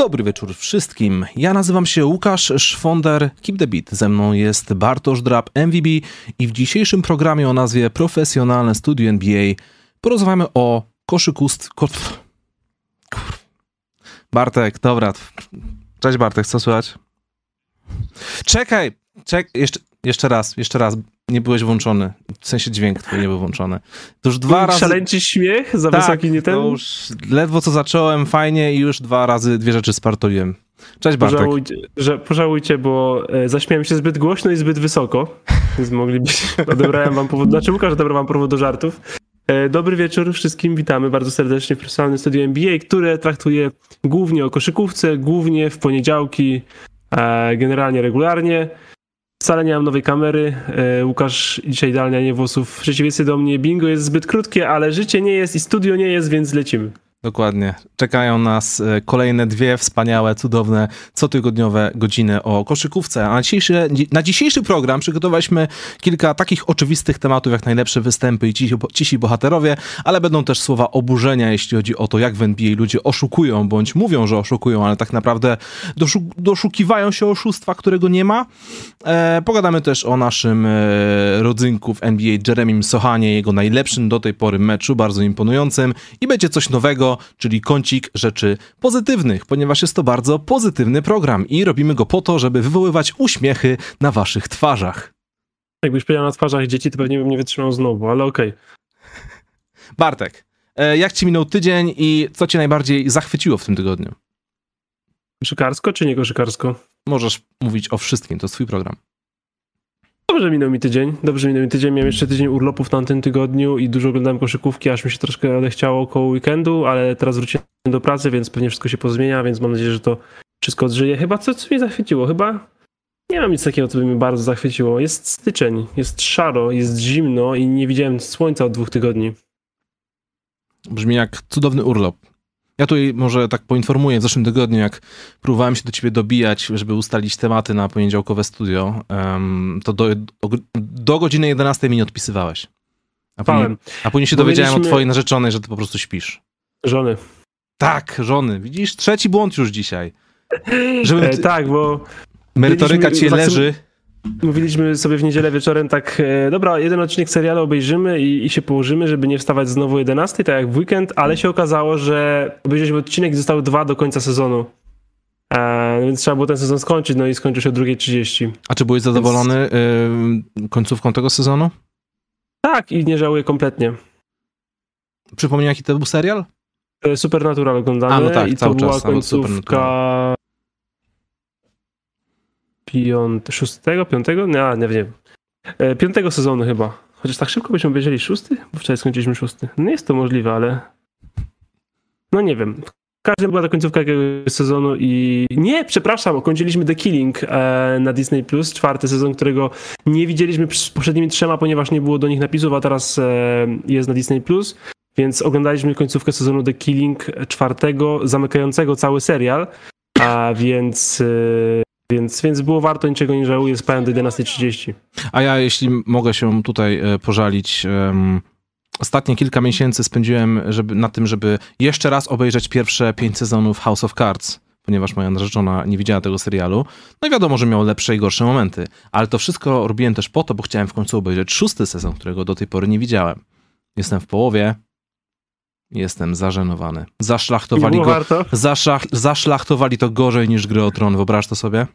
Dobry wieczór wszystkim. Ja nazywam się Łukasz Szwonder, Keep the Beat. Ze mną jest Bartosz Drab, MVB i w dzisiejszym programie o nazwie Profesjonalne Studio NBA porozmawiamy o koszykust... Ko... Kur... Bartek, dobra. Cześć Bartek, co słychać? Czekaj, czek... jeszcze, jeszcze raz, jeszcze raz. Nie byłeś włączony. W sensie dźwięk twój nie był włączony. To już dwa razy... Szaleńczy śmiech? Za tak, wysoki nie ten? to już ledwo co zacząłem, fajnie i już dwa razy dwie rzeczy spartoliłem. Cześć Bartek. Pożałujcie, że, pożałujcie, bo e, zaśmiałem się zbyt głośno i zbyt wysoko, więc moglibyście... Odebrałem wam powód... Znaczy Łukasz odebrał wam powód do żartów. E, Dobry wieczór wszystkim, witamy bardzo serdecznie w profesjonalnym studiu NBA, które traktuje głównie o koszykówce, głównie w poniedziałki, e, generalnie regularnie. Wcale nie mam nowej kamery. E, Łukasz dzisiaj idealnie nie włosów. W przeciwieństwie do mnie bingo jest zbyt krótkie, ale życie nie jest i studio nie jest, więc lecimy. Dokładnie. Czekają nas e, kolejne dwie wspaniałe, cudowne, cotygodniowe godziny o koszykówce. A na dzisiejszy, na dzisiejszy program przygotowaliśmy kilka takich oczywistych tematów, jak najlepsze występy i cisi, bohaterowie, ale będą też słowa oburzenia, jeśli chodzi o to, jak w NBA ludzie oszukują, bądź mówią, że oszukują, ale tak naprawdę doszuk doszukiwają się oszustwa, którego nie ma. E, pogadamy też o naszym e, rodzynku w NBA Jeremim Sohanie, jego najlepszym do tej pory meczu, bardzo imponującym i będzie coś nowego, czyli kącik rzeczy pozytywnych, ponieważ jest to bardzo pozytywny program i robimy go po to, żeby wywoływać uśmiechy na waszych twarzach. Jakbyś powiedział na twarzach dzieci, to pewnie bym nie wytrzymał znowu, ale okej. Okay. Bartek, e, jak ci minął tydzień i co cię najbardziej zachwyciło w tym tygodniu? Koszykarsko czy nie koszykarsko? Możesz mówić o wszystkim, to jest twój program. Dobrze minął mi tydzień, dobrze minął mi tydzień. Miałem jeszcze tydzień urlopów w tamtym tygodniu i dużo oglądałem koszykówki, aż mi się troszkę odechciało około weekendu, ale teraz wróciłem do pracy, więc pewnie wszystko się pozmienia, więc mam nadzieję, że to wszystko odżyje. Chyba co, co mnie zachwyciło? Chyba nie mam nic takiego, co by mnie bardzo zachwyciło. Jest styczeń, jest szaro, jest zimno i nie widziałem słońca od dwóch tygodni. Brzmi jak cudowny urlop. Ja tutaj może tak poinformuję, w zeszłym tygodniu, jak próbowałem się do ciebie dobijać, żeby ustalić tematy na poniedziałkowe studio, to do, do godziny 11 mi nie odpisywałeś. A później, a później się dowiedziałem mieliśmy... o twojej narzeczonej, że ty po prostu śpisz. Żony. Tak, żony. Widzisz? Trzeci błąd już dzisiaj. Żeby... E, tak, bo... Merytoryka cię leży. Mówiliśmy sobie w niedzielę wieczorem tak, e, dobra, jeden odcinek serialu obejrzymy i, i, się położymy, żeby nie wstawać znowu 11, tak jak w weekend, ale się okazało, że obejrzeliśmy odcinek i zostały dwa do końca sezonu. E, więc trzeba było ten sezon skończyć, no i skończył się o 2.30. A czy byłeś zadowolony y, końcówką tego sezonu? Tak, i nie żałuję kompletnie. Przypomnij, jaki to był serial? E, Supernatural oglądamy A, no tak, i to była czas, końcówka piąt, szóstego, piątego? Nie, nie wiem. E, piątego sezonu chyba. Chociaż tak szybko byśmy obejrzeli szósty? Bo wczoraj skończyliśmy szósty. No jest to możliwe, ale... No nie wiem. Każdy była ta końcówka jakiegoś sezonu i... Nie, przepraszam, kończyliśmy The Killing e, na Disney+, Plus, czwarty sezon, którego nie widzieliśmy z poprzednimi trzema, ponieważ nie było do nich napisów, a teraz e, jest na Disney+. Plus. Więc oglądaliśmy końcówkę sezonu The Killing czwartego, zamykającego cały serial, a więc więc, więc było warto, niczego nie żałuję, spałem do 11.30. A ja, jeśli mogę się tutaj e, pożalić, um, ostatnie kilka miesięcy spędziłem żeby, na tym, żeby jeszcze raz obejrzeć pierwsze pięć sezonów House of Cards ponieważ moja narzeczona nie widziała tego serialu. No i wiadomo, że miał lepsze i gorsze momenty. Ale to wszystko robiłem też po to, bo chciałem w końcu obejrzeć szósty sezon, którego do tej pory nie widziałem. Jestem w połowie, Jestem zażenowany. Zaszlachtowali go. Zaszach, zaszlachtowali to gorzej niż gry o tron. Wyobraź to sobie?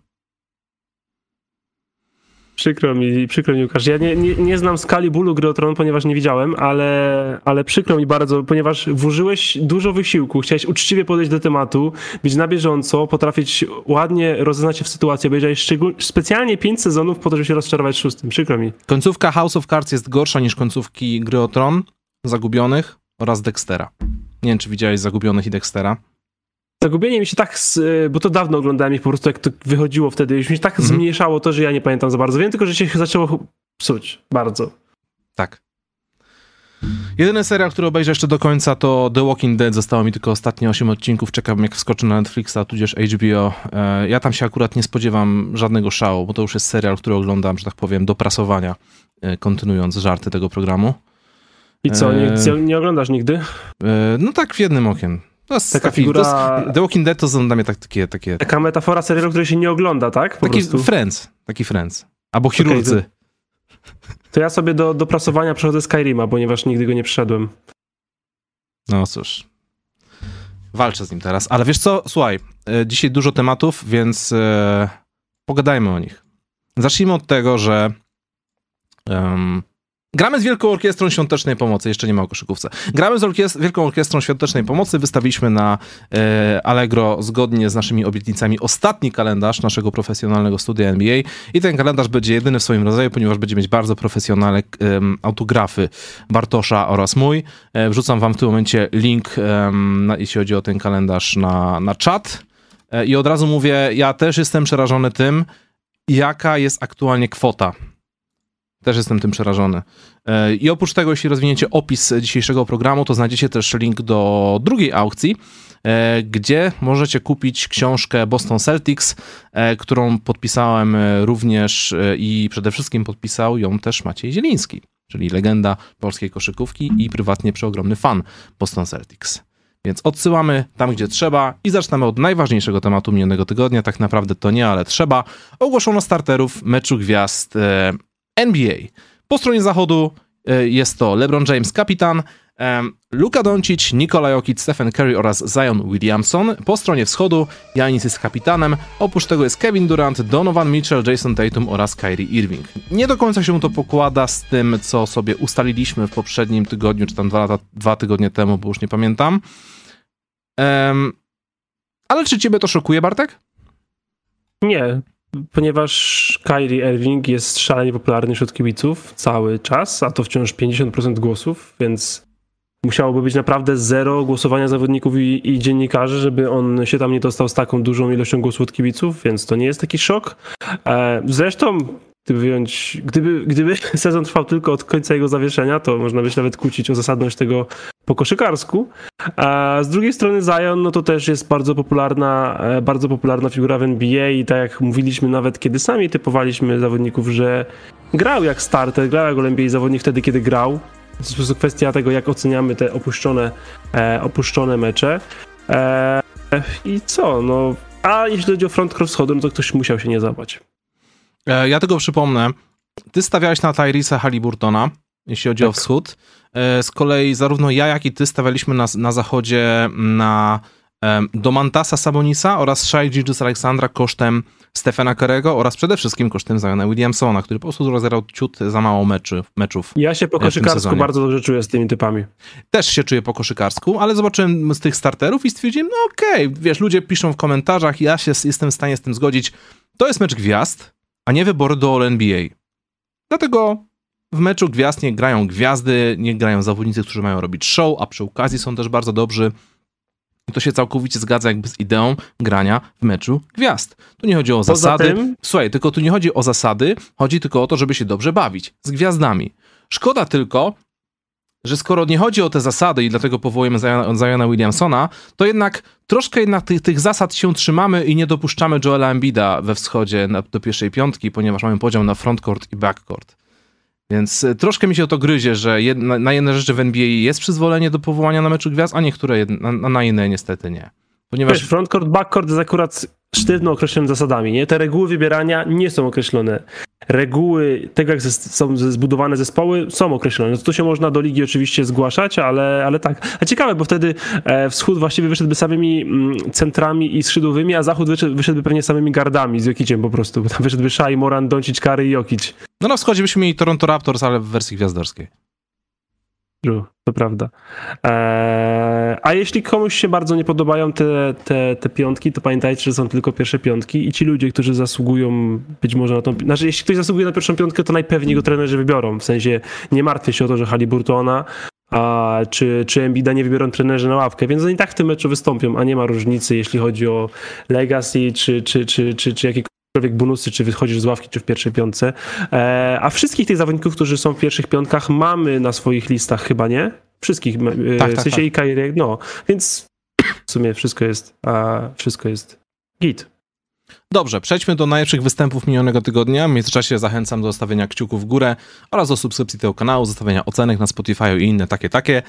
Przykro mi, przykro mi Łukasz. Ja nie, nie, nie znam skali bólu gry tron, ponieważ nie widziałem, ale, ale przykro mi bardzo, ponieważ włożyłeś dużo wysiłku, chciałeś uczciwie podejść do tematu, być na bieżąco, potrafić ładnie rozeznać się w sytuacji, obejrzałeś specjalnie pięć sezonów po to, żeby się rozczarować szóstym. Przykro mi. Końcówka House of Cards jest gorsza niż końcówki gry tron, Zagubionych oraz Dextera. Nie wiem, czy widziałeś Zagubionych i Dextera. Zagubienie mi się tak, bo to dawno oglądałem ich po prostu jak to wychodziło wtedy, już mi się tak mm. zmniejszało to, że ja nie pamiętam za bardzo. Wiem tylko, że się zaczęło psuć bardzo. Tak. Jedyny serial, który obejrzę jeszcze do końca to The Walking Dead. Zostało mi tylko ostatnie 8 odcinków. Czekam jak wskoczy na Netflixa, tudzież HBO. E, ja tam się akurat nie spodziewam żadnego szału, bo to już jest serial, który oglądam, że tak powiem, do prasowania, e, kontynuując żarty tego programu. I co, nie, e, nie oglądasz nigdy? No tak, w jednym okiem No, taka taki figura... Jest, The Walking Dead to są dla mnie tak, takie, takie... Taka metafora serialu, której się nie ogląda, tak? Po taki prostu. Friends, taki Friends. Albo chirurdzy. Okay, to, to, ja sobie do, do prasowania przechodzę Skyrima, ponieważ nigdy go nie przeszedłem. No cóż. Walczę z nim teraz. Ale wiesz co? Słuchaj, e, dzisiaj dużo tematów, więc e, pogadajmy o nich. Zacznijmy od tego, że um, Gramy z Wielką Orkiestrą Świątecznej Pomocy, jeszcze nie ma o koszykówce. Gramy z orkiest Wielką Orkiestrą Świątecznej Pomocy, wystawiliśmy na e, Allegro zgodnie z naszymi obietnicami ostatni kalendarz naszego profesjonalnego studia NBA i ten kalendarz będzie jedyny w swoim rodzaju, ponieważ będzie mieć bardzo profesjonalne e, autografy Bartosza oraz mój. E, wrzucam wam w tym momencie link, na, jeśli chodzi o ten kalendarz na, na czat e, i od razu mówię, ja też jestem przerażony tym, jaka jest aktualnie kwota też jestem tym przerażony. E, I oprócz tego, jeśli rozwiniecie opis dzisiejszego programu, to znajdziecie też link do drugiej aukcji, e, gdzie możecie kupić książkę Boston Celtics, e, którą podpisałem również i przede wszystkim podpisał ją też Maciej Zieliński, czyli legenda polskiej koszykówki i prywatnie przeogromny fan Boston Celtics. Więc odsyłamy tam, gdzie trzeba i zaczynamy od najważniejszego tematu minionego tygodnia. Tak naprawdę to nie, ale trzeba. Ogłoszono starterów meczu gwiazd NBA. Po stronie zachodu e, jest to LeBron James, kapitan, Luka Doncic, Nikola Jokic, Stephen Curry oraz Zion Williamson. Po stronie wschodu Janis jest kapitanem, oprócz tego jest Kevin Durant, Donovan Mitchell, Jason Tatum oraz Kyrie Irving. Nie do końca się to pokłada z tym, co sobie ustaliliśmy w poprzednim tygodniu, czy tam dwa, lata, dwa tygodnie temu, bo już nie pamiętam. Um, ale czy ciebie to szokuje, Bartek? Nie, ponieważ Kyrie Irving jest szalenie popularny wśród kibiców cały czas, a to wciąż 50% głosów, więc musiałoby być naprawdę zero głosowania zawodników i, i, dziennikarzy, żeby on się tam nie dostał z taką dużą ilością głosów od kibiców, więc to nie jest taki szok. E, zresztą Gdyby, wyjąć, gdyby, gdyby sezon trwał tylko od końca jego zawieszenia, to można by się nawet kłócić o zasadność tego po koszykarsku. A z drugiej strony Zion, no to też jest bardzo popularna, e, bardzo popularna figura w NBA i tak jak mówiliśmy nawet kiedy sami typowaliśmy zawodników, że grał jak starter, grał jak NBA zawodnik wtedy, kiedy grał. To jest kwestia tego, jak oceniamy te opuszczone, e, opuszczone mecze. E, I co, no... A jeśli chodzi o front cross no to ktoś musiał się nie zabać. E, ja tego przypomnę. Ty stawiałeś na Tyrisa Halliburtona, jeśli chodzi tak. o wschód. E, z kolei zarówno ja, jak i ty stawialiśmy na, na zachodzie na Domantasa Sabonisa oraz Shai Gilgis Aleksandra kosztem Stefana Kerego oraz przede wszystkim kosztem Ziona Williamsona, który po prostu rozegrał ciut za mało meczy, meczów. Ja się po koszykarsku bardzo dobrze czuję z tymi typami. Też się czuję po koszykarsku, ale zobaczyłem z tych starterów i stwierdziłem, no okej, okay, wiesz, ludzie piszą w komentarzach, ja się jestem w stanie z tym zgodzić. To jest mecz gwiazd, a nie wybory do All-NBA. Dlatego w meczu gwiazd nie grają gwiazdy, nie grają zawodnicy, którzy mają robić show, a przy okazji są też bardzo dobrzy. I to się całkowicie zgadza jakby z ideą grania w meczu gwiazd. Tu nie chodzi o Poza zasady. Tym... Słuchaj, tylko tu nie chodzi o zasady, chodzi tylko o to, żeby się dobrze bawić z gwiazdami. Szkoda tylko, że skoro nie chodzi o te zasady i dlatego powołujemy Ziona Williamsona, to jednak troszkę jednak tych, tych zasad się trzymamy i nie dopuszczamy Joela Embida we wschodzie na, do pierwszej piątki, ponieważ mamy podział na frontcourt i backcourt. Więc e, troszkę mi się to gryzie, że jedna, na jedne rzeczy w NBA jest przyzwolenie do powołania na meczu gwiazd, a niektóre na, na inne niestety nie. Ponieważ... Wiesz, frontcourt, backcourt jest akurat sztywno określonymi zasadami, nie? Te reguły wybierania nie są określone. Reguły tego, jak są zbudowane zespoły, są określone. To się można do ligi oczywiście zgłaszać, ale, ale tak. A ciekawe, bo wtedy e, wschód właściwie wyszedłby samymi mm, centrami i skrzydłowymi, a zachód wyszedł, wyszedłby pewnie samymi gardami z Jokiciem po prostu. Tam wyszedłby Shai, Moran, Doncic, Kary i Jokic. No na wschodzie byśmy mieli Toronto Raptors, ale w wersji gwiazdorskiej. True, to prawda. Eee, a jeśli komuś się bardzo nie podobają te, te, te piątki, to pamiętajcie, że są tylko pierwsze piątki i ci ludzie, którzy zasługują być może na tą... Znaczy, jeśli ktoś zasługuje na pierwszą piątkę, to najpewniej go trenerzy wybiorą. W sensie nie martwię się o to, że Haliburtona a, czy, czy Embida nie wybiorą trenerzy na ławkę, więc oni tak w tym meczu wystąpią, a nie ma różnicy, jeśli chodzi o legacy czy, czy, czy, czy, czy jakiekolwiek jakiekolwiek bonusy, czy wychodzisz z ławki, czy w pierwszej piątce. E, a wszystkich tych zawodników, którzy są w pierwszych piątkach, mamy na swoich listach chyba, nie? Wszystkich, e, tak, w tak, sensie tak, i Kyrie, no. Więc w sumie wszystko jest, a wszystko jest git. Dobrze, przejdźmy do najlepszych występów minionego tygodnia. W międzyczasie zachęcam do zostawienia kciuków w górę oraz do subskrypcji tego kanału, zostawienia ocenek na Spotify i inne takie, takie.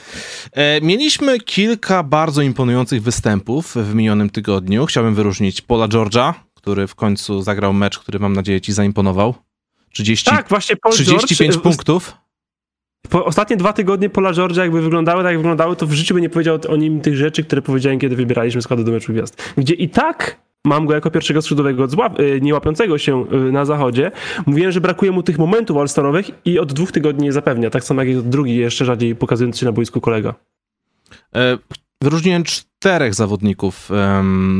E, mieliśmy kilka bardzo imponujących występów w minionym tygodniu. Chciałbym wyróżnić Paula George'a, który w końcu zagrał mecz, który mam nadzieję ci zaimponował. 30, tak, właśnie Paul 35 George, punktów. Po ostatnie dwa tygodnie Pola George'a jakby wyglądały tak jak wyglądały, to w życiu by nie powiedział o nim tych rzeczy, które powiedziałem, kiedy wybieraliśmy składy do meczu gwiazd. Gdzie i tak mam go jako pierwszego skrzydłowego y, nie łapiącego się y, na zachodzie. Mówiłem, że brakuje mu tych momentów all-starowych i od dwóch tygodni nie zapewnia. Tak samo jak drugi jeszcze rzadziej pokazujący się na boisku kolega. E, wyróżniłem czterech zawodników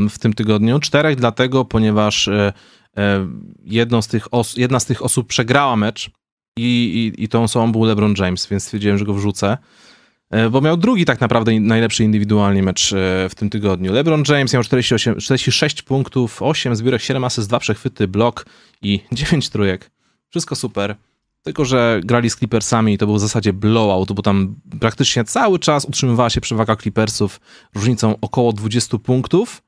w tym tygodniu. Czterech dlatego, ponieważ e, e, jedną z tych jedna z tych osób przegrała mecz i, i, i tą osobą był LeBron James, więc stwierdziłem, że go wrzucę. E, bo miał drugi tak naprawdę najlepszy indywidualnie mecz w tym tygodniu. LeBron James miał 48, 46 punktów, 8 zbiórek, 7 asyst, 2 przechwyty, blok i 9 trójek. Wszystko super. Tylko, że grali z Clippersami i to był w zasadzie blowout, bo tam praktycznie cały czas utrzymywała się przewaga Clippersów różnicą około 20 punktów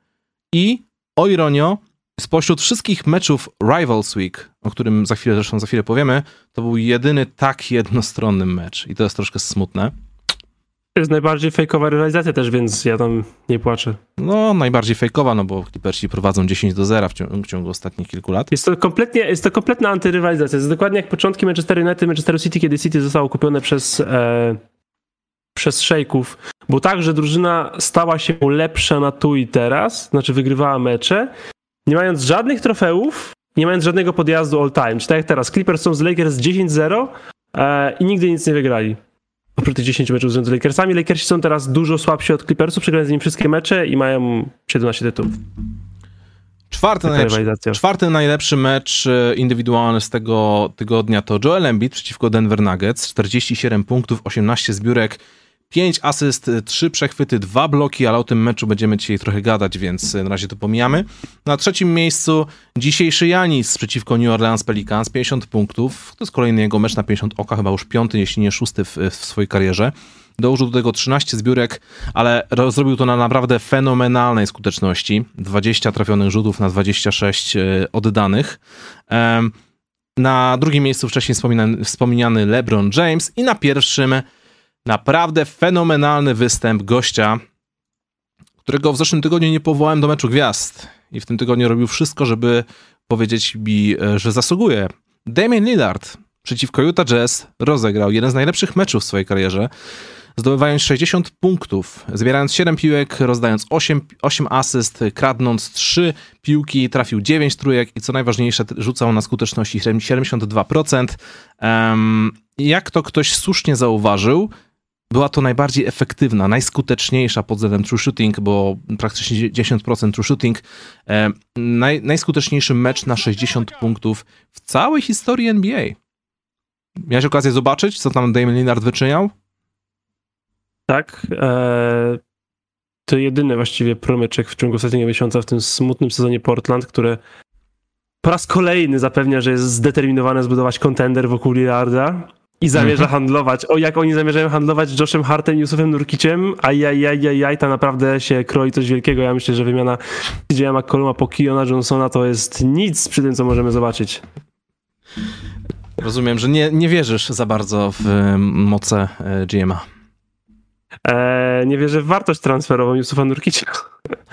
i o ironio, spośród wszystkich meczów Rivals Week, o którym za chwilę zresztą za chwilę powiemy, to był jedyny tak jednostronny mecz i to jest troszkę smutne. To jest najbardziej fejkowa rywalizacja też, więc ja tam nie płaczę. No, najbardziej fejkowa, no bo Clippersi prowadzą 10 do 0 w ciągu, w ciągu ostatnich kilku lat. Jest to kompletnie, jest to kompletna antyrywalizacja. Jest dokładnie jak początki Manchester United, Manchester City, kiedy City zostało kupione przez, e, przez szejków. Bo tak, że drużyna stała się lepsza na tu i teraz, znaczy wygrywała mecze, nie mając żadnych trofeów, nie mając żadnego podjazdu all time. Czy tak jak teraz, Clippers są z Lakers 10-0 e, i nigdy nic nie wygrali oprócz tych 10 meczów z Lakersami. Lakersi są teraz dużo słabsi od Clippersów, przegrali z nimi wszystkie mecze i mają 17 tytułów. Czwarty najlepszy, czwarty najlepszy mecz e, indywidualny z tego tygodnia to Joel Embiid przeciwko Denver Nuggets. 47 punktów, 18 zbiórek, 5 asyst, 3 przechwyty, 2 bloki, ale o tym meczu będziemy dzisiaj trochę gadać, więc na razie to pomijamy. Na trzecim miejscu dzisiejszy Janis przeciwko New Orleans Pelicans, 50 punktów. To jest kolejny jego mecz na 50 oka, chyba już piąty, jeśli nie szósty w, w swojej karierze. Dołożył do tego 13 zbiórek, ale zrobił to na naprawdę fenomenalnej skuteczności. 20 trafionych rzutów na 26 e, oddanych. Na drugim miejscu wcześniej wspomniany LeBron James i na pierwszym Naprawdę fenomenalny występ gościa, którego w zeszłym tygodniu nie powołałem do meczu gwiazd i w tym tygodniu robił wszystko, żeby powiedzieć mi, e, że zasługuje. Damian Lillard przeciwko Utah Jazz rozegrał jeden z najlepszych meczów w swojej karierze, zdobywając 60 punktów, zbierając 7 piłek, rozdając 8, 8 asyst, kradnąc 3 piłki, trafił 9 trójek i co najważniejsze, rzucał na skuteczności 72%. Um, jak to ktoś słusznie zauważył, była to najbardziej efektywna, najskuteczniejsza pod względem true shooting, bo praktycznie 10% true shooting. E, naj, najskuteczniejszy mecz na 60 punktów w całej historii NBA. Miałeś okazję zobaczyć, co tam Damian Lillard wyczyniał? Tak. E, to jedyny właściwie promyczek w ciągu ostatniego miesiąca w tym smutnym sezonie Portland, które po raz kolejny zapewnia, że jest zdeterminowane zbudować kontender wokół Lillarda i zamierza mhm. handlować. O, jak oni zamierzają handlować z Joshem Hartem i Yusufem Nurkiciem, ajajajajaj, ta naprawdę się kroi coś wielkiego. Ja myślę, że wymiana CJ'a McColluma po Kiona Johnsona to jest nic przy tym, co możemy zobaczyć. Rozumiem, że nie, nie wierzysz za bardzo w moce e, GM'a. Eee, nie wierzę w wartość transferową Yusufa Nurkicia.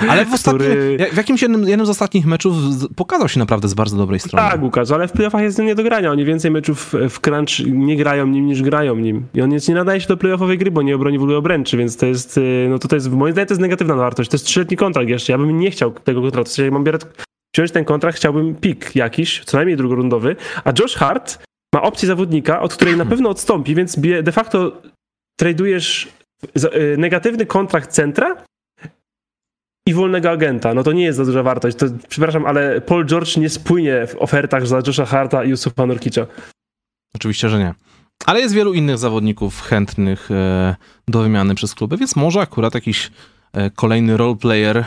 Ale w, który... w jakimś jednym, jednym z ostatnich meczów pokazał się naprawdę z bardzo dobrej strony. Tak, Łukasz, ale w playoffach jest nie do grania. Oni więcej meczów w crunch nie grają nim niż grają nim. I on jest, nie nadaje się do playoffowej gry, bo nie obroni w ogóle obręczy, więc to jest, y, no to jest, moim zdaniem to jest negatywna wartość. To jest trzyletni kontrakt jeszcze. Ja bym nie chciał tego kontraktu. Jak mam bierać, wziąć ten kontrakt, chciałbym pik jakiś, co najmniej drugorundowy, a Josh Hart ma opcję zawodnika, od której na pewno odstąpi, więc de facto tradujesz negatywny kontrakt centra i wolnego agenta. No to nie jest za duża wartość. To, przepraszam, ale Paul George nie spłynie w ofertach za Josha Harta i Yusufa Nurkicza. Oczywiście, że nie. Ale jest wielu innych zawodników chętnych e, do wymiany przez kluby, więc może akurat jakiś e, kolejny roleplayer,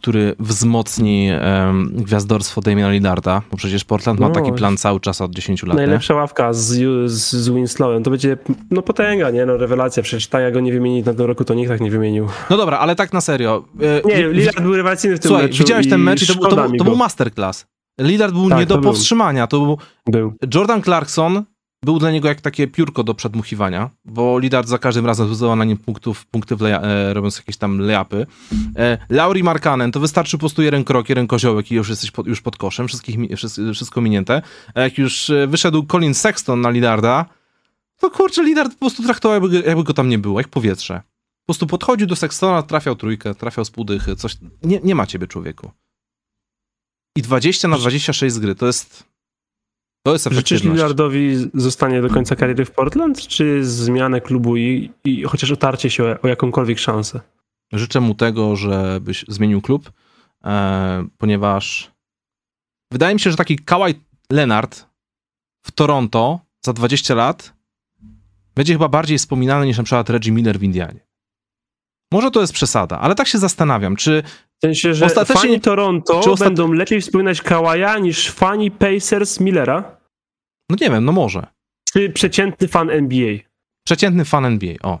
który wzmocni um, gwiazdorstwo Damiana Lillarda, bo przecież Portland ma No, taki plan cały czas od 10 lat. Nie? Najlepsza ławka z, z, z Winslowem. To będzie no potęga, nie? No rewelacja. Przecież tak jak go nie wymienić na tym roku, to nikt tak nie wymienił. No dobra, ale tak na serio. e, Nie, Lillard był rewelacyjny w tym Słuchaj, meczu widziałeś ten mecz i to, był- to, był, to był masterclass. Lillard był Tak, nie do był. powstrzymania. To był Był. Jordan Clarkson był dla niego jak takie piórko do przedmuchiwania, bo Lillard za każdym razem zdobywał na nim punktów, punkty wleja, e, robiąc jakieś tam layupy. E, Lauri Markanen, to wystarczy po prostu jeden krok, jeden koziołek i już jesteś pod, już pod koszem, wszystkich, wszystko, minięte. A jak już e, wyszedł Colin Sexton na Lillarda, to kurczę, Lillard po prostu traktował, jakby, jakby go tam nie było, jak powietrze. Po prostu podchodził do Sextona, trafiał trójkę, trafiał z półdychy, coś. Nie, nie ma ciebie, człowieku. I 20 na 26 z gry, to jest... To jest Życzysz. Lillardowi zostanie do końca kariery w Portland, czy zmianę klubu i, i chociaż otarcie się o, o jakąkolwiek szansę? Życzę mu tego, żebyś zmienił klub, e, ponieważ wydaje mi się, że taki Kawhi Leonard w Toronto za 20 lat będzie chyba bardziej wspominany niż na przykład Reggie Miller w Indianie. Może to jest przesada, ale tak się zastanawiam, czy W sensie, że Ostatecznie- fani Toronto czy ostat- będą lepiej wspominać Kawaja niż fani Pacers Millera, no nie wiem, no może. czy przeciętny fan NBA? Przeciętny fan NBA, o,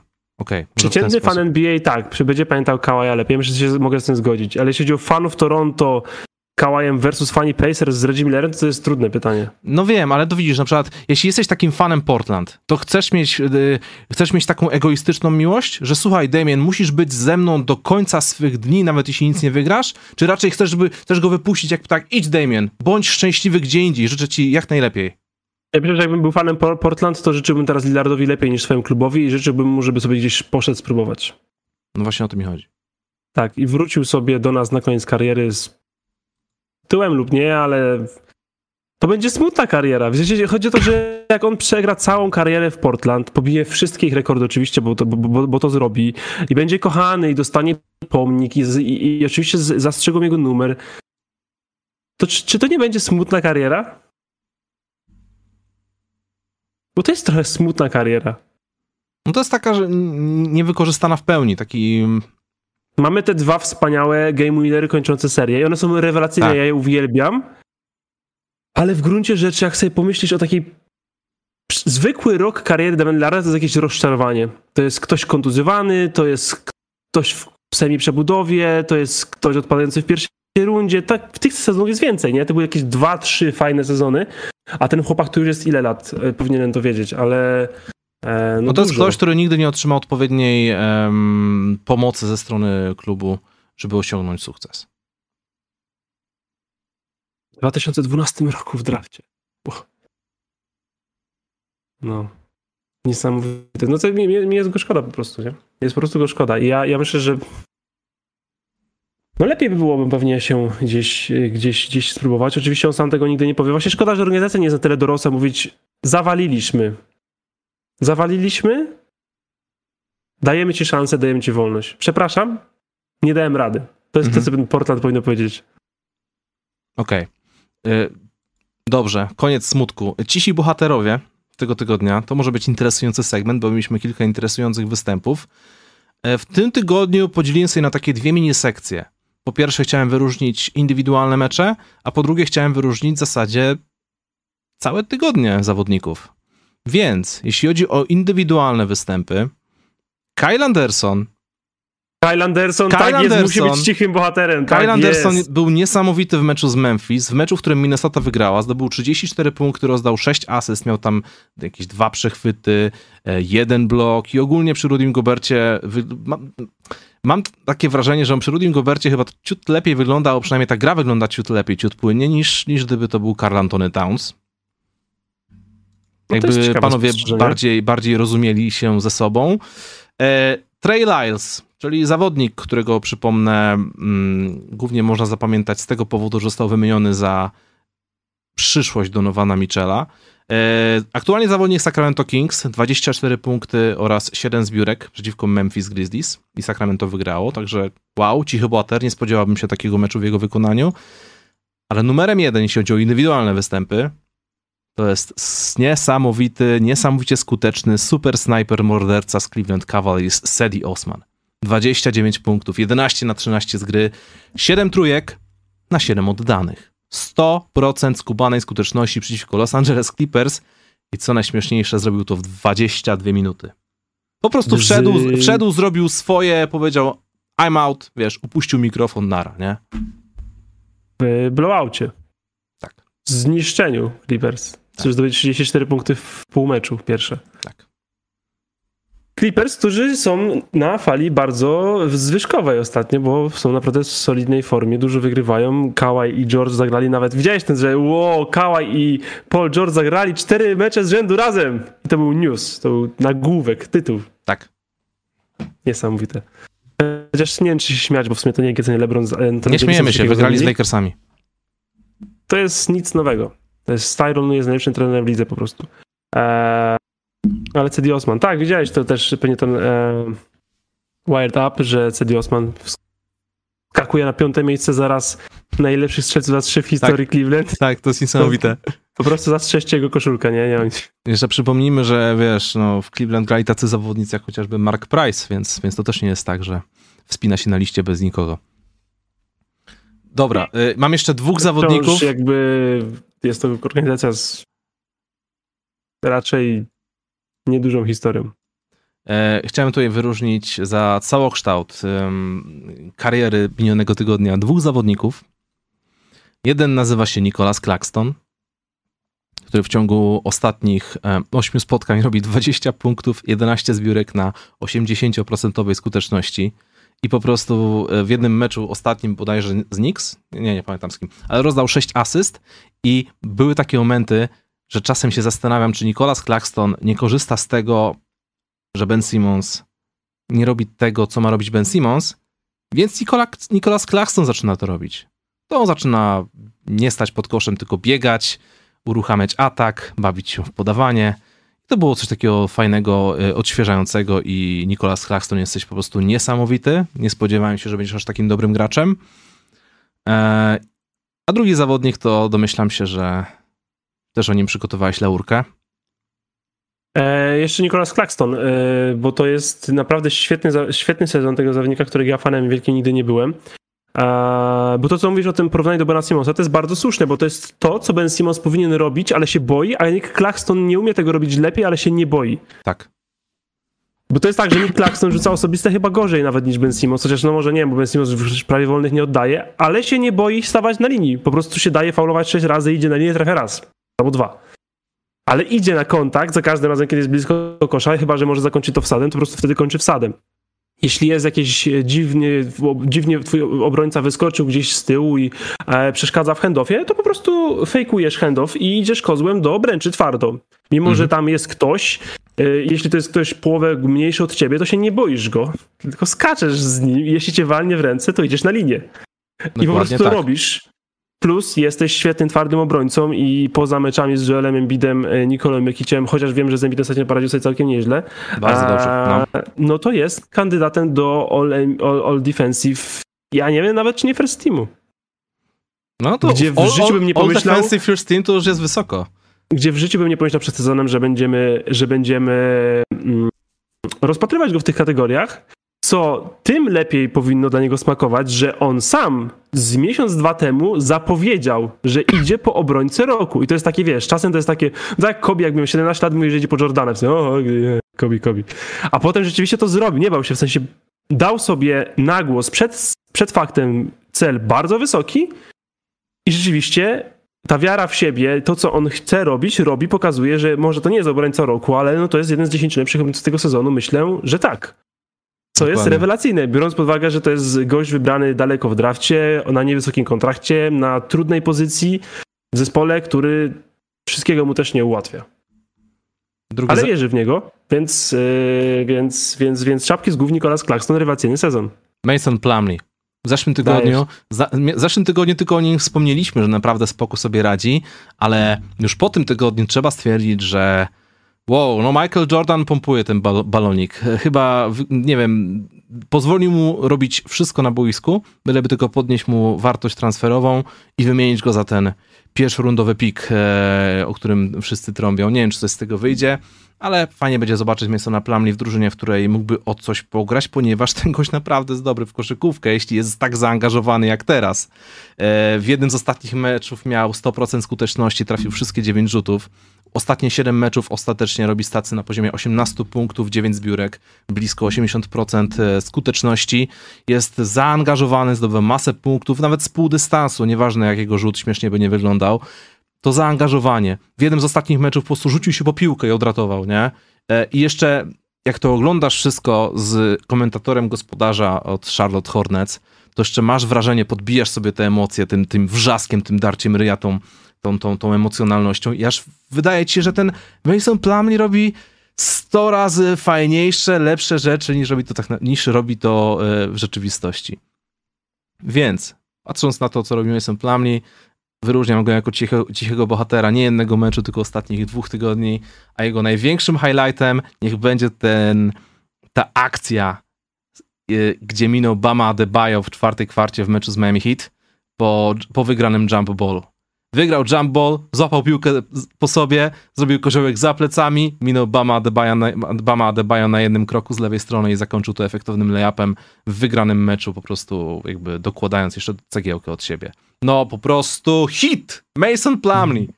ten Przeciętny fan. NBA tak, będzie pamiętał Kawaja lepiej. Myślę, że się mogę z tym zgodzić. Ale jeśli chodzi o fanów Toronto Kawajem versus fani Pacers z Reggie Millerem, to jest trudne pytanie. No wiem, ale to widzisz, na przykład, jeśli jesteś takim fanem Portland, to chcesz mieć, y, chcesz mieć taką egoistyczną miłość, że słuchaj, Damien, musisz być ze mną do końca swych dni, nawet jeśli nic nie wygrasz, czy raczej chcesz, żeby, chcesz go wypuścić jak tak, idź Damien, bądź szczęśliwy gdzie indziej, życzę ci jak najlepiej. Ja myślę, że jakbym był fanem Por- Portland, to życzyłbym teraz Lillardowi lepiej niż swojemu klubowi i życzyłbym mu, żeby sobie gdzieś poszedł spróbować. No właśnie o to mi chodzi. Tak, i wrócił sobie do nas na koniec kariery z tyłem lub nie, ale to będzie smutna kariera. Chodzi o to, że jak on przegra całą karierę w Portland, pobije wszystkie ich rekordy oczywiście, bo to, bo, bo, bo to zrobi i będzie kochany i dostanie pomnik i, i, i oczywiście zastrzegą jego numer, to czy, czy to nie będzie smutna kariera? Bo to jest trochę smutna kariera. No to jest taka, że niewykorzystana w pełni, taki... Mamy te dwa wspaniałe game winnery kończące serię i one są rewelacyjne, Tak. ja je uwielbiam. Ale w gruncie rzeczy, jak sobie pomyśleć o takiej zwykły rok kariery Lillard, to jest jakieś rozczarowanie. To jest ktoś kontuzjowany, to jest ktoś w semi przebudowie, to jest ktoś odpadający w pierwszej rundzie. Tak, w tych sezonach jest więcej, nie? To były jakieś dwa, trzy fajne sezony, a ten chłopak tu już jest ile lat? E, Powinienem to wiedzieć, ale no, No to jest ktoś, który nigdy nie otrzymał odpowiedniej em, pomocy ze strony klubu, żeby osiągnąć sukces. W 2012 roku w drafcie. No. Niesamowite. No to mi, mi, mi jest go szkoda po prostu, nie? Jest po prostu go szkoda. I ja, ja myślę, że no lepiej by byłoby pewnie się gdzieś, gdzieś, gdzieś spróbować. Oczywiście on sam tego nigdy nie powie. Właśnie szkoda, że organizacja nie jest na tyle dorosła mówić zawaliliśmy. Zawaliliśmy? Dajemy ci szansę, dajemy ci wolność. Przepraszam, nie dałem rady. To jest Mhm. to, co ten Portland powinno powiedzieć. Okej. Y, Dobrze, koniec smutku. Cisi bohaterowie tego tygodnia to może być interesujący segment, bo mieliśmy kilka interesujących występów. E, W tym tygodniu podzieliłem sobie na takie dwie mini sekcje. Po pierwsze chciałem wyróżnić indywidualne mecze, a po drugie chciałem wyróżnić w zasadzie całe tygodnie zawodników. Więc jeśli chodzi o indywidualne występy, Kyle Anderson Kyle Anderson, Kyle tak jest, musi Anderson. być cichym bohaterem. Kyle tak Anderson jest. był niesamowity w meczu z Memphis, w meczu, w którym Minnesota wygrała, zdobył 34 punkty, rozdał 6 asyst, miał tam jakieś dwa przechwyty, e, jeden blok i ogólnie przy Rudim Gobercie wy... mam, mam takie wrażenie, że on przy Rudim Gobercie chyba ciut lepiej wygląda, albo przynajmniej ta gra wygląda ciut lepiej, ciut płynnie, niż, niż gdyby to był Karl Antony Towns. No Jakby panowie bardziej, bardziej rozumieli się ze sobą. E, Trey Lyles, czyli zawodnik, którego przypomnę, mm, głównie można zapamiętać z tego powodu, że został wymieniony za przyszłość Donowana Michela. E, aktualnie zawodnik Sacramento Kings, 24 punkty oraz 7 zbiórek przeciwko Memphis Grizzlies i Sacramento wygrało, także wow, cichy bohater, nie spodziewałbym się takiego meczu w jego wykonaniu. Ale numerem jeden, jeśli chodzi o indywidualne występy, to jest niesamowity, niesamowicie skuteczny super sniper morderca z Cleveland Cavaliers, Sedi Osman. 29 punktów, 11 na 13 z gry, 7 trójek na 7 oddanych. 100% skubanej skuteczności przeciwko Los Angeles Clippers i co najśmieszniejsze, zrobił to w 22 minuty. Po prostu wszedł, Z- wszedł zrobił swoje, powiedział I'm out, wiesz, upuścił mikrofon nara, nie? W blowoutie. Tak. Zniszczeniu Clippers. Chcesz zdobyć 34 punkty w pół meczu pierwsze. Tak. Clippers, którzy są na fali bardzo zwyżkowej ostatnio, bo są naprawdę w solidnej formie, dużo wygrywają. Kawhi i George zagrali nawet, widziałeś ten, że wow, Kawhi i Paul George zagrali cztery mecze z rzędu razem. I to był news, to był nagłówek, tytuł. Tak. Niesamowite. Chociaż nie wiem, czy się śmiać, bo w sumie to nie jest LeBron. z- Anthony Nie śmiejemy się, wygrali z. Lakersami. To jest nic nowego. Styron jest najlepszym trenerem w lidze po prostu. Eee, ale Cedi Osman, tak, widziałeś to też pewnie ten e, Wired Up, że Cedi Osman skakuje na piąte miejsce zaraz najlepszych strzelców za trzy w historii Cleveland. Tak, to jest niesamowite. Po prostu zastrzeżcie jego koszulkę, nie? nie. Jeszcze przypomnijmy, że wiesz, no, w Cleveland grali tacy zawodnicy jak chociażby Mark Price, więc, więc to też nie jest tak, że wspina się na liście bez nikogo. Dobra, y, mam jeszcze dwóch zawodników. Jakby jest to organizacja z raczej niedużą historią. E, Chciałem tutaj wyróżnić za całokształt kariery minionego tygodnia dwóch zawodników. Jeden nazywa się Nicholas Claxton, który w ciągu ostatnich em, ośmiu spotkań robi 20 punktów, 11 zbiórek na 80% skuteczności. I po prostu e, w jednym meczu ostatnim bodajże z Knicks, nie, nie pamiętam z kim, ale rozdał 6 asyst i były takie momenty, że czasem się zastanawiam, czy Nicholas Claxton nie korzysta z tego, że Ben Simmons nie robi tego, co ma robić Ben Simmons, więc Nikola, Nicholas Claxton zaczyna to robić. To on zaczyna nie stać pod koszem, tylko biegać, uruchamiać atak, bawić się w podawanie. To było coś takiego fajnego, y, odświeżającego i Nicholas Claxton jesteś po prostu niesamowity. Nie spodziewałem się, że będziesz aż takim dobrym graczem. E, A drugi zawodnik to domyślam się, że też o nim przygotowałeś laurkę. E, jeszcze Nicolas Claxton, e, bo to jest naprawdę świetny, świetny sezon tego zawodnika, którego ja fanem wielkim nigdy nie byłem. E, bo to, co mówisz o tym porównaniu do Bena Simonsa, to jest bardzo słuszne, bo to jest to, co Ben Simmons powinien robić, ale się boi, a Nick Claxton nie umie tego robić lepiej, ale się nie boi. Tak. Bo to jest tak, że Nick Claxton rzuca osobiste chyba gorzej nawet niż Ben Simmons, chociaż no może nie, bo Ben Simmons już prawie wolnych nie oddaje, ale się nie boi stawać na linii. Po prostu się daje faulować sześć razy, idzie na linię, trafia raz albo dwa. Ale idzie na kontakt za każdym razem, kiedy jest blisko kosza, chyba że może zakończyć to wsadem, to po prostu wtedy kończy wsadem. Jeśli jest jakiś dziwny, dziwnie twój obrońca wyskoczył gdzieś z tyłu i e, przeszkadza w handoffie, to po prostu fejkujesz handoff i idziesz kozłem do obręczy twardo. Mimo, że tam jest ktoś, e, jeśli to jest ktoś połowę mniejszy od ciebie, to się nie boisz go, tylko skaczesz z nim i jeśli cię walnie w ręce, to idziesz na linię. I po Dokładnie prostu to tak. robisz. Plus jesteś świetnym, twardym obrońcą i poza meczami z Joelem Embidem, e, Nikolą Jokiciem, chociaż wiem, że z Embidem ostatnio poradził sobie całkiem nieźle, Bardzo dobrze. No. a, no to jest kandydatem do All, all, all Defensive. Ja nie wiem nawet, czy nie First Teamu. No to Gdzie w all- życiu bym nie all pomyślał- defensive first team to już jest wysoko. Gdzie w życiu bym nie pomyślał przed sezonem, że będziemy, że będziemy mm, rozpatrywać go w tych kategoriach, co tym lepiej powinno dla niego smakować, że on sam z miesiąc, dwa temu zapowiedział, że idzie po obrońcę roku. I to jest takie, wiesz, czasem to jest takie, tak jak Kobe, jak miał 17 lat, mówi, że idzie po Jordana. W sensie, o, nie, Kobe, Kobe. A potem rzeczywiście to zrobił, nie bał się, w sensie dał sobie na głos przed, przed faktem cel bardzo wysoki i rzeczywiście ta wiara w siebie, to co on chce robić, robi, pokazuje, że może to nie jest obrońca roku, ale no to jest jeden z 10 lepszych obrońców tego sezonu, myślę, że tak. Co jest rewelacyjne, biorąc pod uwagę, że to jest gość wybrany daleko w drafcie, na niewysokim kontrakcie, na trudnej pozycji, w zespole, który wszystkiego mu też nie ułatwia. Drugi Ale wierzy w niego, więc, yy, więc, więc, więc czapki z głów Nicolas Claxton, rewelacyjny sezon. Mason Plumley. W zeszłym tygodniu, za, w zeszłym tygodniu tylko o nim wspomnieliśmy, że naprawdę spoko sobie radzi, ale już po tym tygodniu trzeba stwierdzić, że wow, no Michael Jordan pompuje ten bal- balonik. Chyba, w- nie wiem, pozwolił mu robić wszystko na boisku, byleby tylko podnieść mu wartość transferową i wymienić go za ten pierwszorundowy pik, e, o którym wszyscy trąbią. Nie wiem, czy coś z tego wyjdzie, ale fajnie będzie zobaczyć Masona Plumlee w drużynie, w której mógłby o coś pograć, ponieważ ten gość naprawdę jest dobry w koszykówkę, jeśli jest tak zaangażowany jak teraz. E, w jednym z ostatnich meczów miał 100% skuteczności, trafił wszystkie 9 rzutów. Ostatnie 7 meczów ostatecznie robi stacy na poziomie 18 punktów, 9 zbiórek, blisko 80% e, skuteczności. Jest zaangażowany, zdobywa masę punktów, nawet z pół dystansu, nieważne jak jego rzut śmiesznie by nie wyglądał to zaangażowanie. W jednym z ostatnich meczów po prostu rzucił się po piłkę i odratował, nie? E, I jeszcze jak to oglądasz wszystko z komentatorem gospodarza od Charlotte Hornets, to jeszcze masz wrażenie, podbijasz sobie te emocje tym, tym wrzaskiem, tym darciem ryja, tą, tą, tą, tą emocjonalnością i aż wydaje ci się, że ten Mason Plumlee robi 100 razy fajniejsze, lepsze rzeczy niż robi to, tak, niż robi to e, w rzeczywistości. Więc, patrząc na to, co robi Mason Plumlee, Wyróżniam go jako cicho, cichego bohatera nie jednego meczu, tylko ostatnich dwóch tygodni, a jego największym highlightem niech będzie ten, ta akcja, y, gdzie minął Bama Adebayo w czwartej kwarcie w meczu z Miami Heat po, po wygranym jump ballu. Wygrał jump ball, złapał piłkę po sobie, zrobił koziołek za plecami, minął Bama Adebayo, na, Bama na jednym kroku z lewej strony i zakończył to efektownym layupem w wygranym meczu, po prostu jakby dokładając jeszcze cegiełkę od siebie. No po prostu hit! Mason Plumlee.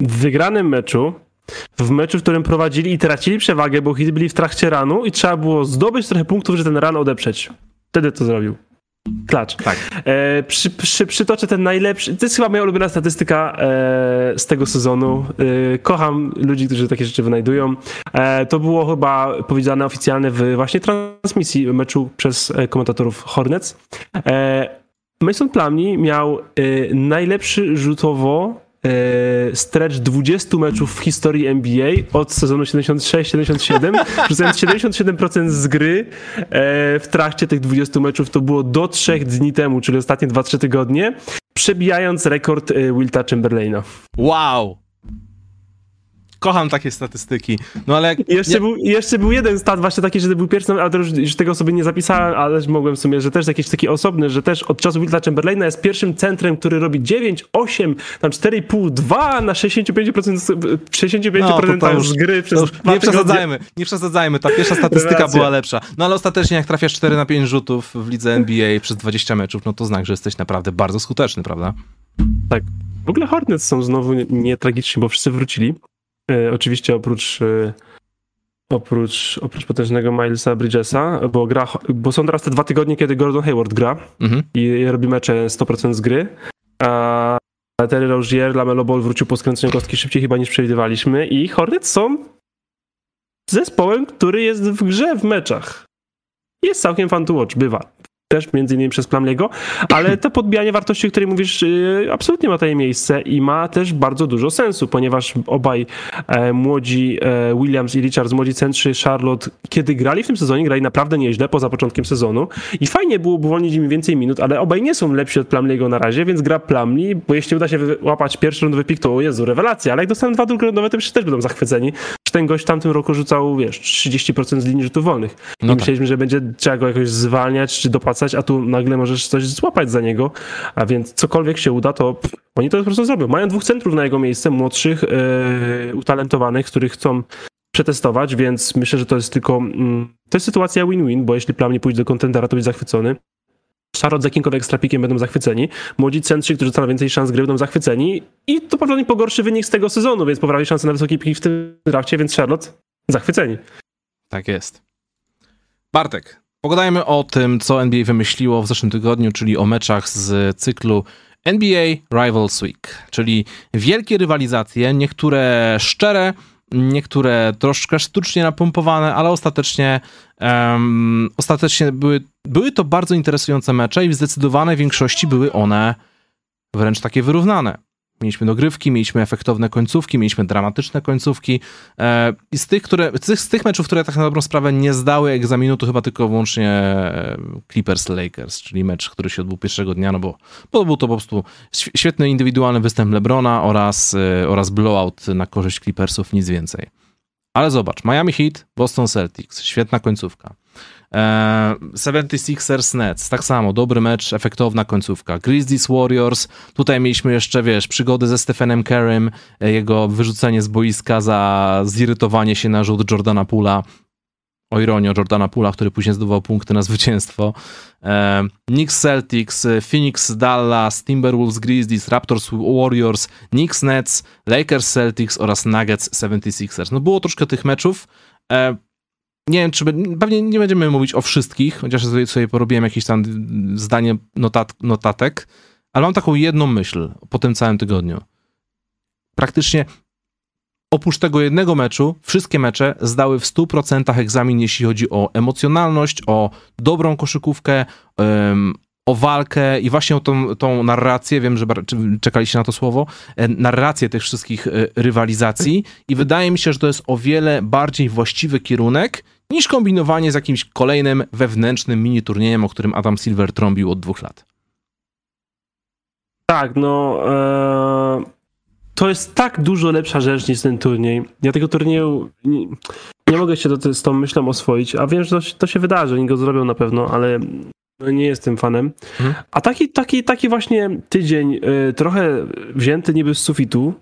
W wygranym meczu, w meczu, w którym prowadzili i tracili przewagę, bo hit byli w trakcie ranu i trzeba było zdobyć trochę punktów, żeby ten ran odeprzeć. Wtedy to zrobił. Klacz. Tak. E, przy, przy, przytoczę ten najlepszy. To jest chyba moja ulubiona statystyka e, z tego sezonu. E, kocham ludzi, którzy takie rzeczy wynajdują. E, to było chyba powiedziane oficjalnie w właśnie transmisji meczu przez e, komentatorów Hornets. E, Mason Plumlee miał najlepszy rzutowo stretch 20 meczów w historii NBA od sezonu 76-77, rzucając 77% z gry e, w trakcie tych 20 meczów, to było do 3 dni temu, czyli ostatnie 2-3 tygodnie, przebijając rekord e, Wilta Chamberlaina. Wow! Kocham takie statystyki. No ale... jeszcze, nie... był, jeszcze był jeden stat właśnie taki, że był pierwszy, ale już, już tego sobie nie zapisałem, ale mogłem w sumie, że też jakiś taki osobny, że też od czasu Wilta Chamberlaina jest pierwszym centrem, który robi 9, 8, tam 4,5, 2 na 65%, 65% no, to, to już, z gry przez już, Nie przesadzajmy, nie przesadzajmy, ta pierwsza statystyka była lepsza. No ale ostatecznie jak trafiasz 4 na 5 rzutów w lidze NBA przez 20 meczów, no to znak, że jesteś naprawdę bardzo skuteczny, prawda? Tak. W ogóle Hornets są znowu nietragiczni, nie bo wszyscy wrócili. E, oczywiście oprócz e, oprócz, oprócz potężnego Milesa Bridgesa, bo, gra, bo są teraz te dwa tygodnie, kiedy Gordon Hayward gra mhm. i robi mecze 100% z gry. A Terry Rozier, Lamelo Ball wrócił po skręceniu kostki szybciej chyba niż przewidywaliśmy i Hornets są zespołem, który jest w grze w meczach. Jest całkiem fun to watch, bywa też między innymi przez Plamlego, ale to podbijanie wartości, o której mówisz, y, absolutnie ma tutaj miejsce i ma też bardzo dużo sensu, ponieważ obaj e, młodzi e, Williams i Richards, młodzi centrzy Charlotte, kiedy grali w tym sezonie, grali naprawdę nieźle poza początkiem sezonu i fajnie było uwolnić im więcej minut, ale obaj nie są lepsi od Plamlego na razie, więc gra Plamli, bo jeśli uda się łapać pierwszy rundowy pik, to o Jezu, rewelacja, ale jak dostaną dwa drugorundowe, to przecież też będą zachwyceni. Ten gość w tamtym roku rzucał, wiesz, 30% z linii rzutów wolnych. I no tak. myśleliśmy, że będzie trzeba go jakoś zwalniać czy dopłacać a tu nagle możesz coś złapać za niego, a więc cokolwiek się uda, to oni to po prostu zrobią. Mają dwóch centrów na jego miejsce, młodszych, yy, utalentowanych, których chcą przetestować, więc myślę, że to jest tylko, mm, to jest sytuacja win-win, bo jeśli plan nie pójdzie do kontendera, to być zachwycony. Charlotte z jakimkolwiek strapikiem będą zachwyceni. Młodzi centrzy, którzy dostaną więcej szans gry, będą zachwyceni. I to prawdopodobnie pogorszy wynik z tego sezonu, więc poprawi szanse na wysoki pik w tym drafcie, więc Charlotte zachwyceni. Tak jest. Bartek, Pogadajmy o tym, co NBA wymyśliło w zeszłym tygodniu, czyli o meczach z cyklu NBA Rivals Week, czyli wielkie rywalizacje, niektóre szczere, niektóre troszkę sztucznie napompowane, ale ostatecznie, um, ostatecznie były, były to bardzo interesujące mecze i w zdecydowanej większości były one wręcz takie wyrównane. Mieliśmy dogrywki, mieliśmy efektowne końcówki, mieliśmy dramatyczne końcówki. E, I z tych, które, z tych meczów, które tak na dobrą sprawę nie zdały egzaminu, to chyba tylko wyłącznie e, Clippers-Lakers, czyli mecz, który się odbył pierwszego dnia, no bo, bo był to po prostu świetny indywidualny występ LeBrona oraz, e, oraz blowout na korzyść Clippersów, nic więcej. Ale zobacz, Miami Heat, Boston Celtics, świetna końcówka. E, 76ers Nets, tak samo, dobry mecz, efektowna końcówka. Grizzlies Warriors, tutaj mieliśmy jeszcze, wiesz, przygody ze Stephenem Kerrym, e, jego wyrzucenie z boiska za zirytowanie się na rzut Jordana Pula. O ironię Jordana Pula, który później zdobywał punkty na zwycięstwo. E, Knicks Celtics, e, Phoenix Dallas, Timberwolves Grizzlies, Raptors Warriors, Knicks Nets, Lakers Celtics oraz Nuggets 76ers. No było troszkę tych meczów. Nie wiem, czy pewnie nie będziemy mówić o wszystkich, chociaż sobie, sobie porobiłem jakieś tam zdanie notat, notatek, ale mam taką jedną myśl po tym całym tygodniu. Praktycznie oprócz tego jednego meczu, wszystkie mecze zdały w 100% egzamin, jeśli chodzi o emocjonalność, o dobrą koszykówkę, um, o walkę i właśnie o tą, tą narrację, wiem, że czekaliście na to słowo, e, narrację tych wszystkich e, rywalizacji i wydaje mi się, że to jest o wiele bardziej właściwy kierunek niż kombinowanie z jakimś kolejnym wewnętrznym mini turniejem, o którym Adam Silver trąbił od dwóch lat. Tak, no e, to jest tak dużo lepsza rzecz niż ten turniej. Ja tego turnieju nie, nie mogę się do, z tą myślą oswoić, a wiem, że to, to się wydarzy, oni go zrobią na pewno, ale no nie jestem fanem. Mhm. A taki, taki, taki właśnie tydzień, y, trochę wzięty niby z sufitu,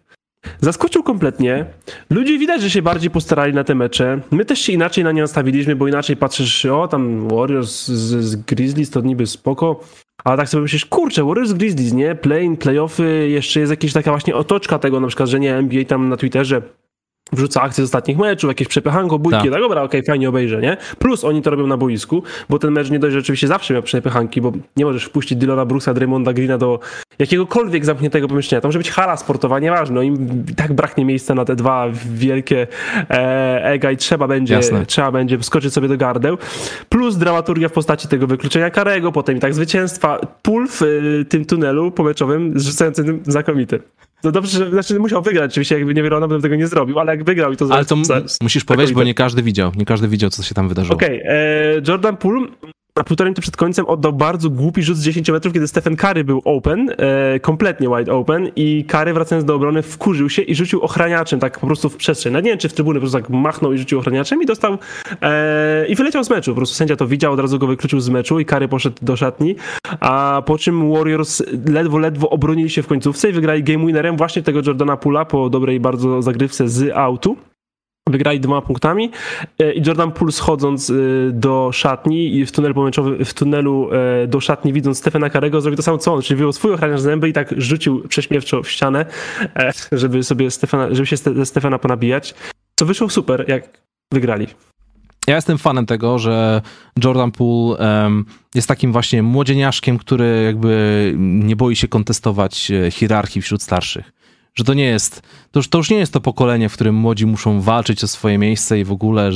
Zaskoczył kompletnie. Ludzie widać, że się bardziej postarali na te mecze. My też się inaczej na nie nastawiliśmy, bo inaczej patrzysz, o tam Warriors z, z Grizzlies to niby spoko. A tak sobie myślisz, kurczę, Warriors Grizzlies, nie? Play, playoffy, jeszcze jest jakaś taka właśnie otoczka tego, na przykład, że nie NBA tam na Twitterze wrzuca akcje z ostatnich meczów, jakieś przepychanko, bójki, tak, tak dobra, okej, okay, fajnie obejrzę, nie? Plus oni to robią na boisku, bo ten mecz nie dość, że oczywiście zawsze miał przepychanki, bo nie możesz wpuścić Dylona Brusa, Draymonda Greena do jakiegokolwiek zamkniętego pomieszczenia. To może być hala sportowa, nieważne, im tak braknie miejsca na te dwa wielkie e, ega i trzeba będzie, trzeba będzie skoczyć sobie do gardeł. Plus dramaturgia w postaci tego wykluczenia karego, potem i tak zwycięstwa. Pól w y, tym tunelu pomeczowym zrzucającym znakomity. No dobrze, że znaczy musiał wygrać, oczywiście jakby nie Verona, bym tego nie zrobił, ale jak wygrał i to Ale to musisz powiedzieć, bo nie każdy widział, nie każdy widział, co się tam wydarzyło. Okej, okay, e, Jordan Poole na półtorej minuty przed końcem oddał bardzo głupi rzut z 10 metrów, kiedy Stephen Curry był open, e, kompletnie wide open i Curry wracając do obrony wkurzył się i rzucił ochraniaczem tak po prostu w przestrzeń. No nie wiem, czy w trybuny po prostu tak machnął i rzucił ochraniaczem i dostał e, i wyleciał z meczu. Po prostu sędzia to widział, od razu go wykluczył z meczu i Curry poszedł do szatni, a po czym Warriors ledwo, ledwo obronili się w końcówce i wygrali game winnerem właśnie tego Jordana Pula po dobrej bardzo zagrywce z autu. Wygrali dwoma punktami e, i Jordan Poole schodząc e, do szatni i w tunelu w tunelu e, do szatni widząc Stefana Karego zrobił to samo co on, czyli wyjął swój ochraniacz zęby i tak rzucił prześmiewczo w ścianę, żeby sobie Stefana, żeby się ze Stefana ponabijać. Co wyszło super, jak wygrali. Ja jestem fanem tego, że Jordan Poole um, jest takim właśnie młodzieniaszkiem, który jakby nie boi się kontestować hierarchii wśród starszych że to nie jest, to już, to już nie jest to pokolenie, w którym młodzi muszą walczyć o swoje miejsce i w ogóle,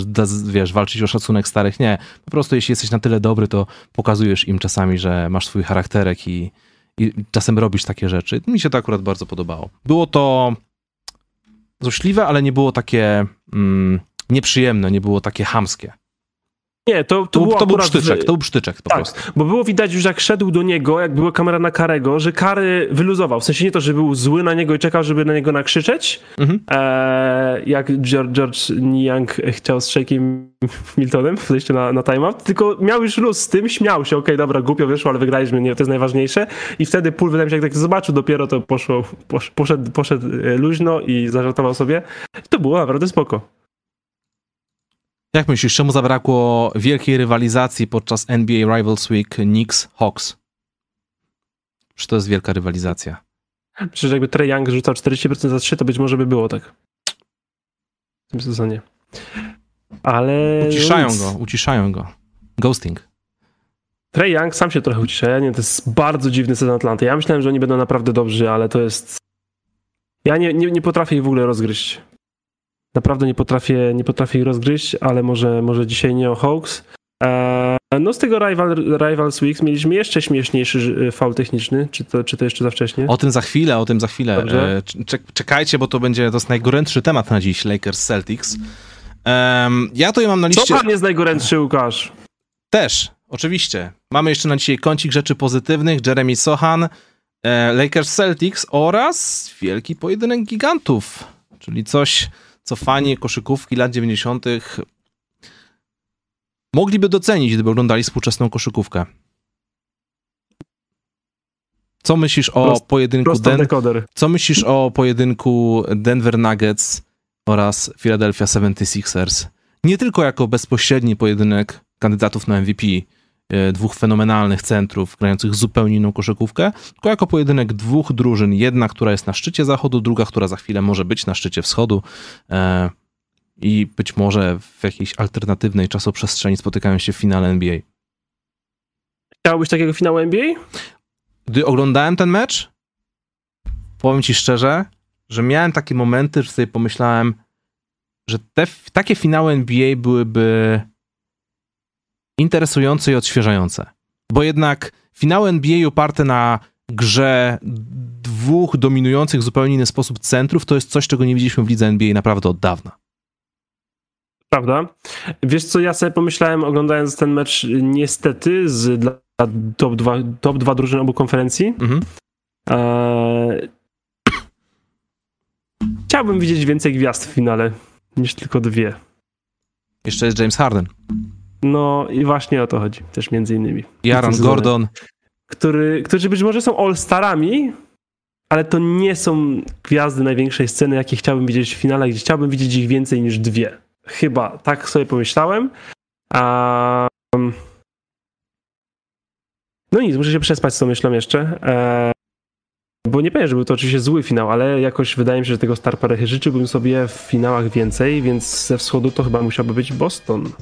wiesz, walczyć o szacunek starych. Nie. Po prostu jeśli jesteś na tyle dobry, to pokazujesz im czasami, że masz swój charakterek i, i czasem robisz takie rzeczy. Mi się to akurat bardzo podobało. Było to złośliwe, ale nie było takie mm, nieprzyjemne, nie było takie hamskie. Nie, to, to, to, to był sztyczek, to był sztyczek po tak, prostu. bo było widać już jak szedł do niego, jak była kamera na Karego, że Kary wyluzował. W sensie nie to, że był zły na niego i czekał, żeby na niego nakrzyczeć, mhm. e, jak George, George Niang chciał z Shakiem Miltonem w podejściu na, na timeout, tylko miał już luz z tym, śmiał się, okej, okay, dobra, głupio wyszło, ale wygraliśmy, nie, to jest najważniejsze. I wtedy Pól, wydaje mi się, jak tak zobaczył dopiero, to poszło, posz, poszedł, poszedł e, luźno i zażartował sobie. To było naprawdę spoko. Jak myślisz, czemu zabrakło wielkiej rywalizacji podczas NBA Rivals Week Knicks-Hawks? Czy to jest wielka rywalizacja? Przecież jakby Trey Young rzucał 40% za 3, to być może by było tak. W tym sezonie. Ale... Uciszają go, uciszają go. Ghosting. Trey Young sam się trochę ucisza. Ja nie, to jest bardzo dziwny sezon Atlanty. Ja myślałem, że oni będą naprawdę dobrzy, ale to jest... Ja nie, nie, nie potrafię ich w ogóle rozgryźć. Naprawdę nie potrafię, nie potrafię ich rozgryźć, ale może, może dzisiaj nie o Hawks. Eee, no z tego Rival, Rivals Weeks mieliśmy jeszcze śmieszniejszy faul techniczny, czy to, czy to jeszcze za wcześnie? O tym za chwilę, o tym za chwilę. Dobrze. Czekajcie, bo to będzie to jest najgorętszy temat na dziś, Lakers Celtics. Um, ja to mam na liście... Co pan jest najgorętszy, Łukasz? Też, oczywiście. Mamy jeszcze na dzisiaj kącik rzeczy pozytywnych, Jeremy Sohan, e, Lakers Celtics oraz wielki pojedynek gigantów, czyli coś co fani koszykówki lat 90. mogliby docenić, gdyby oglądali współczesną koszykówkę. Co myślisz o Prost- pojedynku Den-. Co myślisz o pojedynku Denver Nuggets oraz Philadelphia 76ers? Nie tylko jako bezpośredni pojedynek kandydatów na MVP, dwóch fenomenalnych centrów grających zupełnie inną koszykówkę, tylko jako pojedynek dwóch drużyn. Jedna, która jest na szczycie zachodu, druga, która za chwilę może być na szczycie wschodu. E, I być może w jakiejś alternatywnej czasoprzestrzeni spotykają się w finale NBA. Chciałbyś takiego finału NBA? Gdy oglądałem ten mecz, powiem ci szczerze, że miałem takie momenty, że sobie pomyślałem, że te, takie finały NBA byłyby interesujące i odświeżające. Bo jednak finały NBA oparte na grze dwóch dominujących w zupełnie inny sposób centrów, to jest coś, czego nie widzieliśmy w lidze NBA naprawdę od dawna. Prawda? Wiesz co, ja sobie pomyślałem, oglądając ten mecz, niestety, z dla top 2, top 2 drużyn obu konferencji. Mhm. Eee... Chciałbym widzieć więcej gwiazd w finale niż tylko dwie. Jeszcze jest James Harden. No i właśnie o to chodzi, też między innymi. Zdecydowanie. Gordon. Który, którzy być może są all-starami, ale to nie są gwiazdy największej sceny, jakie chciałbym widzieć w finale, gdzie chciałbym widzieć ich więcej niż dwie. Chyba, tak sobie pomyślałem. A... No nic, muszę się przespać z tą myślą jeszcze. Bo nie powiem, że był to oczywiście zły finał, ale jakoś wydaje mi się, że tego Star Parechy życzyłbym sobie w finałach więcej, więc ze wschodu to chyba musiałby być Boston.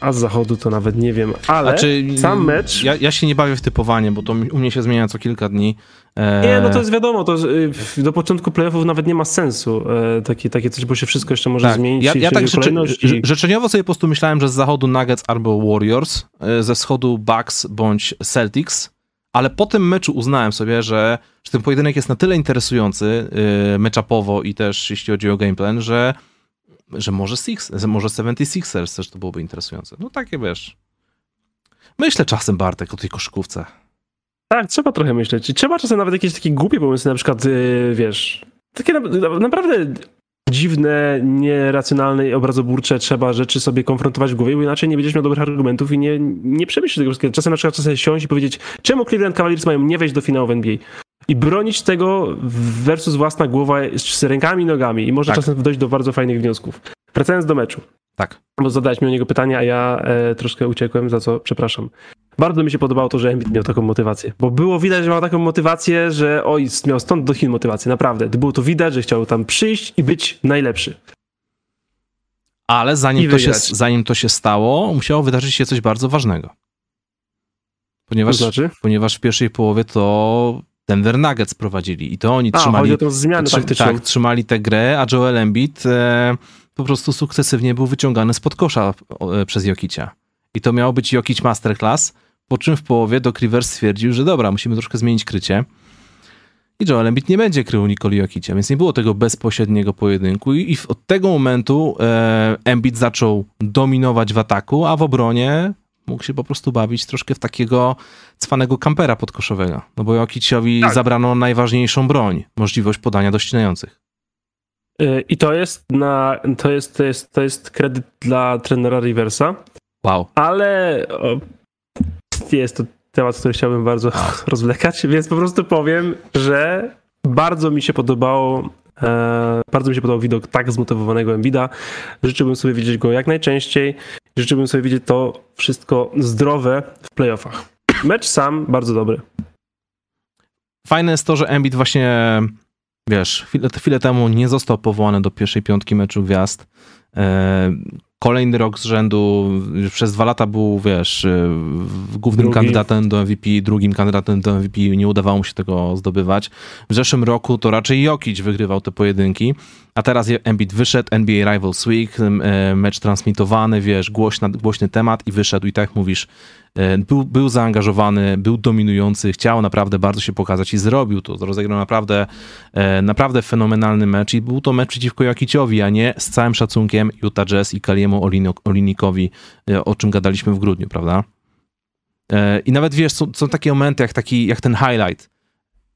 A z zachodu to nawet nie wiem, ale Znaczy, sam mecz... Ja, ja się nie bawię w typowanie, bo to u mnie się zmienia co kilka dni. E, Nie, no to jest wiadomo, to y, do początku playoffów nawet nie ma sensu e, takie, takie coś, bo się wszystko jeszcze może tak. zmienić. Ja, ja tak rzeczy, i- życzeniowo sobie po prostu myślałem, że z zachodu Nuggets albo Warriors, e, ze wschodu Bucks bądź Celtics, ale po tym meczu uznałem sobie, że, że ten pojedynek jest na tyle interesujący matchupowo i też jeśli chodzi o gameplan, że, że może, Six, że może 76ers też to byłoby interesujące. No takie wiesz. Myślę czasem, Bartek, o tej koszykówce. Tak, trzeba trochę myśleć. Trzeba czasem nawet jakieś takie głupie pomysły, na przykład, y, wiesz, takie na, na, naprawdę dziwne, nieracjonalne i obrazoburcze trzeba rzeczy sobie konfrontować w głowie, bo inaczej nie będziesz miał dobrych argumentów i nie, nie przemyślisz tego wszystkiego. Czasem na przykład czasem siąść i powiedzieć, czemu Cleveland Cavaliers mają nie wejść do finału w NBA? I bronić tego versus własna głowa z rękami i nogami. I można Tak. czasem dojść do bardzo fajnych wniosków. Wracając do meczu. Tak. Bo zadałeś mi o niego pytanie, a ja e, troszkę uciekłem, za co przepraszam. Bardzo mi się podobało to, że Embiid miał taką motywację. Bo było widać, że miał taką motywację, że oj, miał stąd do Chin motywację, naprawdę. Było to widać, że chciał tam przyjść i być najlepszy. Ale zanim to, się, zanim to się stało, musiało wydarzyć się coś bardzo ważnego. To Ponieważ, znaczy? ponieważ w pierwszej połowie to Denver Nuggets prowadzili i to oni A, trzymali, zmianę trzy, taktyczną. tak, trzymali tę grę, a Joel Embiid e, po prostu sukcesywnie był wyciągany spod kosza e, przez Jokicia. I to miało być Jokic Masterclass, po czym w połowie Doc Rivers stwierdził, że dobra, musimy troszkę zmienić krycie. I Joel Embiid nie będzie krył Nikoli Jokicia, więc nie było tego bezpośredniego pojedynku i, i od tego momentu e, Embiid zaczął dominować w ataku, a w obronie mógł się po prostu bawić troszkę w takiego cwanego kampera podkoszowego. No bo Jokiciowi Tak. zabrano najważniejszą broń, możliwość podania do ścinających. Y, I to jest, na, to, jest, to, jest, to jest kredyt dla trenera Riversa, Wow. ale o, jest to temat, który chciałbym bardzo rozwlekać, więc po prostu powiem, że bardzo mi się podobało e, bardzo mi się podobał widok tak zmotywowanego Embida. Życzyłbym sobie widzieć go jak najczęściej. Życzyłbym sobie widzieć to wszystko zdrowe w playoffach. Mecz sam bardzo dobry. Fajne jest to, że Embiid właśnie, wiesz, chwilę, chwilę temu nie został powołany do pierwszej piątki meczu gwiazd. E, Kolejny rok z rzędu, przez dwa lata był, wiesz, e, głównym Drugi. kandydatem do MVP, drugim kandydatem do MVP, nie udawało mu się tego zdobywać. W zeszłym roku to raczej Jokic wygrywał te pojedynki, a teraz Embiid wyszedł, NBA Rivals Week, e, mecz transmitowany, wiesz, głośny temat i wyszedł i tak mówisz, e, był, był zaangażowany, był dominujący, chciał naprawdę bardzo się pokazać i zrobił to. Rozegrał naprawdę, e, naprawdę fenomenalny mecz i był to mecz przeciwko Jokiciowi, a nie z całym szacunkiem Utah Jazz i Kaliemu Olinikowi, o czym gadaliśmy w grudniu, prawda? I nawet wiesz, są, są takie momenty jak, taki, jak ten highlight.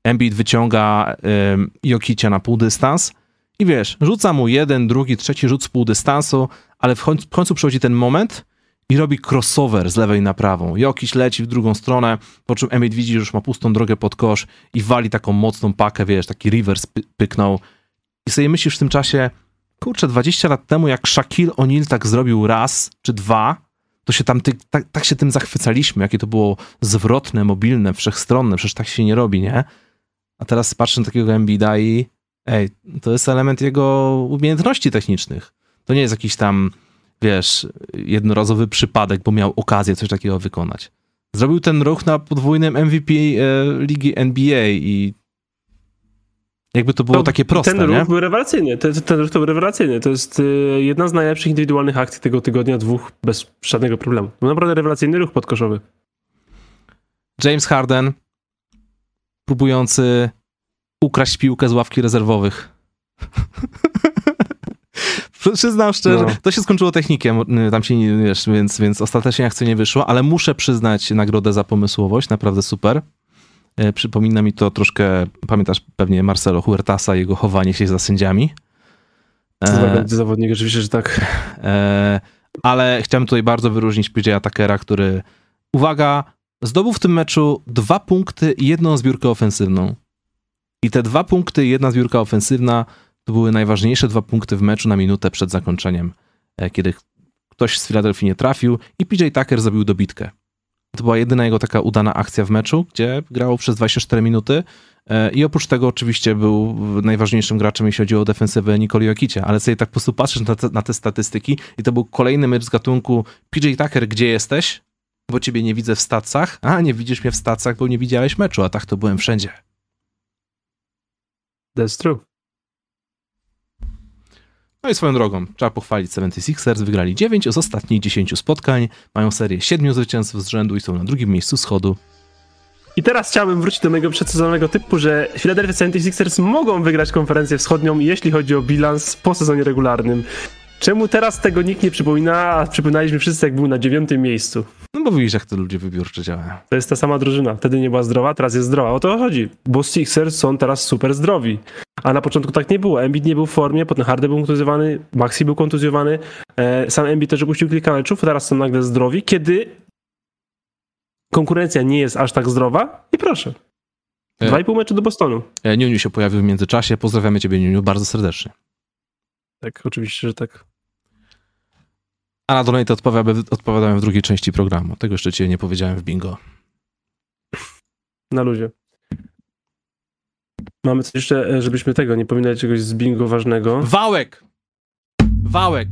Embiid wyciąga um, Jokicia na pół dystans i wiesz, rzuca mu jeden, drugi, trzeci rzut z pół dystansu, ale w końcu, przychodzi ten moment i robi crossover z lewej na prawą. Jokiś leci w drugą stronę, po czym Embiid widzi, że już ma pustą drogę pod kosz i wali taką mocną pakę, wiesz, taki reverse py- pyknął. I sobie myślisz w tym czasie, kurczę, 20 lat temu jak Shaquille O'Neal tak zrobił raz czy dwa, to się tam ty, tak, tak się tym zachwycaliśmy, jakie to było zwrotne, mobilne, wszechstronne, przecież tak się nie robi, nie? A teraz patrzę na takiego Embida i ej, to jest element jego umiejętności technicznych. To nie jest jakiś tam, wiesz, jednorazowy przypadek, bo miał okazję coś takiego wykonać. Zrobił ten ruch na podwójnym MVP e, ligi NBA i jakby to było To takie proste, Ten nie? ruch był rewelacyjny. Ten, ten ruch to był rewelacyjny. To jest y, jedna z najlepszych indywidualnych akcji tego tygodnia, dwóch bez żadnego problemu. To naprawdę rewelacyjny ruch podkoszowy. James Harden próbujący ukraść piłkę z ławki rezerwowych. Przyznam szczerze, No. to się skończyło technikiem, y, tam się nie wiesz, więc, więc ostatecznie akcja nie wyszło, ale muszę przyznać nagrodę za pomysłowość, naprawdę super. E, Przypomina mi to troszkę, pamiętasz pewnie Marcelo Huertasa, jego chowanie się za sędziami. Co E, za za zawodnik, oczywiście, że tak. E, ale chciałem tutaj bardzo wyróżnić PJ Atakera, który, uwaga, zdobył w tym meczu dwa punkty i jedną zbiórkę ofensywną. I te dwa punkty jedna zbiórka ofensywna to były najważniejsze dwa punkty w meczu na minutę przed zakończeniem, e, kiedy ktoś z Filadelfii nie trafił i PJ Tucker zrobił dobitkę. To była jedyna jego taka udana akcja w meczu, gdzie grało przez 24 minuty E, I oprócz tego oczywiście był najważniejszym graczem, jeśli chodzi o defensywę Nikoli Jokicie, ale sobie tak po prostu patrzysz na te, na te statystyki i to był kolejny mecz z gatunku PJ Tucker, gdzie jesteś? Bo ciebie nie widzę w stacach. A, nie widzisz mnie w stacach, bo nie widziałeś meczu, a tak to byłem wszędzie. That's true. No i swoją drogą, trzeba pochwalić 76ers, wygrali 9 z ostatnich 10 spotkań, mają serię 7 zwycięstw z rzędu i są na drugim miejscu schodu. I teraz chciałbym wrócić do mojego przedsezonowego typu, że Philadelphia 76ers mogą wygrać konferencję wschodnią, jeśli chodzi o bilans po sezonie regularnym. Czemu teraz tego nikt nie przypomina, a przypominaliśmy wszyscy, jak był na dziewiątym miejscu? No bo widzisz, jak to ludzie wybiórczo działają. To jest ta sama drużyna. Wtedy nie była zdrowa, teraz jest zdrowa. O to chodzi, bo Sixers są teraz super zdrowi. A na początku tak nie było. Embiid nie był w formie, potem Harden był kontuzjowany, Maxi był kontuzjowany, e, sam Embiid też opuścił kilka meczów, teraz są nagle zdrowi, kiedy konkurencja nie jest aż tak zdrowa i proszę. Dwa i pół meczu do Bostonu. Niuniu się pojawił w międzyczasie, pozdrawiamy ciebie Niuniu bardzo serdecznie. Tak, oczywiście, że tak. A na donate odpowiadałem w drugiej części programu. Tego jeszcze ci nie powiedziałem w bingo. Na luzie. Mamy coś jeszcze, e, żebyśmy tego, nie pominęli czegoś z bingo ważnego. Wałek! Wałek!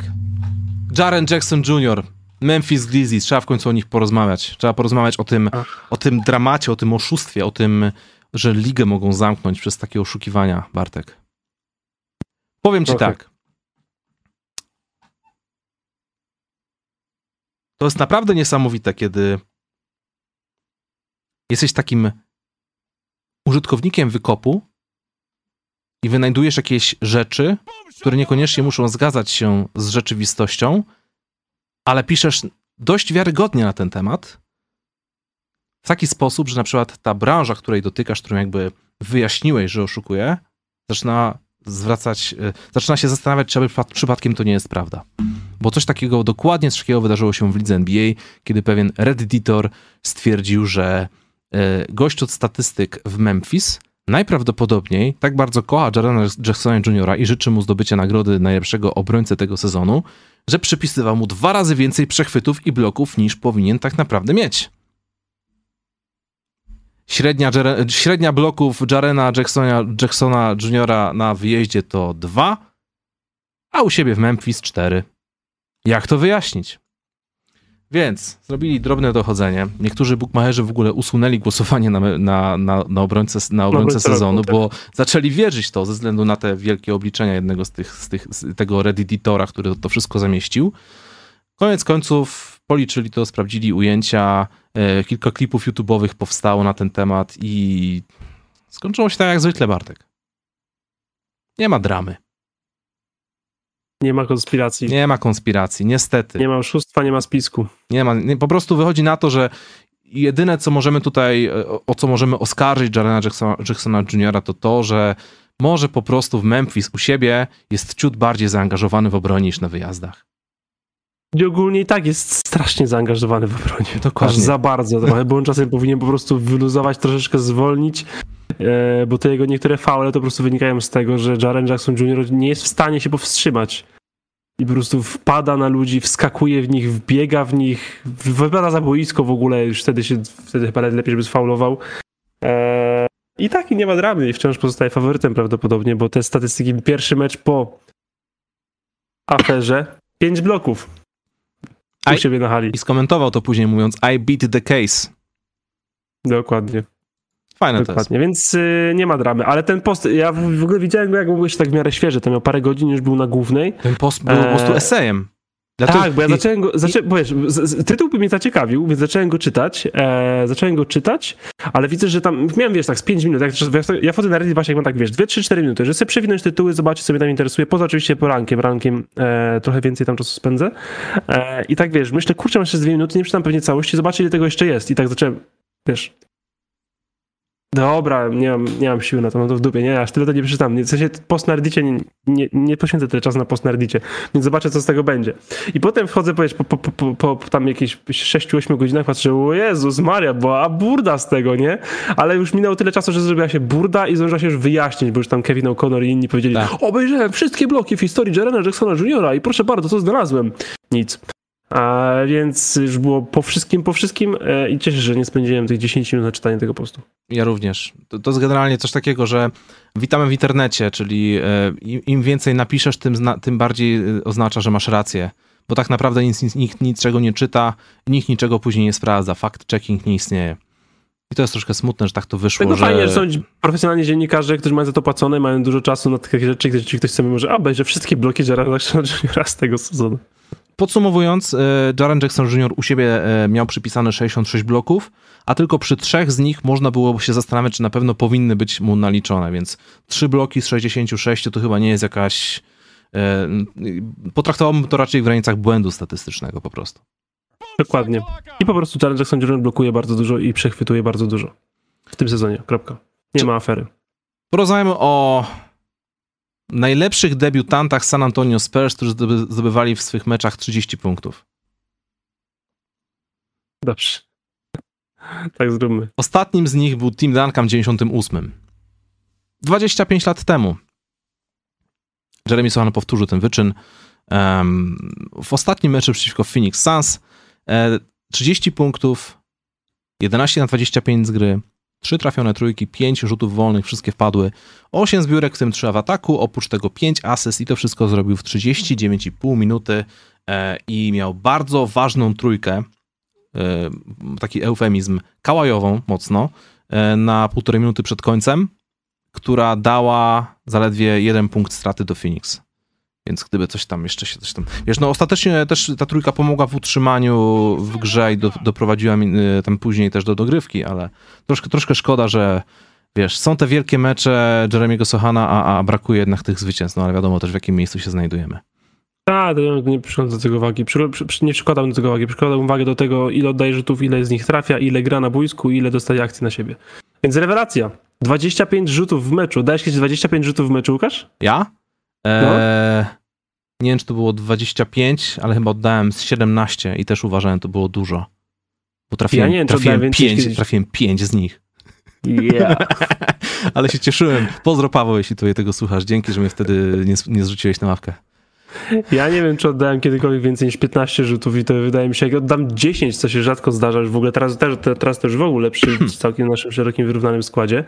Jaren Jackson Jr., Memphis Grizzlies, trzeba w końcu o nich porozmawiać. Trzeba porozmawiać o tym, Ach. o tym dramacie, o tym oszustwie, o tym, że ligę mogą zamknąć przez takie oszukiwania, Bartek. Powiem ci Okej. tak. To jest naprawdę niesamowite, kiedy jesteś takim użytkownikiem wykopu i wynajdujesz jakieś rzeczy, które niekoniecznie muszą zgadzać się z rzeczywistością, ale piszesz dość wiarygodnie na ten temat, w taki sposób, że na przykład ta branża, której dotykasz, którą jakby wyjaśniłeś, że oszukuje, zaczyna zwracać, e, zaczyna się zastanawiać, czy przypad- przypadkiem to nie jest prawda. Bo coś takiego, dokładnie coś takiego wydarzyło się w lidze NBA, kiedy pewien redditor stwierdził, że e, gość od statystyk w Memphis najprawdopodobniej tak bardzo kocha Jarena Jacksona Jr. i życzy mu zdobycia nagrody najlepszego obrońcy tego sezonu, że przypisywał mu dwa razy więcej przechwytów i bloków niż powinien tak naprawdę mieć. Średnia, średnia bloków Jarena Jacksona, Jacksona Jr. na wyjeździe to dwa, a u siebie w Memphis cztery. Jak to wyjaśnić? Więc zrobili drobne dochodzenie. Niektórzy bookmacherzy w ogóle usunęli głosowanie na, na, na, na obrońcę, na obrońcę sezonu, tak. bo zaczęli wierzyć to ze względu na te wielkie obliczenia jednego z tych, z tych z tego redditora, który to wszystko zamieścił. Koniec końców policzyli to, sprawdzili ujęcia, e, kilka klipów YouTube'owych powstało na ten temat i skończyło się tak jak zwykle, Bartek. Nie ma dramy, Nie ma konspiracji, nie, nie ma konspiracji, niestety. ma oszustwa, nie ma spisku. Nie ma, nie, po prostu wychodzi na to, że jedyne, co możemy tutaj, e, o, o co możemy oskarżyć Jarena Jacksona, Jacksona Jr., to to, że może po prostu w Memphis u siebie jest ciut bardziej zaangażowany w obronie niż na wyjazdach. Gdzie ogólnie i tak jest strasznie zaangażowany w obronie. Dokładnie. Aż za bardzo trochę, bo on czasem powinien po prostu wyluzować, troszeczkę zwolnić, e, bo te jego niektóre faule to po prostu wynikają z tego, że Jaren Jackson Jr. nie jest w stanie się powstrzymać. I po prostu wpada na ludzi, wskakuje w nich, wbiega w nich, wypada za boisko w ogóle, już wtedy się, wtedy chyba lepiej, żeby sfaulował. E, I tak i nie ma dramy i wciąż pozostaje faworytem prawdopodobnie, bo te statystyki, pierwszy mecz po aferze, pięć bloków u Aj. siebie na hali. I skomentował to później mówiąc I beat the case. Dokładnie, Fajne to jest. dokładnie. Więc y, nie ma dramy, ale ten post, ja w, w ogóle widziałem go, jak był jeszcze tak w miarę świeży, to miał parę godzin, już był na głównej. Ten post był po prostu Eee, esejem. Tak, bo ja i- zacząłem go, zaczę, bo wiesz, tytuł by mnie zaciekawił, więc zacząłem go czytać, e, zacząłem go czytać, ale widzę, że tam, miałem, wiesz, tak z 5 minut, jak, ja, wchodzę na Reddit właśnie, jak mam tak, wiesz, 2, 3, 4 minuty, że sobie przewinąć tytuły, zobaczyć, co mnie tam interesuje, poza oczywiście porankiem, rankiem e, trochę więcej tam czasu spędzę. E, i tak, wiesz, myślę, kurczę, mam jeszcze 2 minuty, nie przeczytam pewnie całości, zobaczę, ile tego jeszcze jest. I tak zacząłem, wiesz, Dobra, nie mam, nie mam siły na to, no to w dupie, nie, aż tyle to nie przeczytam. W sensie post na Reddicie nie, nie, nie poświęcę tyle czasu na post na Reddicie, więc zobaczę, co z tego będzie. I potem wchodzę, powiesz, po, po, po, po, tam jakieś 6-8 godzinach patrzę, o Jezus Maria, była burda z tego, nie? Ale już minęło tyle czasu, że zrobiła się burda i zdążyła się już wyjaśnić, bo już tam Kevin O'Connor i inni powiedzieli, Tak. obejrzałem wszystkie bloki w historii Jarena Jacksona Jr. i proszę bardzo, co znalazłem? Nic. A więc już było po wszystkim, po wszystkim e, i cieszę się, że nie spędziłem tych 10 minut na czytanie tego postu. Ja również. To, to jest generalnie coś takiego, że witamy w internecie, czyli e, im, więcej napiszesz, tym, tym bardziej e, oznacza, że masz rację. Bo tak naprawdę nic, nikt niczego nie czyta, nikt niczego później nie sprawdza. Fact-checking nie istnieje. I to jest troszkę smutne, że tak to wyszło, Tego że... fajnie, że są profesjonalni dziennikarze, którzy mają za to płacone, mają dużo czasu na takie rzeczy, gdzie ktoś sobie może, a obejrzę wszystkie bloki Jacksona Jr. z tego sezonu. Podsumowując, e, Jaren Jackson Jr. u siebie e, miał przypisane 66 bloków, a tylko przy trzech z nich można było się zastanawiać, czy na pewno powinny być mu naliczone, więc trzy bloki z 66 to chyba nie jest jakaś... e, Potraktowałbym to raczej w granicach błędu statystycznego po prostu. Dokładnie. I po prostu Jaren Jackson Jr. blokuje bardzo dużo i przechwytuje bardzo dużo. W tym sezonie, kropka. Nie Czy- ma afery. Porozmawiamy o najlepszych debiutantach San Antonio Spurs, którzy zdoby- zdobywali w swych meczach 30 punktów. Dobrze. Tak zróbmy. Ostatnim z nich był Tim Duncan w 98. 25 lat temu. Jeremy Sohan powtórzył ten wyczyn. Em, w ostatnim meczu przeciwko Phoenix Suns e, 30 punktów, 11 na 25 z gry, 3 trafione trójki, 5 rzutów wolnych, wszystkie wpadły, 8 zbiórek, w tym 3 w ataku, oprócz tego 5 asyst i to wszystko zrobił w 39,5 minuty e, i miał bardzo ważną trójkę, e, taki eufemizm, kałajową mocno, e, na półtorej minuty przed końcem, która dała zaledwie jeden punkt straty do Phoenix. Więc gdyby coś tam jeszcze się coś tam. Wiesz, no ostatecznie też ta trójka pomogła w utrzymaniu w grze i do, doprowadziła mi, y, tam później też do dogrywki, ale troszkę, troszkę szkoda, że wiesz, są te wielkie mecze Jeremiego Sohana, a, a brakuje jednak tych zwycięstw, no ale wiadomo też w jakim miejscu się znajdujemy. Tak, nie przykładam do tego uwagi. Przy, przy, nie przykładam do tego uwagi. Przykładam uwagę do tego, ile oddaje rzutów, ile z nich trafia, ile gra na boisku, ile dostaje akcji na siebie. Więc rewelacja. 25 rzutów w meczu. Dałeś kiedyś 25 rzutów w meczu, Łukasz? Ja? Eee, Nie wiem, czy to było 25, ale chyba oddałem z 17 i też uważałem, to było dużo. Bo trafiłem, Ja nie wiem, trafiłem, pięć, kiedyś. trafiłem pięć z nich. Yeah. Ale się cieszyłem. Pozdro Paweł, jeśli tutaj tego słuchasz. Dzięki, że mnie wtedy nie, nie zrzuciłeś na ławkę. Ja nie wiem, czy oddałem kiedykolwiek więcej niż 15 rzutów i to wydaje mi się, jak oddam 10, co się rzadko zdarza, już w ogóle teraz, teraz, teraz już w ogóle przy całkiem naszym szerokim, wyrównanym składzie.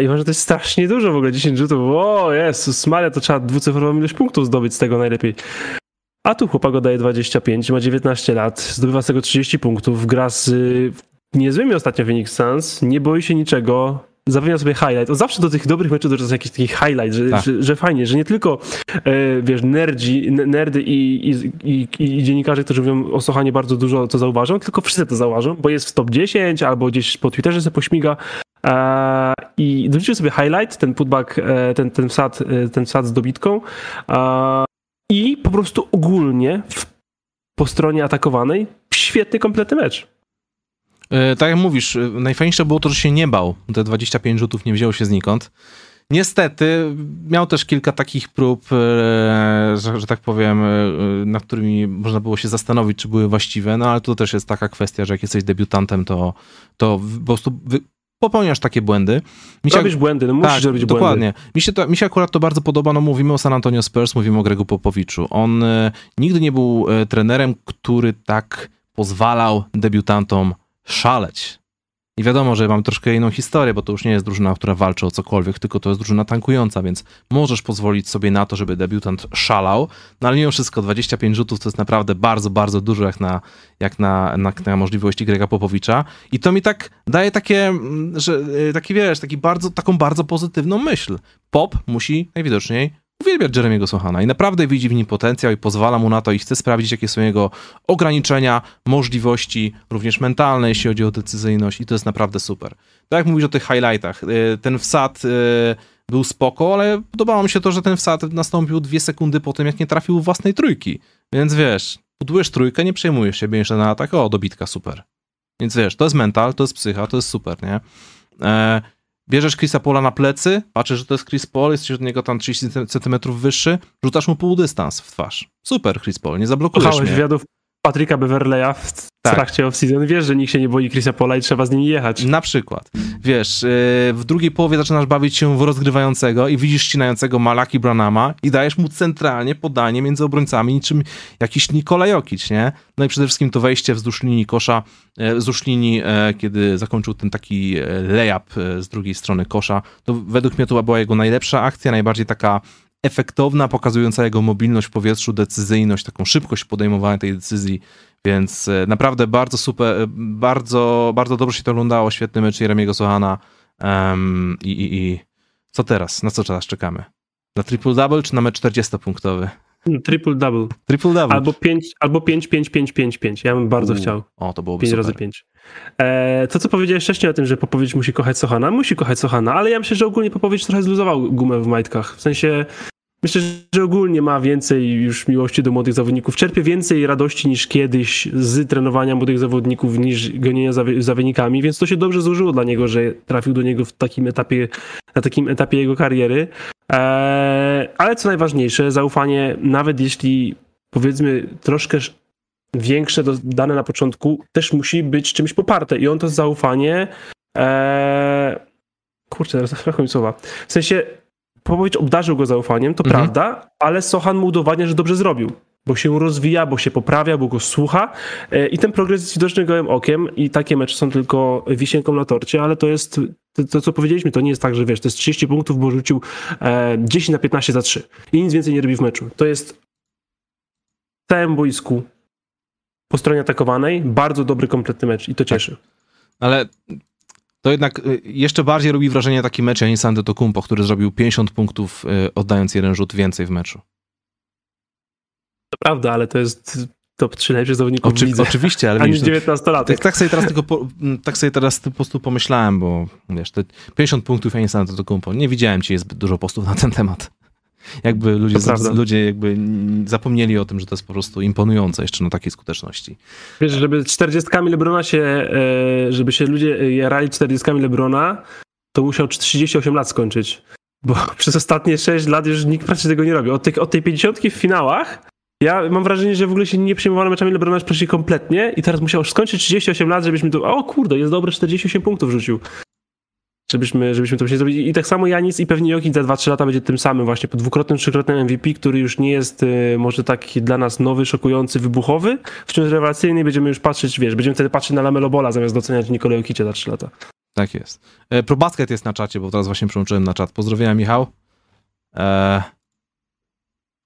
I uważam, to jest strasznie dużo w ogóle, 10 rzutów. O, Jezus Maria, to trzeba dwucyfrową ilość punktów zdobyć z tego najlepiej. A tu chłopak oddaje 25, ma 19 lat, zdobywa z tego 30 punktów, gra z y, niezłymi ostatnio Phoenix Suns, nie boi się niczego, zapewnia sobie highlight. On zawsze do tych dobrych meczów dorzuca jakiś taki highlight, że, Tak. że, że fajnie, że nie tylko e, wiesz, nerdzi, nerdy i, i, i, i dziennikarze, którzy mówią o Sochanie bardzo dużo, to zauważą, tylko wszyscy to zauważą, bo jest w top 10 albo gdzieś po Twitterze sobie pośmiga e, i dorzucił sobie highlight, ten putback, e, ten, ten, wsad, e, ten wsad z dobitką e, i po prostu ogólnie w, po stronie atakowanej świetny, kompletny mecz. E, tak jak mówisz, e, najfajniejsze było to, że się nie bał. Te 25 rzutów nie wzięło się znikąd. Niestety, miał też kilka takich prób, e, że, że, tak powiem, nad którymi można było się zastanowić, czy były właściwe, no ale to też jest taka kwestia, że jak jesteś debiutantem, to, to po prostu popełniasz takie błędy. Mi się, robisz błędy, no musisz tak, robić błędy. Dokładnie. Mi się, to, mi się akurat to bardzo podoba, no mówimy o San Antonio Spurs, mówimy o Gregu Popowiczu. On e, nigdy nie był e, trenerem, który tak pozwalał debiutantom szaleć. I wiadomo, że mam troszkę inną historię, bo to już nie jest drużyna, która walczy o cokolwiek, tylko to jest drużyna tankująca, więc możesz pozwolić sobie na to, żeby debiutant szalał, no ale mimo wszystko 25 rzutów to jest naprawdę bardzo, bardzo dużo jak na, jak na, na, na możliwości Grega Popowicza i to mi tak daje takie, mm, że y, taki wiesz, taki bardzo, taką bardzo pozytywną myśl. Pop musi najwidoczniej uwielbia Jeremiego Sohana i naprawdę widzi w nim potencjał i pozwala mu na to i chce sprawdzić, jakie są jego ograniczenia, możliwości, również mentalne, jeśli chodzi o decyzyjność i to jest naprawdę super. Tak jak mówisz o tych highlightach, y, ten wsad y, był spoko, ale podobało mi się to, że ten wsad nastąpił dwie sekundy po tym, jak nie trafił własnej trójki. Więc wiesz, budujesz trójkę, nie przejmujesz się, bierzesz na atak, o, dobitka, super. Więc wiesz, to jest mental, to jest psycha, to jest super, nie? Bierzesz Chrisa Pola na plecy, patrzysz, że to jest Chris Paul, jesteś od niego tam 30 cm wyższy, rzucasz mu pół dystans w twarz. Super, Chris Paul, nie zablokujesz Słuchałeś mnie. wywiadów Patryka Beverleya w tak. trakcie off-season. Wiesz, że nikt się nie boi Chrisa Pola i trzeba z nimi jechać. Na przykład. Wiesz, y, w drugiej połowie zaczynasz bawić się w rozgrywającego i widzisz ścinającego Malaki Branama i dajesz mu centralnie podanie między obrońcami niczym jakiś Nikola Jokic, nie? No i przede wszystkim to wejście wzdłuż linii kosza, e, wzdłuż linii, e, kiedy zakończył ten taki e, layup z drugiej strony kosza, to według mnie to była jego najlepsza akcja, najbardziej taka efektowna, pokazująca jego mobilność w powietrzu, decyzyjność, taką szybkość podejmowania tej decyzji, więc e, naprawdę bardzo super, e, bardzo, bardzo dobrze się to oglądało, świetny mecz Jeremiego Sohana um, i, i, i co teraz? Na co teraz czekamy? Na triple-double czy na mecz 40-punktowy? Triple double. Triple double. Albo 5, albo 5, 5, 5, 5, 5. Ja bym bardzo U, chciał. O, to byłoby 5 super. razy 5. E, to, co powiedziałeś wcześniej o tym, że Popowicz musi kochać Sohana, musi kochać Sohana, ale ja myślę, że ogólnie Popowicz trochę zluzował gumę w majtkach. W sensie Myślę, że ogólnie ma więcej już miłości do młodych zawodników. Czerpie więcej radości niż kiedyś z trenowania młodych zawodników, niż gonienia za, za wynikami, więc to się dobrze złożyło dla niego, że trafił do niego w takim etapie, na takim etapie jego kariery. Eee, ale co najważniejsze, zaufanie, nawet jeśli powiedzmy troszkę większe dane na początku, też musi być czymś poparte i on to zaufanie eee, kurczę, teraz zabrakło słowa. W sensie Popowicz obdarzył go zaufaniem, to mhm. prawda, ale Sochan mu udowadnia, że dobrze zrobił. Bo się rozwija, bo się poprawia, bo go słucha e, i ten progres jest widoczny gołym okiem i takie mecze są tylko wisienką na torcie, ale to jest, to, to, co powiedzieliśmy, to nie jest tak, że wiesz, to jest 30 punktów, bo rzucił e, 10 na 15 za 3 i nic więcej nie robi w meczu. To jest w całym boisku po stronie atakowanej bardzo dobry, kompletny mecz i to cieszy. Ale to jednak y, jeszcze bardziej robi wrażenie taki mecz Janis Antetokounmpo, który zrobił 50 punktów y, oddając jeden rzut więcej w meczu. To prawda, ale to jest top 3 najlepszych zawodników Oczy, w Oczywiście, ale... Ani 19 lat. Tak, tak, sobie teraz tylko po, tak sobie teraz po prostu pomyślałem, bo wiesz, te 50 punktów Janis Antetokounmpo, nie widziałem ci zbyt dużo postów na ten temat. Jakby ludzie, ludzie jakby zapomnieli o tym, że to jest po prostu imponujące jeszcze na takiej skuteczności. Wiesz, żeby 40 Lebrona się, e, żeby się ludzie jarali 40 Lebrona, to musiał 38 lat skończyć. Bo przez ostatnie 6 lat już nikt praktycznie tego nie robi. Od, tej, od tej 50 w finałach ja mam wrażenie, że w ogóle się nie przejmowano meczami Lebrona praktycznie kompletnie i teraz musiał skończyć 38 lat, żebyśmy to, o kurde, jest dobre 48 punktów rzucił żebyśmy, żebyśmy to właśnie zrobili. I tak samo Janis i pewnie Jokic za 2-3 lata będzie tym samym właśnie po dwukrotnym, trzykrotnym MVP, który już nie jest y, może taki dla nas nowy, szokujący, wybuchowy, w czymś rewelacyjny będziemy już patrzeć, wiesz, będziemy wtedy patrzeć na Lamelo Bola zamiast doceniać Nikolę Jokicia za 3 lata. Tak jest. E, ProBasket jest na czacie, bo teraz właśnie przyłączyłem na czat. Pozdrowienia Michał. E,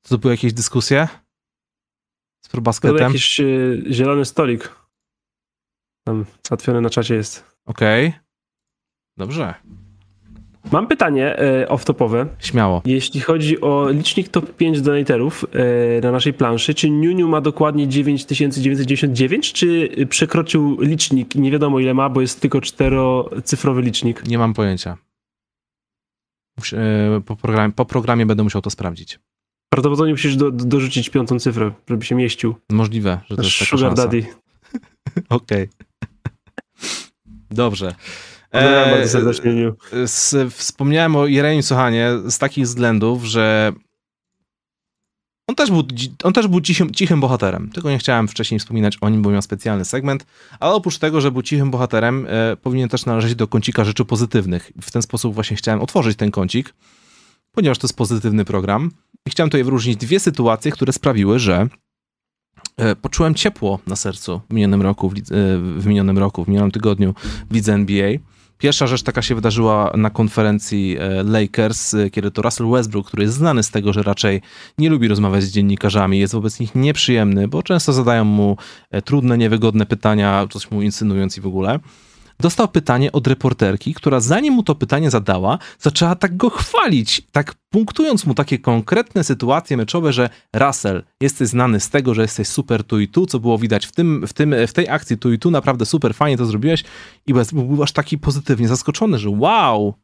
to były jakieś dyskusje z ProBasketem? To jakiś y, zielony stolik. Tam zatwiony na czacie jest. Okej. Okay. Dobrze. Mam pytanie e, off-topowe. Śmiało. Jeśli chodzi o licznik top 5 donatorów e, na naszej planszy, czy Niuniu ma dokładnie 9999, czy przekroczył licznik i nie wiadomo ile ma, bo jest tylko czterocyfrowy licznik? Nie mam pojęcia. E, po programie, po programie będę musiał to sprawdzić. Prawdopodobnie musisz do, dorzucić piątą cyfrę, żeby się mieścił. Możliwe, że to jest taka Sugar szansa. Daddy. Okej. Okay. Dobrze. Pozdrawiam E, bardzo serdecznie, Niu. wspomniałem o Jeremim Sochanie z takich względów, że on też był, on też był cichym, cichym bohaterem. Tylko nie chciałem wcześniej wspominać o nim, bo miał specjalny segment. Ale oprócz tego, że był cichym bohaterem, e, powinien też należeć do kącika rzeczy pozytywnych. W ten sposób właśnie chciałem otworzyć ten kącik, ponieważ to jest pozytywny program. I chciałem tutaj wyróżnić dwie sytuacje, które sprawiły, że e, poczułem ciepło na sercu w minionym roku, w, e, w minionym roku, w minionym tygodniu w lidze NBA. Pierwsza rzecz taka się wydarzyła na konferencji e, Lakers, e, kiedy to Russell Westbrook, który jest znany z tego, że raczej nie lubi rozmawiać z dziennikarzami, jest wobec nich nieprzyjemny, bo często zadają mu e, trudne, niewygodne pytania, coś mu insynuując i w ogóle. Dostał pytanie od reporterki, która zanim mu to pytanie zadała, zaczęła tak go chwalić, tak punktując mu takie konkretne sytuacje meczowe, że Russell, jesteś znany z tego, że jesteś super tu i tu, co było widać w, tym, w, tym, w tej akcji tu i tu, naprawdę super fajnie to zrobiłeś i był aż taki pozytywnie zaskoczony, że wow,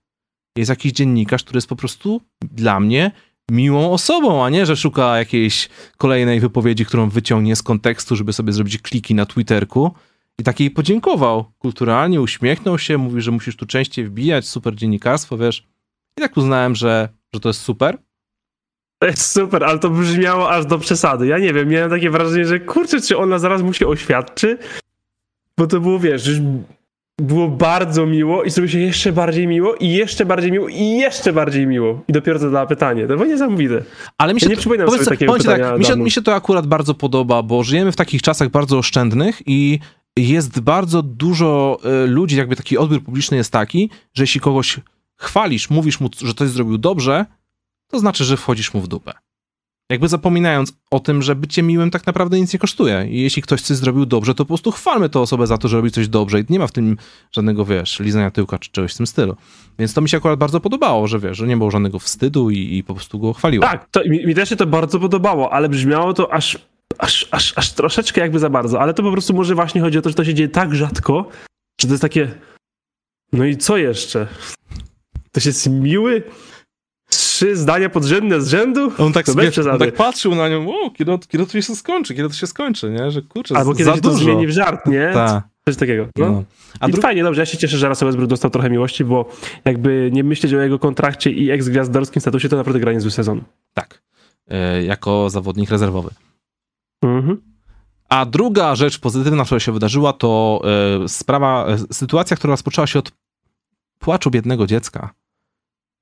jest jakiś dziennikarz, który jest po prostu dla mnie miłą osobą, a nie, że szuka jakiejś kolejnej wypowiedzi, którą wyciągnie z kontekstu, żeby sobie zrobić kliki na Twitterku. I takiej podziękował kulturalnie, uśmiechnął się, mówi, że musisz tu częściej wbijać, super dziennikarstwo, wiesz. I tak uznałem, że, że to jest super. To jest super, ale to brzmiało aż do przesady. Ja nie wiem, miałem takie wrażenie, że kurczę, czy ona zaraz mu się oświadczy? Bo to było, wiesz, już było bardzo miło i zrobiło się jeszcze bardziej miło i jeszcze bardziej miło i jeszcze bardziej miło. I dopiero zadała pytanie. To było niesamowite. Ale mi się Ja nie to, przypominam sobie takiego powiem ci pytania tak, mi, się, mi się to akurat bardzo podoba, bo żyjemy w takich czasach bardzo oszczędnych i jest bardzo dużo y, ludzi, jakby taki odbiór publiczny jest taki, że jeśli kogoś chwalisz, mówisz mu, że coś zrobił dobrze, to znaczy, że wchodzisz mu w dupę. Jakby zapominając o tym, że bycie miłym tak naprawdę nic nie kosztuje. I jeśli ktoś coś zrobił dobrze, to po prostu chwalmy tę osobę za to, że robi coś dobrze. I nie ma w tym żadnego, wiesz, lizania tyłka czy czegoś w tym stylu. Więc to mi się akurat bardzo podobało, że wiesz, że nie było żadnego wstydu i, i po prostu go chwaliłem. Tak, to, mi, mi też się to bardzo podobało, ale brzmiało to aż, aż, aż, aż troszeczkę jakby za bardzo. Ale to po prostu może właśnie chodzi o to, że to się dzieje tak rzadko, że to jest takie. No i co jeszcze? To się jest miły? Trzy zdania podrzędne z rzędu? On tak, To przesady. on tak patrzył na nią, o, kiedy, kiedy to się skończy, kiedy to się skończy, nie? Że kurczę, Albo za kiedy się to dużo. zmieni w żart, nie? Ta, Coś takiego. No. no. A I dru- fajnie, dobrze, ja się cieszę, że Russell Westbrook dostał trochę miłości, bo jakby nie myśleć o jego kontrakcie i ex-gwiazdorskim statusie, to naprawdę gra niezły sezon. tak, e, jako zawodnik rezerwowy. Mhm. A druga rzecz pozytywna, która się wydarzyła, to e, sprawa, e, sytuacja, która rozpoczęła się od płaczu biednego dziecka,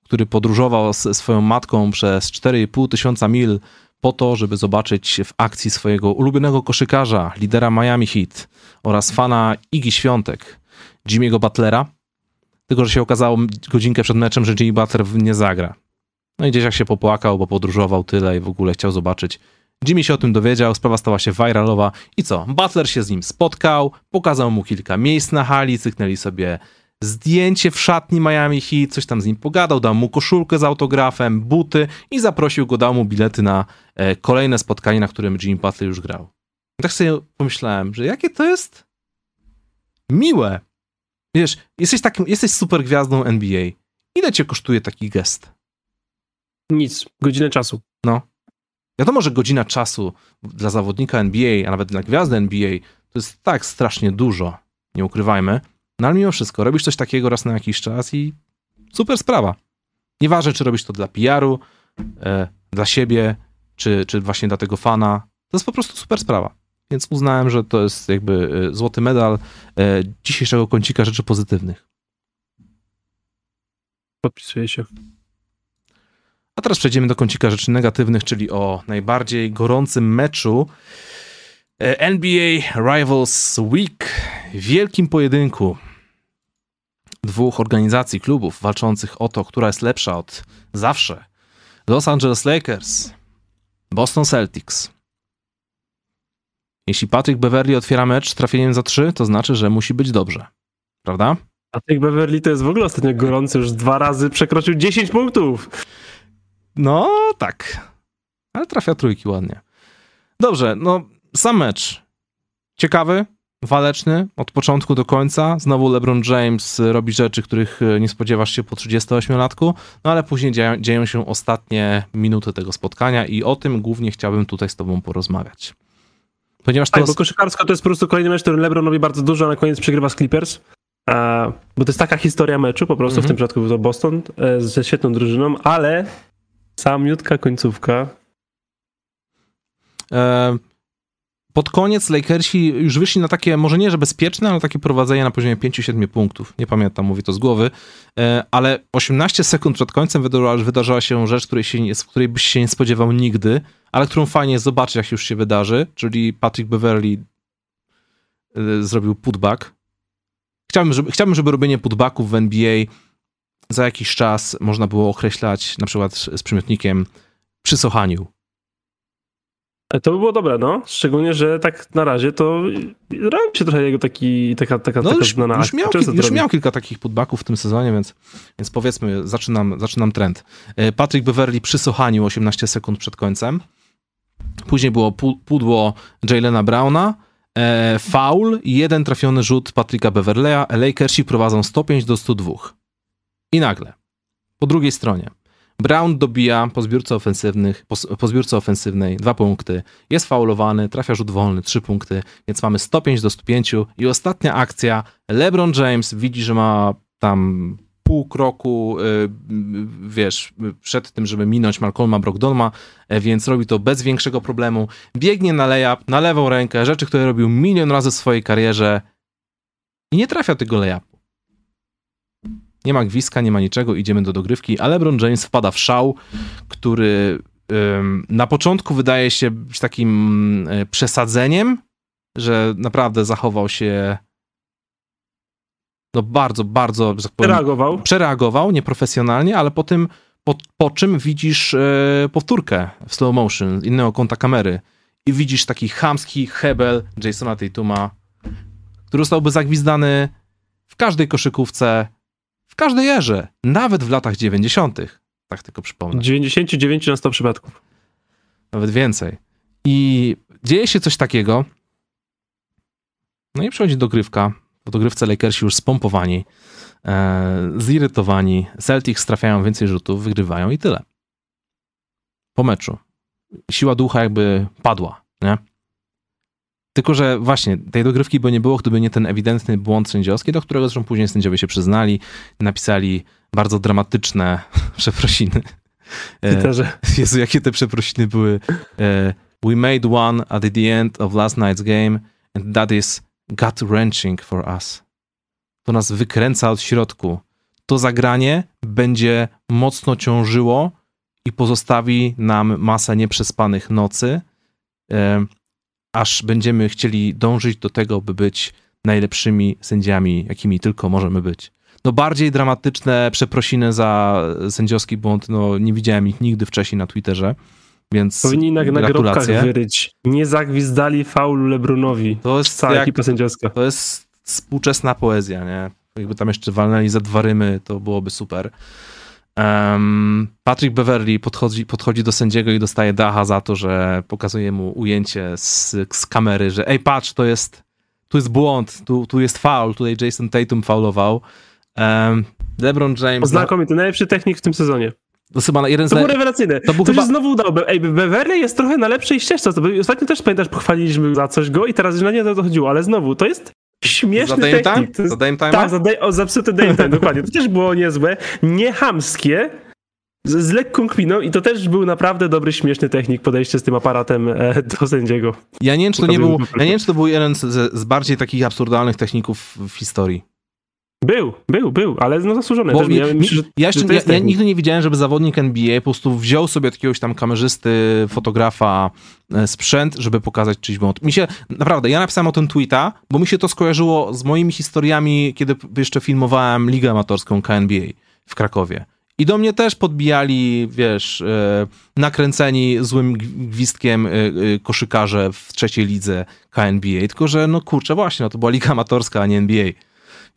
który podróżował z swoją matką przez 4,5 tysiąca mil po to, żeby zobaczyć w akcji swojego ulubionego koszykarza, lidera Miami Heat oraz fana Iggy Świątek, Jimmy'ego Butlera. Tylko, że się okazało godzinkę przed meczem, że Jimmy Butler nie zagra. No i dzieciak się popłakał, bo podróżował tyle i w ogóle chciał zobaczyć. Jimmy się o tym dowiedział, sprawa stała się viralowa i co? Butler się z nim spotkał, pokazał mu kilka miejsc na hali, cyknęli sobie zdjęcie w szatni Miami Heat, coś tam z nim pogadał, dał mu koszulkę z autografem, buty i zaprosił go, dał mu bilety na e, kolejne spotkanie, na którym Jimmy Butler już grał. I tak sobie pomyślałem, że jakie to jest miłe. Wiesz, jesteś, takim, jesteś super gwiazdą NBA. Ile cię kosztuje taki gest? Nic, godzinę czasu. Wiadomo, że godzina czasu dla zawodnika NBA, a nawet dla gwiazdy NBA, to jest tak strasznie dużo, nie ukrywajmy. No ale mimo wszystko, robisz coś takiego raz na jakiś czas i super sprawa. Nieważne, czy robisz to dla PR-u, e, dla siebie, czy, czy właśnie dla tego fana. To jest po prostu super sprawa. Więc uznałem, że to jest jakby e, złoty medal e, dzisiejszego kącika rzeczy pozytywnych. Podpisuję się. A teraz przejdziemy do kącika rzeczy negatywnych, czyli o najbardziej gorącym meczu e, NBA Rivals Week. Wielkim pojedynku dwóch organizacji, klubów walczących o to, która jest lepsza od zawsze. Los Angeles Lakers, Boston Celtics. Jeśli Patrick Beverly otwiera mecz trafieniem za trzy, to znaczy, że musi być dobrze. Prawda? Tych Beverly to jest w ogóle ostatnio gorący, już dwa razy przekroczył 10 punktów. No, tak. Ale trafia trójki ładnie. Dobrze, no sam mecz. Ciekawy, waleczny, od początku do końca. Znowu LeBron James robi rzeczy, których e, nie spodziewasz się po 38-latku, no ale później dzieją, dzieją się ostatnie minuty tego spotkania i o tym głównie chciałbym tutaj z tobą porozmawiać. Ponieważ to... Tak, bo koszykarsko to jest po prostu kolejny mecz, w którym LeBron robi bardzo dużo, a na koniec przegrywa z Clippers. A, bo to jest taka historia meczu, po prostu w Mhm. tym przypadku był to Boston e, ze świetną drużyną, ale samiutka końcówka. E, pod koniec Lakersi już wyszli na takie, może nie, że bezpieczne, ale takie prowadzenie na poziomie 5-7 punktów. Nie pamiętam, mówię to z głowy. E, ale 18 sekund przed końcem wydarzyła, się rzecz, której, się, z której byś się nie spodziewał nigdy, ale którą fajnie zobaczyć, jak już się wydarzy, czyli Patrick Beverly e, zrobił putback. Chciałbym żeby, chciałbym, żeby robienie putbacków w NBA za jakiś czas można było określać na przykład z przymiotnikiem przy sochaniu. To by było dobre, no. Szczególnie, że tak na razie to robi się trochę jego taki, taka, taka, No taka już, znana już, miał, kil, już miał kilka takich putbacków w tym sezonie, więc, więc powiedzmy, zaczynam, zaczynam trend. E, Patrick Beverly przy sochaniu 18 sekund przed końcem. Później było pu- pudło Jalena Browna, e, foul i jeden trafiony rzut Patricka Beverleya. Lakersi prowadzą 105 do 102. I nagle, po drugiej stronie, Brown dobija po zbiórce, ofensywnych, po, po zbiórce ofensywnej dwa punkty, jest faulowany, trafia rzut wolny, trzy punkty, więc mamy 105 do 105 i ostatnia akcja, LeBron James widzi, że ma tam pół kroku, y, wiesz, przed tym, żeby minąć Malcolma Brogdona, e, więc robi to bez większego problemu. Biegnie na layup, na lewą rękę, rzeczy, które robił milion razy w swojej karierze i nie trafia tego layupu. Nie ma gwizdka, nie ma niczego, idziemy do dogrywki, a LeBron James wpada w szał, który na początku wydaje się być takim y, przesadzeniem, że naprawdę zachował się no bardzo, bardzo, tak powiem, Reagował. przereagował nieprofesjonalnie, ale po tym, po, po czym widzisz e, powtórkę w slow motion innego kąta kamery i widzisz taki chamski hebel Jasona Tatuma, który zostałby zagwizdany w każdej koszykówce, w każdej erze, nawet w latach 90. Tak tylko przypomnę. 99 na 100 przypadków. Nawet więcej. I dzieje się coś takiego. No i przychodzi dogrywka. W dogrywce Lakersi już spompowani, e, zirytowani. Celtics trafiają więcej rzutów, wygrywają i tyle. Po meczu. Siła ducha jakby padła, nie? Tylko, że właśnie tej dogrywki by nie było, gdyby nie ten ewidentny błąd sędziowski, do którego zresztą później sędziowie się przyznali, napisali bardzo dramatyczne przeprosiny. E, Twitterze. Jezu, jakie te przeprosiny były. E, We made one at the end of last night's game and that is gut-wrenching for us. To nas wykręca od środku. To zagranie będzie mocno ciążyło i pozostawi nam masę nieprzespanych nocy, e, aż będziemy chcieli dążyć do tego, by być najlepszymi sędziami, jakimi tylko możemy być. No bardziej dramatyczne przeprosiny za sędziowski błąd, no nie widziałem ich nigdy wcześniej na Twitterze, więc Powinni na nagrobkach wyryć. Nie zagwizdali faulu Lebronowi. To jest, Cała jak, ekipa sędziowska. to jest współczesna poezja, nie? Jakby tam jeszcze walnęli za dwa rymy, to byłoby super. Um, Patrick Beverly podchodzi, podchodzi do sędziego i dostaje dacha za to, że pokazuje mu ujęcie z, z kamery, że ej, patrz, to jest, tu jest błąd, tu, tu jest foul, tutaj Jason Tatum faulował. Um, LeBron James, Znakomity, najlepszy technik w tym sezonie. to chyba jeden To było rewelacyjne. to był chyba- się znowu udało. Ej, Beverly jest trochę na lepszej ścieżce. Ostatnio też pamiętasz, pochwaliliśmy za coś go i teraz już na nie to chodziło, ale znowu, to jest śmieszny Time? technik. Dame Time'a? tak, o, za psuty Dame Time, dokładnie. To też było niezłe, nie chamskie, z, z lekką kminą i to też był naprawdę dobry, śmieszny technik, podejście z tym aparatem e, do sędziego. Ja nie wiem, czy to nie był, ja nie wiem, czy to był jeden z, z bardziej takich absurdalnych techników w historii. Był, był, był, ale no zasłużony. Bo mi- ja, mi- że, ja, jeszcze, ja, ja nigdy nie widziałem, żeby zawodnik NBA po prostu wziął sobie od jakiegoś tam kamerzysty, fotografa e, sprzęt, żeby pokazać czyjś błąd. Mi się, naprawdę, ja napisałem o tym tweeta, bo mi się to skojarzyło z moimi historiami, kiedy jeszcze filmowałem ligę amatorską KNBA w Krakowie. I do mnie też podbijali, wiesz, e, nakręceni złym gw- gwizdkiem e, koszykarze w trzeciej lidze KNBA. Tylko, że no kurczę, właśnie, no to była liga amatorska, a nie NBA.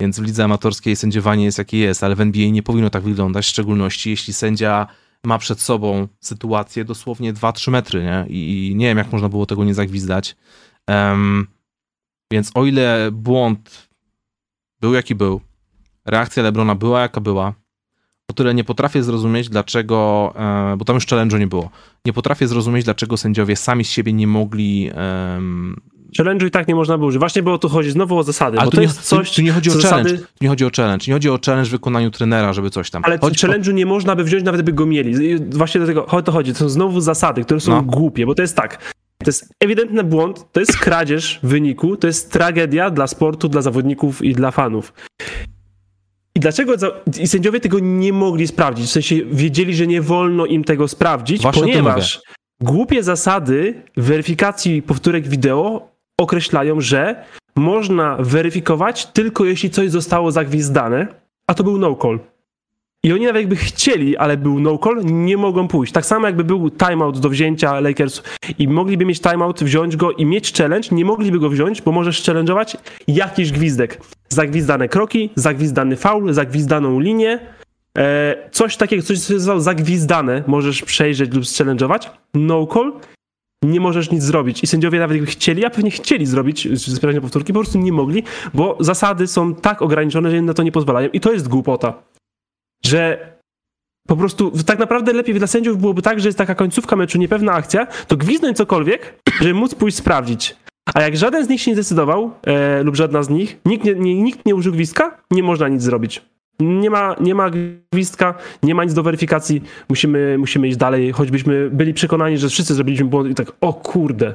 Więc w lidze amatorskiej sędziowanie jest jakie jest, ale w NBA nie powinno tak wyglądać, w szczególności jeśli sędzia ma przed sobą sytuację dosłownie 2-3 metry, nie? I, nie wiem, jak można było tego nie zagwizdać. Em, więc o ile błąd był jaki był, reakcja Lebrona była jaka była, o tyle nie potrafię zrozumieć, dlaczego, e, bo tam już challenge'u nie było, nie potrafię zrozumieć, dlaczego sędziowie sami z siebie nie mogli Challenge'u i tak nie można było użyć. Właśnie było to chodzi, znowu o zasady, Ale bo tu to nie, jest coś, tu, tu nie chodzi o challenge. zasady- Tu nie chodzi o challenge. Nie chodzi o challenge w wykonaniu trenera, żeby coś tam. Ale chodzi challenge'u nie można by wziąć, nawet by go mieli. Właśnie do tego o to chodzi. To są znowu zasady, które są No. głupie, bo to jest tak. To jest ewidentny błąd, to jest kradzież wyniku, to jest tragedia dla sportu, dla zawodników i dla fanów. I dlaczego i sędziowie tego nie mogli sprawdzić? W sensie wiedzieli, że nie wolno im tego sprawdzić, Właśnie ponieważ głupie zasady weryfikacji powtórek wideo określają, że można weryfikować tylko jeśli coś zostało zagwizdane, a to był no call. I oni nawet jakby chcieli, ale był no call, nie mogą pójść. Tak samo jakby był timeout do wzięcia Lakers i mogliby mieć timeout, wziąć go i mieć challenge, nie mogliby go wziąć, bo możesz challenge'ować jakiś gwizdek. Zagwizdane kroki, zagwizdany faul, zagwizdaną linię, e, coś takiego, coś co zostało zagwizdane, możesz przejrzeć lub challenge'ować. No call, nie możesz nic zrobić. I sędziowie nawet jakby chcieli, a pewnie chcieli zrobić sprawdzenie powtórki, po prostu nie mogli, bo zasady są tak ograniczone, że na to nie pozwalają. I to jest głupota że po prostu tak naprawdę lepiej dla sędziów byłoby tak, że jest taka końcówka meczu, niepewna akcja, to gwizdnąć cokolwiek, żeby móc pójść sprawdzić. A jak żaden z nich się nie zdecydował, e, lub żadna z nich, nikt nie, nie, nikt nie użył gwizdka, nie można nic zrobić. Nie ma, nie ma gwizdka, nie ma nic do weryfikacji, musimy, musimy iść dalej, choćbyśmy byli przekonani, że wszyscy zrobiliśmy błąd i tak, o kurde,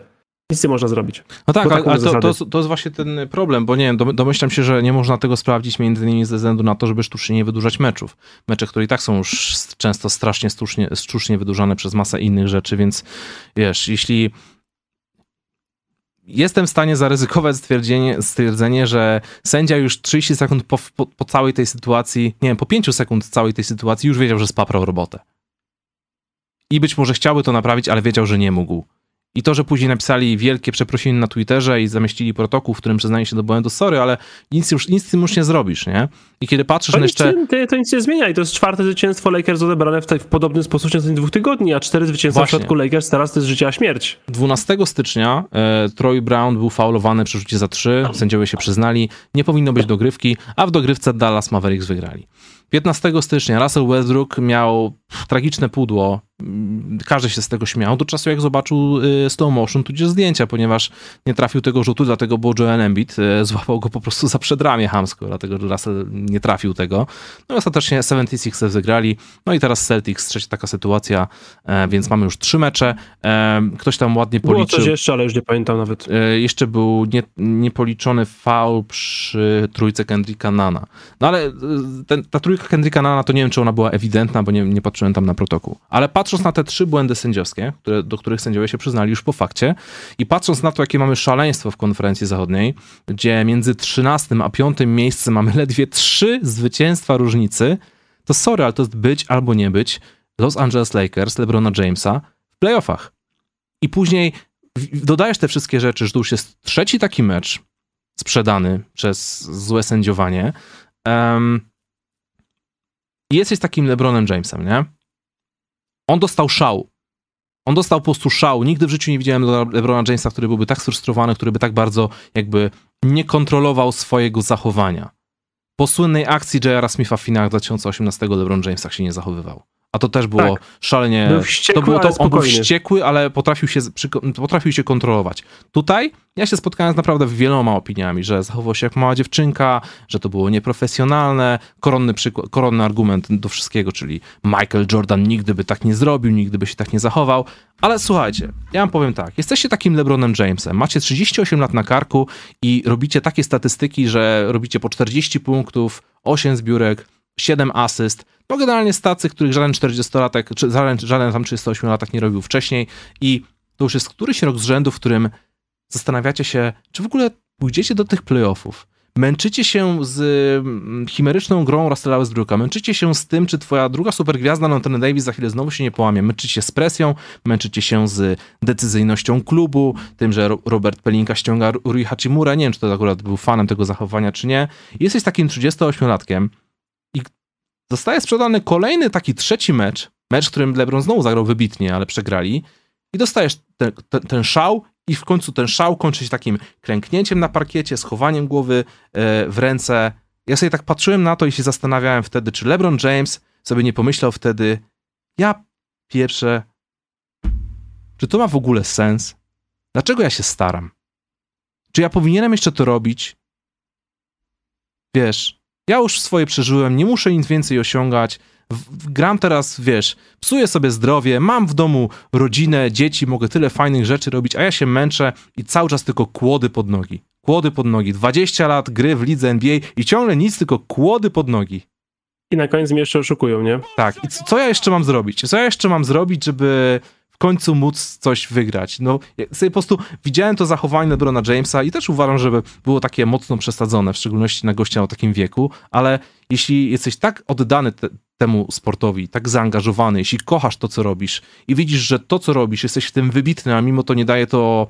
nic nie można zrobić. No tak, Bo ale, to, to, to jest właśnie ten problem, bo nie wiem, dom- domyślam się, że nie można tego sprawdzić między innymi ze względu na to, żeby sztucznie nie wydłużać meczów. Mecze, które i tak są już często strasznie sztucznie, sztucznie wydłużane przez masę innych rzeczy, więc wiesz, jeśli jestem w stanie zaryzykować stwierdzenie, stwierdzenie, że sędzia już 30 sekund po, po, po całej tej sytuacji, nie wiem, po 5 sekund całej tej sytuacji już wiedział, że spaprał robotę. I być może chciałby to naprawić, ale wiedział, że nie mógł. I to, że później napisali wielkie przeprosiny na Twitterze i zamieścili protokół, w którym przyznaje się do błędu, sorry, ale nic, już, nic z tym już nie zrobisz, nie? I kiedy patrzysz To na jeszcze... to, to nic nie zmienia i to jest czwarte zwycięstwo Lakers odebrane w, w podobny sposób w ciągu dwóch tygodni, a cztery zwycięstwa Właśnie. w przypadku Lakers teraz to jest życie a śmierć. 12 stycznia e, Troy Brown był faulowany przy rzucie za 3, sędziowie się przyznali, nie powinno być dogrywki, a w dogrywce Dallas Mavericks wygrali. 15 stycznia Russell Westbrook miał tragiczne pudło, każdy się z tego śmiał, do czasu jak zobaczył y, slow motion, tudzież zdjęcia, ponieważ nie trafił tego rzutu, dlatego bo Joel Embiid y, złapał go po prostu za przedramię hamsko, dlatego że Russell nie trafił tego. No i ostatecznie 76ers wygrali, no i teraz Celtics, trzecia taka sytuacja, e, więc mamy już trzy mecze, e, ktoś tam ładnie Było policzył. coś jeszcze, ale już nie pamiętam nawet. E, Jeszcze był nie, niepoliczony faul przy trójce Kendricka Nana. No ale e, ten, ta trójka Kendricka Nana to nie wiem, czy ona była ewidentna, bo nie, nie patrzyłem tam na protokół. Ale patrząc na te trzy błędy sędziowskie, które, do których sędziowie się przyznali już po fakcie i patrząc na to, jakie mamy szaleństwo w konferencji zachodniej, gdzie między 13 a 5 miejscem mamy ledwie trzy zwycięstwa różnicy, to sorry, ale to jest być albo nie być Los Angeles Lakers, LeBrona Jamesa w playoffach. I później dodajesz te wszystkie rzeczy, że to już jest trzeci taki mecz sprzedany przez złe sędziowanie. Um, jesteś takim LeBronem Jamesem, nie? On dostał szał. On dostał po prostu szał. Nigdy w życiu nie widziałem Le- LeBrona Jamesa, który byłby tak sfrustrowany, który by tak bardzo jakby nie kontrolował swojego zachowania. Po słynnej akcji J.R. Smitha w finałach 2018 LeBron James tak się nie zachowywał. A to też było Tak. szalenie... Był wściekły, to było to, on był wściekły, ale potrafił się, potrafił się kontrolować. Tutaj ja się spotkałem z naprawdę wieloma opiniami, że zachował się jak mała dziewczynka, że to było nieprofesjonalne. Koronny, przykład, koronny argument do wszystkiego, czyli Michael Jordan nigdy by tak nie zrobił, nigdy by się tak nie zachował. Ale słuchajcie, ja wam powiem tak, jesteście takim LeBronem Jamesem, macie 38 lat na karku i robicie takie statystyki, że robicie po 40 punktów, 8 zbiórek, 7 asyst. No generalnie stacy, których żaden 40-latek, czy żaden, żaden tam 38-latek nie robił wcześniej i to już jest któryś rok z rzędu, w którym zastanawiacie się, czy w ogóle pójdziecie do tych playoffów. Męczycie się z mm, chimeryczną grą Russella Westbrooka, męczycie się z tym, czy twoja druga supergwiazda Anthony Davis za chwilę znowu się nie połamie, męczycie się z presją, męczycie się z decyzyjnością klubu, tym, że Ro- Robert Pelinka ściąga Ru- Rui Hachimura, nie wiem, czy to akurat był fanem tego zachowania, czy nie. Jesteś takim 38-latkiem i zostaje sprzedany kolejny taki trzeci mecz, mecz, w którym LeBron znowu zagrał wybitnie, ale przegrali i dostajesz ten, ten, ten szał i w końcu ten szał kończy się takim klęknięciem na parkiecie, schowaniem głowy e, w ręce. Ja sobie tak patrzyłem na to i się zastanawiałem wtedy, czy LeBron James sobie nie pomyślał wtedy, ja pierwsze, czy to ma w ogóle sens? Dlaczego ja się staram? Czy ja powinienem jeszcze to robić? Wiesz, ja już swoje przeżyłem, nie muszę nic więcej osiągać. Gram teraz, wiesz, psuję sobie zdrowie, mam w domu rodzinę, dzieci, mogę tyle fajnych rzeczy robić, a ja się męczę i cały czas tylko kłody pod nogi. Kłody pod nogi. 20 lat gry w lidze NBA i ciągle nic, tylko kłody pod nogi. I na koniec mnie jeszcze oszukują, nie? Tak. I co ja jeszcze mam zrobić? Co ja jeszcze mam zrobić, żeby końcu móc coś wygrać? No, ja sobie po prostu widziałem to zachowanie LeBrona Jamesa i też uważam, żeby było takie mocno przesadzone, w szczególności na gościa o takim wieku, ale jeśli jesteś tak oddany te, temu sportowi, tak zaangażowany, jeśli kochasz to, co robisz i widzisz, że to, co robisz, jesteś w tym wybitny, a mimo to nie daje to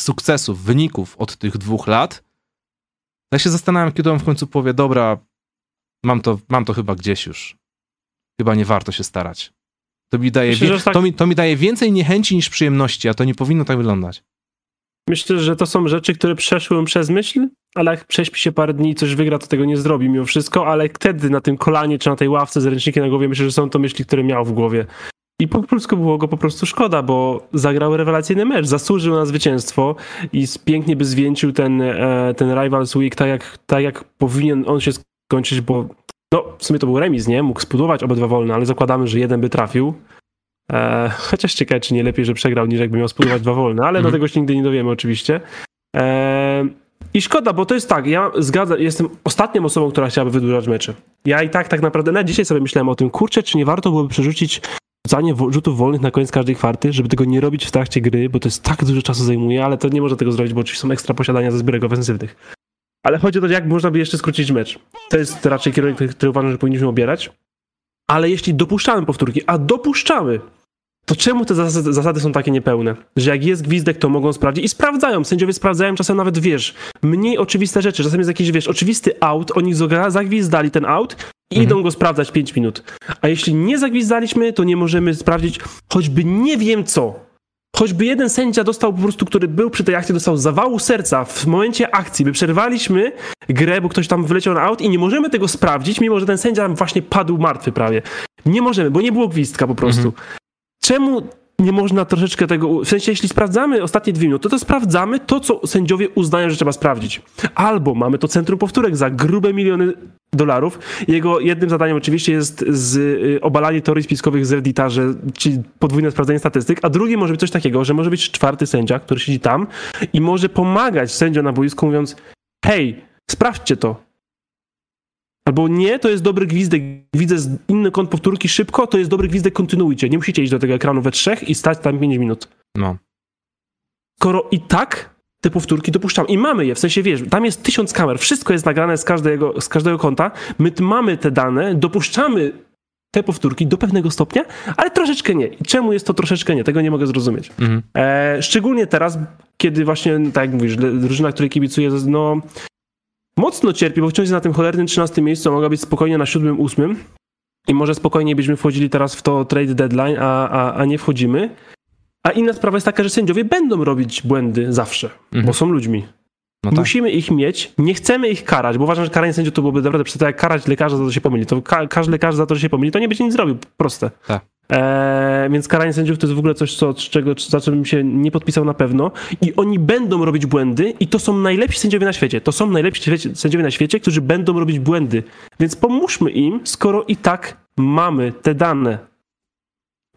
sukcesów, wyników od tych dwóch lat, ja się zastanawiam, kiedy on w końcu powie, dobra, mam to, mam to chyba gdzieś już. Chyba nie warto się starać. To mi, daje Myślę, tak... to, mi, to mi daje więcej niechęci niż przyjemności, a to nie powinno tak wyglądać. Myślę, że to są rzeczy, które przeszły przez myśl, ale jak prześpi się parę dni i coś wygra, to tego nie zrobi mimo wszystko, ale wtedy na tym kolanie czy na tej ławce z ręcznikiem na głowie myślę, że są to myśli, które miał w głowie. I po polsku było go po prostu szkoda, bo zagrał rewelacyjny mecz, zasłużył na zwycięstwo i pięknie by zwieńczył ten, e, ten Rivals Week tak jak, tak jak powinien on się skończyć, bo no, w sumie to był remis, nie? Mógł spudować obydwa wolne, ale zakładamy, że jeden by trafił. E, chociaż ciekawe, czy nie lepiej, że przegrał, niż jakby miał spudować dwa wolne, ale mm. do tego się nigdy nie dowiemy oczywiście. E, I szkoda, bo to jest tak, ja zgadzam, jestem ostatnią osobą, która chciałaby wydłużać mecze. Ja i tak tak naprawdę, na dzisiaj sobie myślałem o tym, kurczę, czy nie warto byłoby przerzucić rzucanie rzutów wolnych na koniec każdej kwarty, żeby tego nie robić w trakcie gry, bo to jest tak dużo czasu zajmuje, ale to nie może tego zrobić, bo oczywiście są ekstra posiadania ze zbiorek ofensywnych. Ale chodzi o to, jak można by jeszcze skrócić mecz. To jest raczej kierunek, który uważam, że powinniśmy obierać. Ale jeśli dopuszczamy powtórki, a dopuszczamy, to czemu te zasady, zasady, są takie niepełne? Że jak jest gwizdek, to mogą sprawdzić i sprawdzają. Sędziowie sprawdzają czasem nawet, wiesz, mniej oczywiste rzeczy. Czasem jest jakiś, wiesz, oczywisty out, oni zagwizdali ten out i mhm. idą go sprawdzać 5 minut. A jeśli nie zagwizdaliśmy, to nie możemy sprawdzić choćby nie wiem co. Choćby jeden sędzia dostał po prostu, który był przy tej akcji, dostał zawału serca w momencie akcji. My przerwaliśmy grę, bo ktoś tam wyleciał na out i nie możemy tego sprawdzić, mimo że ten sędzia właśnie padł martwy prawie. Nie możemy, bo nie było gwizdka po prostu. Mhm. Czemu nie można troszeczkę tego. W sensie, jeśli sprawdzamy ostatnie dwie minuty, to sprawdzamy to, co sędziowie uznają, że trzeba sprawdzić. Albo mamy to centrum powtórek za grube miliony dolarów. Jego jednym zadaniem oczywiście jest z, y, obalanie teorii spiskowych z Reddita, że, czyli podwójne sprawdzenie statystyk, a drugie może być coś takiego, że może być czwarty sędzia, który siedzi tam i może pomagać sędziom na boisku, mówiąc: hej, sprawdźcie to. Albo nie, to jest dobry gwizdek, widzę inny kąt powtórki szybko, to jest dobry gwizdek, kontynuujcie. Nie musicie iść do tego ekranu we trzech i stać tam 5 minut. No. Skoro i tak te powtórki dopuszczamy i mamy je, w sensie wiesz, tam jest tysiąc kamer, wszystko jest nagrane z każdego, z każdego konta, my mamy te dane, dopuszczamy te powtórki do pewnego stopnia, ale troszeczkę nie. I czemu jest to troszeczkę nie? Tego nie mogę zrozumieć. Mhm. E, szczególnie teraz, kiedy właśnie, tak jak mówisz, drużyna, której kibicuję, no mocno cierpi, bo wciąż jest na tym cholernym 13 miejscu, a mogła być spokojnie na 7, 8 i może spokojnie byśmy wchodzili teraz w to trade deadline, a, a, a nie wchodzimy. A inna sprawa jest taka, że sędziowie będą robić błędy zawsze, mhm. bo są ludźmi. No tak. Musimy ich mieć, nie chcemy ich karać, bo uważam, że karanie sędziów to byłoby naprawdę przez to, jak karać lekarza za to, że się pomyli. To ka każdy lekarz za to, że się pomyli, to nie będzie nic zrobił. Proste. Tak. Eee, więc karanie sędziów to jest w ogóle coś, co, czego, za czym bym się nie podpisał na pewno. I oni będą robić błędy i to są najlepsi sędziowie na świecie. To są najlepsi sędziowie na świecie, którzy będą robić błędy. Więc pomóżmy im, skoro i tak mamy te dane.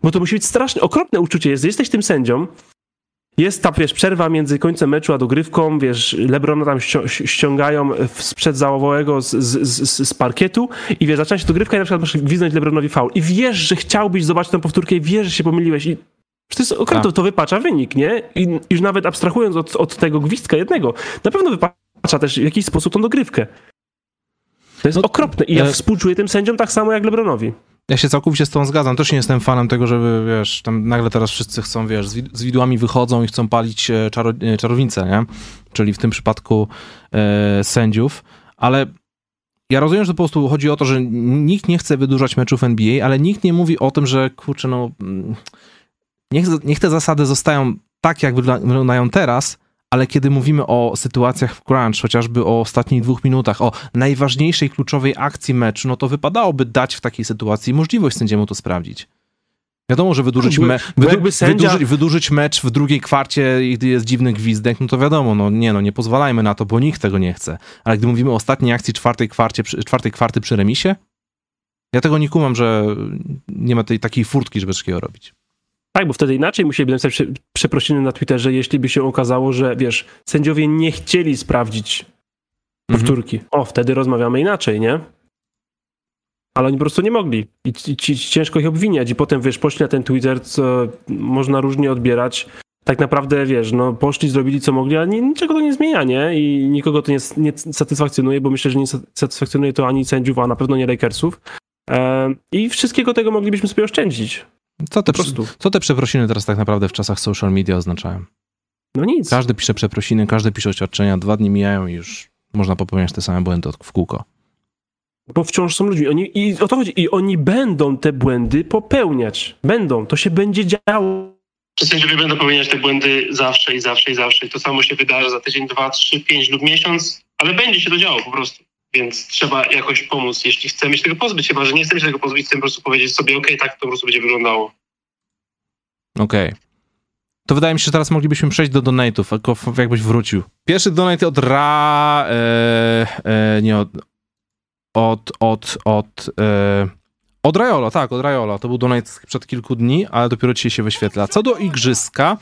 Bo to musi być strasznie okropne uczucie. Jest, jesteś tym sędzią, jest ta, wiesz, przerwa między końcem meczu a dogrywką, wiesz, Lebrona tam ściągają sprzed załowego z, z, z, z, parkietu i wiesz, zaczyna się dogrywka i na przykład masz gwiznąć Lebronowi faul. I wiesz, że chciałbyś zobaczyć tę powtórkę i wiesz, że się pomyliłeś i to jest okropne, to, tak. to wypacza wynik, nie? I już nawet abstrahując od, od tego gwizdka jednego, na pewno wypacza też w jakiś sposób tą dogrywkę. To jest no, okropne i ja e... współczuję tym sędziom tak samo jak Lebronowi. Ja się całkowicie z tą zgadzam. Też nie jestem fanem tego, żeby, wiesz, tam nagle teraz wszyscy chcą, wiesz, z widłami wychodzą i chcą palić e, czaro, e, nie? Czyli w tym przypadku e, sędziów. Ale ja rozumiem, że po prostu chodzi o to, że nikt nie chce wydłużać meczów NBA, ale nikt nie mówi o tym, że kurczę, no mm, niech, niech te zasady zostają tak, jak wyglądają teraz, ale kiedy mówimy o sytuacjach w crunch, chociażby o ostatnich dwóch minutach, o najważniejszej, kluczowej akcji meczu, no to wypadałoby dać w takiej sytuacji możliwość sędziemu to sprawdzić. Wiadomo, że wydłużyć, me, wydu, sędzia- wydłużyć, wydłużyć mecz w drugiej kwarcie, gdy jest dziwny gwizdek, no to wiadomo, no nie, no nie pozwalajmy na to, bo nikt tego nie chce. Ale gdy mówimy o ostatniej akcji czwartej, kwarcie, przy- czwartej kwarty przy remisie, ja tego nie kumam, że nie ma tej takiej furtki, żeby takiego robić. Tak, bo wtedy inaczej musieliby napisać prze- przeprosiny na Twitterze, jeśli by się okazało, że wiesz, sędziowie nie chcieli sprawdzić Mhm. powtórki. O, wtedy rozmawiamy inaczej, nie? Ale oni po prostu nie mogli. I, i, ci- ciężko ich obwiniać. I potem, wiesz, poszli na ten Twitter, co można różnie odbierać. Tak naprawdę, wiesz, no poszli, zrobili co mogli, ale ni- niczego to nie zmienia, nie? I nikogo to nie, nie satysfakcjonuje, bo myślę, że nie satysfakcjonuje to ani sędziów, a na pewno nie Lakersów. E, I wszystkiego tego moglibyśmy sobie oszczędzić. Co te, Po prostu. co te przeprosiny teraz tak naprawdę w czasach social media oznaczają? No nic. Każdy pisze przeprosiny, każdy pisze oświadczenia, dwa dni mijają i już można popełniać te same błędy od- w kółko. Bo wciąż są ludźmi. Oni, I o to chodzi. I oni będą te błędy popełniać. Będą. To się będzie działo. że sędziowie będą popełniać te błędy zawsze i zawsze i zawsze. I to samo się wydarzy za tydzień, dwa, trzy, pięć lub miesiąc, ale będzie się to działo po prostu. Więc trzeba jakoś pomóc, jeśli chcemy się tego pozbyć. Chyba, że nie chcemy się tego pozbyć, chcemy po prostu powiedzieć sobie, okej, tak to po prostu będzie wyglądało. Okej. To wydaje mi się, że teraz moglibyśmy przejść do donate'ów, jakbyś wrócił. Pierwszy donate od Ra... E, e, nie od... Od... Od... Od... E, od Rajolo, tak, od Rajolo. To był donate sprzed kilku dni, ale dopiero dzisiaj się wyświetla. Co do igrzyska,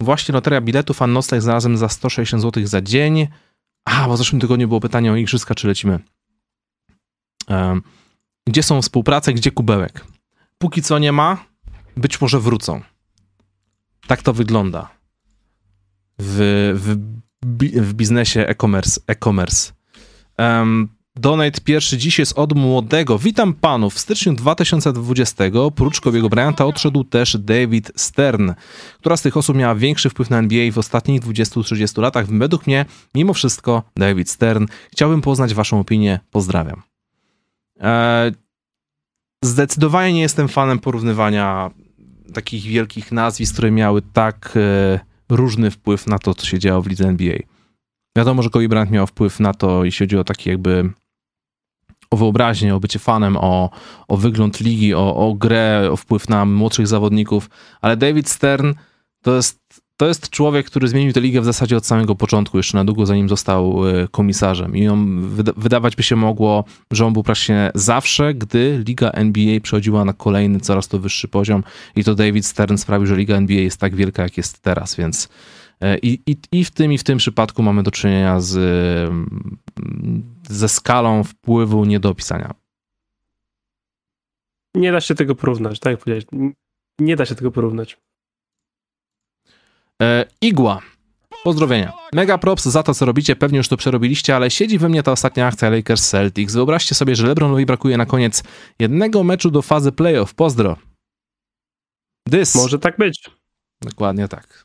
właśnie loteria biletów, a nocleg znalazłem za 160 zł za dzień. A, bo w zeszłym tygodniu było pytanie o igrzyska, czy lecimy. Gdzie są współprace, gdzie kubełek? Póki co nie ma, być może wrócą. Tak to wygląda w, w, w biznesie e-commerce. e-commerce. Donate pierwszy dziś jest od młodego. Witam panów. W styczniu 2020 prócz Kobiego Bryanta odszedł też David Stern. Która z tych osób miała większy wpływ na NBA w ostatnich 20-30 latach? Według mnie, mimo wszystko, David Stern. Chciałbym poznać waszą opinię. Pozdrawiam. E, zdecydowanie nie jestem fanem porównywania takich wielkich nazwisk, które miały tak e, różny wpływ na to, co się działo w lidze NBA. Wiadomo, że Kobe Bryant miał wpływ na to, jeśli chodzi o taki jakby o wyobraźnię, o bycie fanem, o, o wygląd ligi, o, o grę, o wpływ na młodszych zawodników, ale David Stern to jest, to jest człowiek, który zmienił tę ligę w zasadzie od samego początku, jeszcze na długo zanim został e, komisarzem. I on, wyda- wydawać by się mogło, że on był praktycznie zawsze, gdy liga NBA przechodziła na kolejny, coraz to wyższy poziom. I to David Stern sprawił, że liga NBA jest tak wielka, jak jest teraz, więc e, i, i, i w tym i w tym przypadku mamy do czynienia z, ze skalą wpływu nie do opisania. Nie da się tego porównać, tak jak powiedziałeś. Nie da się tego porównać. E, Igła. Pozdrowienia. Mega props za to, co robicie. Pewnie już to przerobiliście, ale siedzi we mnie ta ostatnia akcja Lakers Celtics. Wyobraźcie sobie, że LeBronowi brakuje na koniec jednego meczu do fazy playoff. Pozdro. Dys. Może tak być. Dokładnie tak.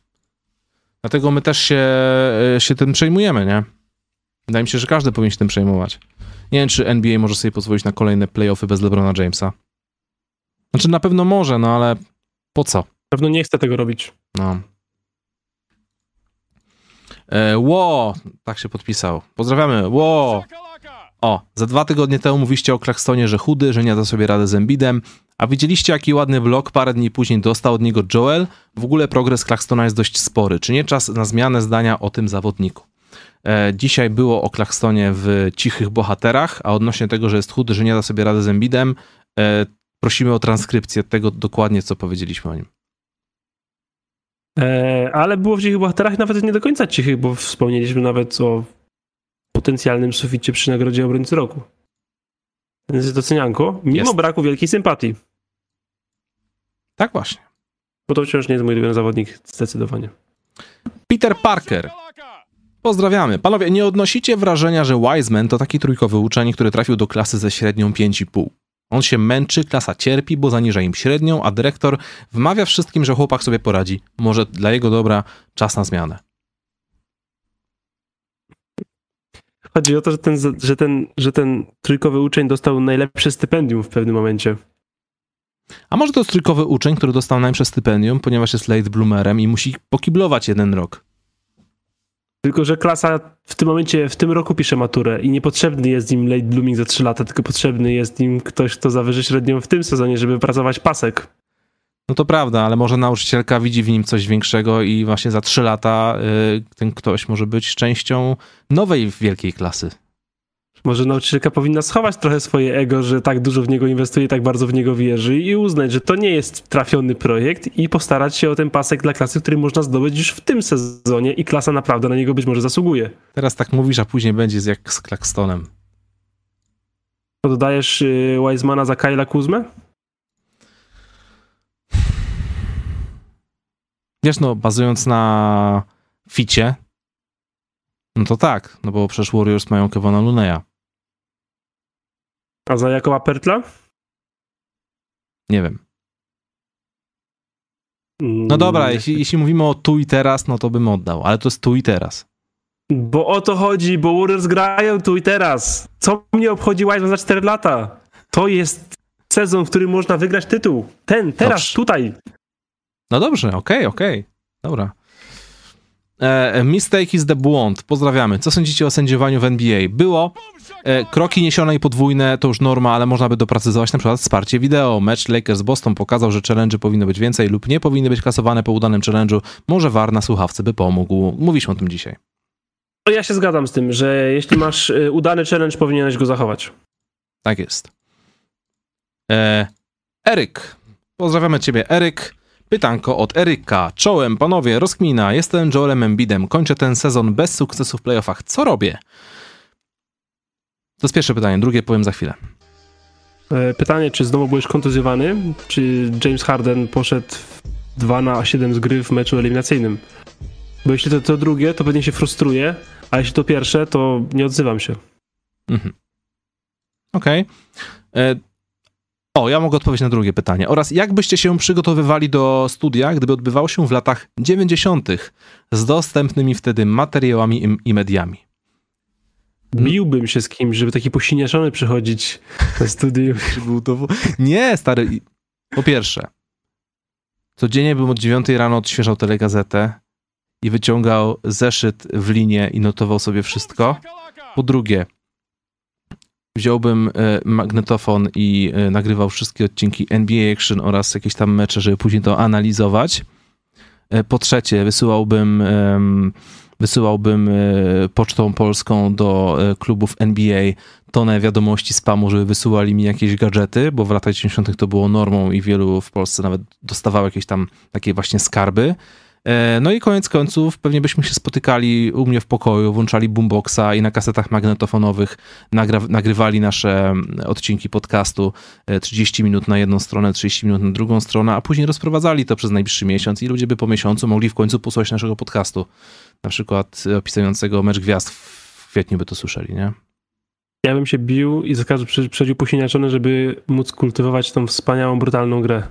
Dlatego my też się, e, się tym przejmujemy, nie? Wydaje mi się, że każdy powinien się tym przejmować. Nie wiem, czy NBA może sobie pozwolić na kolejne playoffy bez LeBrona Jamesa. Znaczy na pewno może, no ale po co? Pewno nie chcę tego robić. No. E, Ło, tak się podpisał. Pozdrawiamy. Ło. O, za dwa tygodnie temu mówiliście o Claxtonie, że chudy, że nie da sobie rady z Embidem, a widzieliście jaki ładny vlog parę dni później dostał od niego Joel? W ogóle progres Claxtona jest dość spory. Czy nie czas na zmianę zdania o tym zawodniku? E, dzisiaj było o Claxtonie w Cichych Bohaterach, a odnośnie tego, że jest chudy, że nie da sobie rady z Embidem, e, prosimy o transkrypcję tego dokładnie, co powiedzieliśmy o nim. E, ale było w cichych bohaterach nawet nie do końca cichych, bo wspomnieliśmy nawet o potencjalnym suficie przy nagrodzie obrońcy roku. Więc jest docenianko, mimo Jest. braku wielkiej sympatii. Tak właśnie. Bo to wciąż nie jest mój ulubiony zawodnik, zdecydowanie. Peter Parker. Pozdrawiamy. Panowie, nie odnosicie wrażenia, że Wiseman to taki trójkowy uczeń, który trafił do klasy ze średnią 5,5. On się męczy, klasa cierpi, bo zaniża im średnią, a dyrektor wmawia wszystkim, że chłopak sobie poradzi. Może dla jego dobra czas na zmianę. Chodzi o to, że ten, że ten, że ten trójkowy uczeń dostał najlepsze stypendium w pewnym momencie. A może to jest trójkowy uczeń, który dostał najlepsze stypendium, ponieważ jest late bloomerem i musi pokiblować jeden rok. Tylko, że klasa w tym momencie, w tym roku pisze maturę i niepotrzebny jest im late blooming za 3 lata, tylko potrzebny jest im ktoś, kto zawyży średnią w tym sezonie, żeby pracować pasek. No to prawda, ale może nauczycielka widzi w nim coś większego i właśnie za trzy lata y, ten ktoś może być częścią nowej wielkiej klasy. Może nauczycielka powinna schować trochę swoje ego, że tak dużo w niego inwestuje, tak bardzo w niego wierzy i uznać, że to nie jest trafiony projekt i postarać się o ten pasek dla klasy, który można zdobyć już w tym sezonie i klasa naprawdę na niego być może zasługuje. Teraz tak mówisz, a później będzie jak z Claxtonem. To dodajesz y, Wisemana za Kyla Kuzmę? Wiesz, no, bazując na ficie, no to tak, no bo przecież Warriors mają Kevona Luneya. A za Jakoba Pertla? Nie wiem. Mm, No dobra, jeśli, jeśli mówimy o tu i teraz, no to bym oddał, ale to jest tu i teraz. Bo o to chodzi, bo Warriors grają tu i teraz. Co mnie obchodzi Wiseman za 4 lata? To jest sezon, w którym można wygrać tytuł. Ten, teraz, Dobrze. tutaj. No dobrze, okej, okej. Dobra. E, mistake is the błąd. Pozdrawiamy. Co sądzicie o sędziowaniu w NBA? Było. E, kroki niesione i podwójne to już norma, ale można by doprecyzować na przykład wsparcie wideo. Mecz Lakers-Boston pokazał, że challenge powinno być więcej lub nie powinny być kasowane po udanym challenge'u. Może VAR na słuchawce by pomógł. Mówiliśmy o tym dzisiaj. Ja się zgadzam z tym, że jeśli masz y, udany challenge, powinieneś go zachować. Tak jest. E, Eryk. Pozdrawiamy ciebie, Eryk. Pytanko od Eryka. Czołem, panowie, rozkmina. Jestem Joelem Embidem. Kończę ten sezon bez sukcesu w playoffach. Co robię? To jest pierwsze pytanie, drugie powiem za chwilę. E, Pytanie, czy znowu byłeś kontuzjowany? Czy James Harden poszedł 2 na 7 z gry w meczu eliminacyjnym? Bo jeśli to, to drugie, to pewnie się frustruje, a jeśli to pierwsze, to nie odzywam się. Mhm. Okej. E, O, ja mogę odpowiedzieć na drugie pytanie. Oraz jak byście się przygotowywali do studia, gdyby odbywało się w latach 90. z dostępnymi wtedy materiałami i- i mediami? Biłbym się z kimś, żeby taki posiniaszony przychodzić na studium. Był to... Nie, stary. Po pierwsze, codziennie bym od 9 rano odświeżał telegazetę i wyciągał zeszyt w linię i notował sobie wszystko. Po drugie, wziąłbym e, magnetofon i e, nagrywał wszystkie odcinki NBA Action oraz jakieś tam mecze, żeby później to analizować. E, Po trzecie, wysyłałbym, wysyłałbym pocztą polską do klubów NBA tonę wiadomości spamu, żeby wysyłali mi jakieś gadżety, bo w latach 90. to było normą i wielu w Polsce nawet dostawało jakieś tam takie właśnie skarby. E, No i koniec końców pewnie byśmy się spotykali u mnie w pokoju, włączali boomboxa i na kasetach magnetofonowych nagra- nagrywali nasze mm, odcinki podcastu e, 30 minut na jedną stronę, 30 minut na drugą stronę, a później rozprowadzali to przez najbliższy miesiąc i ludzie by po miesiącu mogli w końcu posłuchać naszego podcastu. Na przykład e, opisującego mecz gwiazd w kwietniu by to słyszeli, nie? Ja bym się bił i za każdym prze- przechodził posiniaczony, żeby móc kultywować tą wspaniałą, brutalną grę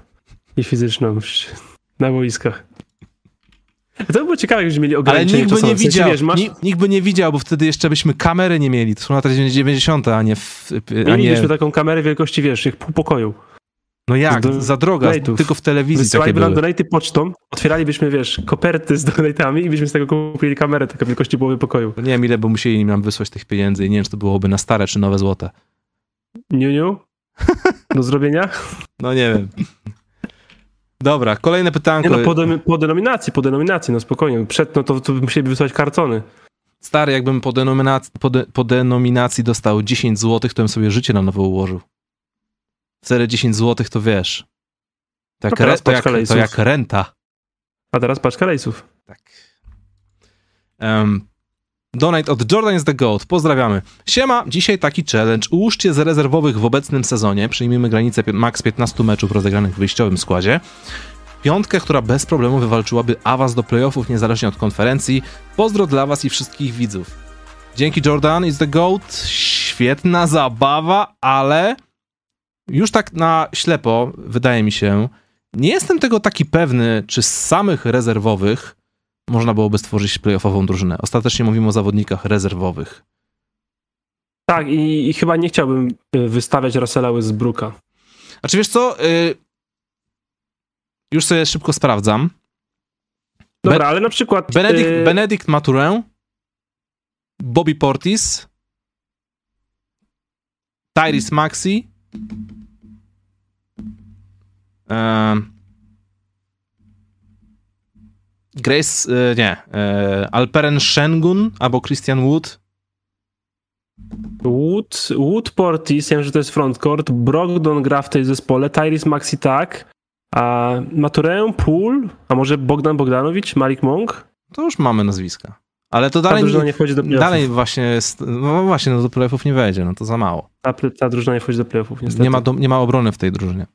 i fizyczną na boiskach. To by było ciekawe, jakbyśmy mieli Ale ograniczenie nikt by nie W sensie, widział, wiesz, masz, nikt, nikt by nie widział, bo wtedy jeszcze byśmy kamery nie mieli. To są lata 90., a nie w, a nie... mielibyśmy taką kamerę wielkości, wiesz, jak pół pokoju. No jak, do- za droga, donate'ów. tylko w telewizji Wysyłaliby nam donaty pocztą, otwieralibyśmy, wiesz, koperty z donatami i byśmy z tego kupili kamerę taką wielkości połowy pokoju. Nie wiem, ile by musieli nam wysłać tych pieniędzy i nie wiem, czy to byłoby na stare, czy nowe złote. Niu, niu? Do zrobienia? No nie wiem. Dobra, kolejne Nie pytanko. no, po, de, po denominacji, po denominacji, no spokojnie. Przed, no to, to musieliby wysłać kartony. Stary, jakbym po, denominacji, po, de, po denominacji dostał 10 zł, to bym sobie życie na nowo ułożył. Wtedy 10 zł to wiesz. To jak, No teraz re, to jak, to lejsów. jak renta. A teraz paczka rejsów. Tak. Um, donate od Jordan is the Goat. Pozdrawiamy. Siema, dzisiaj taki challenge. Ułóżcie z rezerwowych w obecnym sezonie, przyjmijmy granicę max 15 meczów rozegranych w wyjściowym składzie, piątkę, która bez problemu wywalczyłaby awans do playoffów niezależnie od konferencji. Pozdro dla was i wszystkich widzów. Dzięki Jordan is the Goat. Świetna zabawa, ale już tak na ślepo, wydaje mi się, nie jestem tego taki pewny, czy z samych rezerwowych można byłoby stworzyć playoffową drużynę. Ostatecznie mówimy o zawodnikach rezerwowych. Tak, i, i chyba nie chciałbym y, wystawiać Russella Westbrooka. A czy wiesz co? Y, już sobie szybko sprawdzam. Dobra, Be- ale na przykład... Benedict, y, Benedict Maturin, Bobby Portis, Tyrese Maxi, em, Grace, e, nie, e, Alperen Shengun albo Christian Wood. Wood, Wood Portis, ja wiem, że to jest frontcourt, Brogdon gra w tej zespole, Tyrese Maxi tak, a Maturę, Pool, a może Bogdan Bogdanowicz, Malik Monk? To już mamy nazwiska. Ale to Ta dalej, drużyna nie wchodzi do playoffów. dalej właśnie jest, no właśnie, no do playoffów nie wejdzie, no to za mało. Ta, ta drużyna nie wchodzi do playoffów, niestety. Nie ma, do, nie ma obrony w tej drużynie.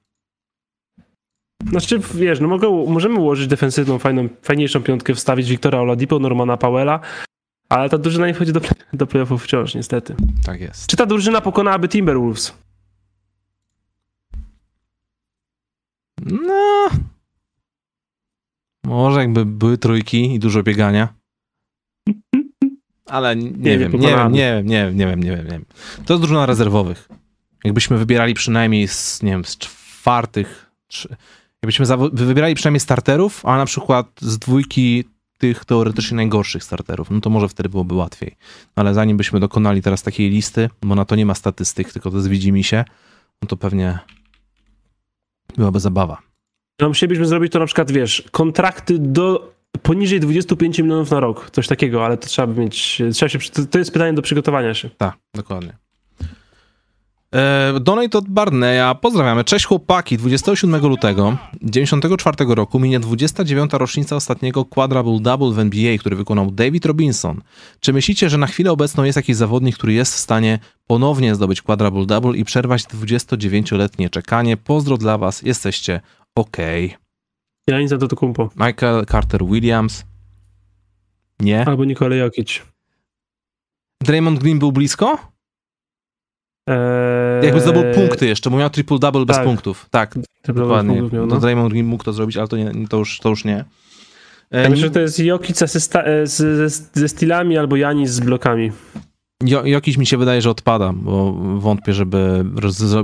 Znaczy, wiesz, no mogę, możemy ułożyć defensywną, fajną, fajniejszą piątkę, wstawić Wiktora Oladipo, Normana Powella, ale ta drużyna nie wchodzi do, play- do playoffów wciąż, niestety. Tak jest. Czy ta drużyna pokonałaby Timberwolves? No. Może jakby były trójki i dużo biegania. Ale nie, nie wiem, nie wiem, nie wiem, nie wiem, nie wiem, nie wiem, nie wiem. To jest drużyna rezerwowych. Jakbyśmy wybierali przynajmniej z, nie wiem, z czwartych, trzy, jakbyśmy wybierali przynajmniej starterów, a na przykład z dwójki tych teoretycznie najgorszych starterów, no to może wtedy byłoby łatwiej. Ale zanim byśmy dokonali teraz takiej listy, bo na to nie ma statystyk, tylko to jest widzimy się, no to pewnie byłaby zabawa. No musielibyśmy zrobić to na przykład, wiesz, kontrakty do poniżej 25 milionów na rok, coś takiego, ale to trzeba by mieć, trzeba się, to- to jest pytanie do przygotowania się. Tak, dokładnie. E, Donate od Barneya. Pozdrawiamy. Cześć chłopaki. 27 lutego 94 roku minie 29. rocznica ostatniego quadruple double w NBA, który wykonał David Robinson. Czy myślicie, że na chwilę obecną jest jakiś zawodnik, który jest w stanie ponownie zdobyć quadruple double i przerwać 29-letnie czekanie? Pozdro dla was. Jesteście ok. Ja nic na to kumpo. Michael Carter Williams. Nie. Albo Nikola Jokic. Draymond Green był blisko? Eee, Jakby zdobył punkty jeszcze, bo miał triple-double bez tak. punktów. Tak, Dokładnie. dokładnie. Miał, No no. Draymond Green mógł to zrobić, ale to, nie, to, już, to już nie. Ja myślę, że to jest Jokic ze, e, ze, ze stylami albo Janis z blokami. Jo, Jokiś mi się wydaje, że odpada, bo wątpię, żeby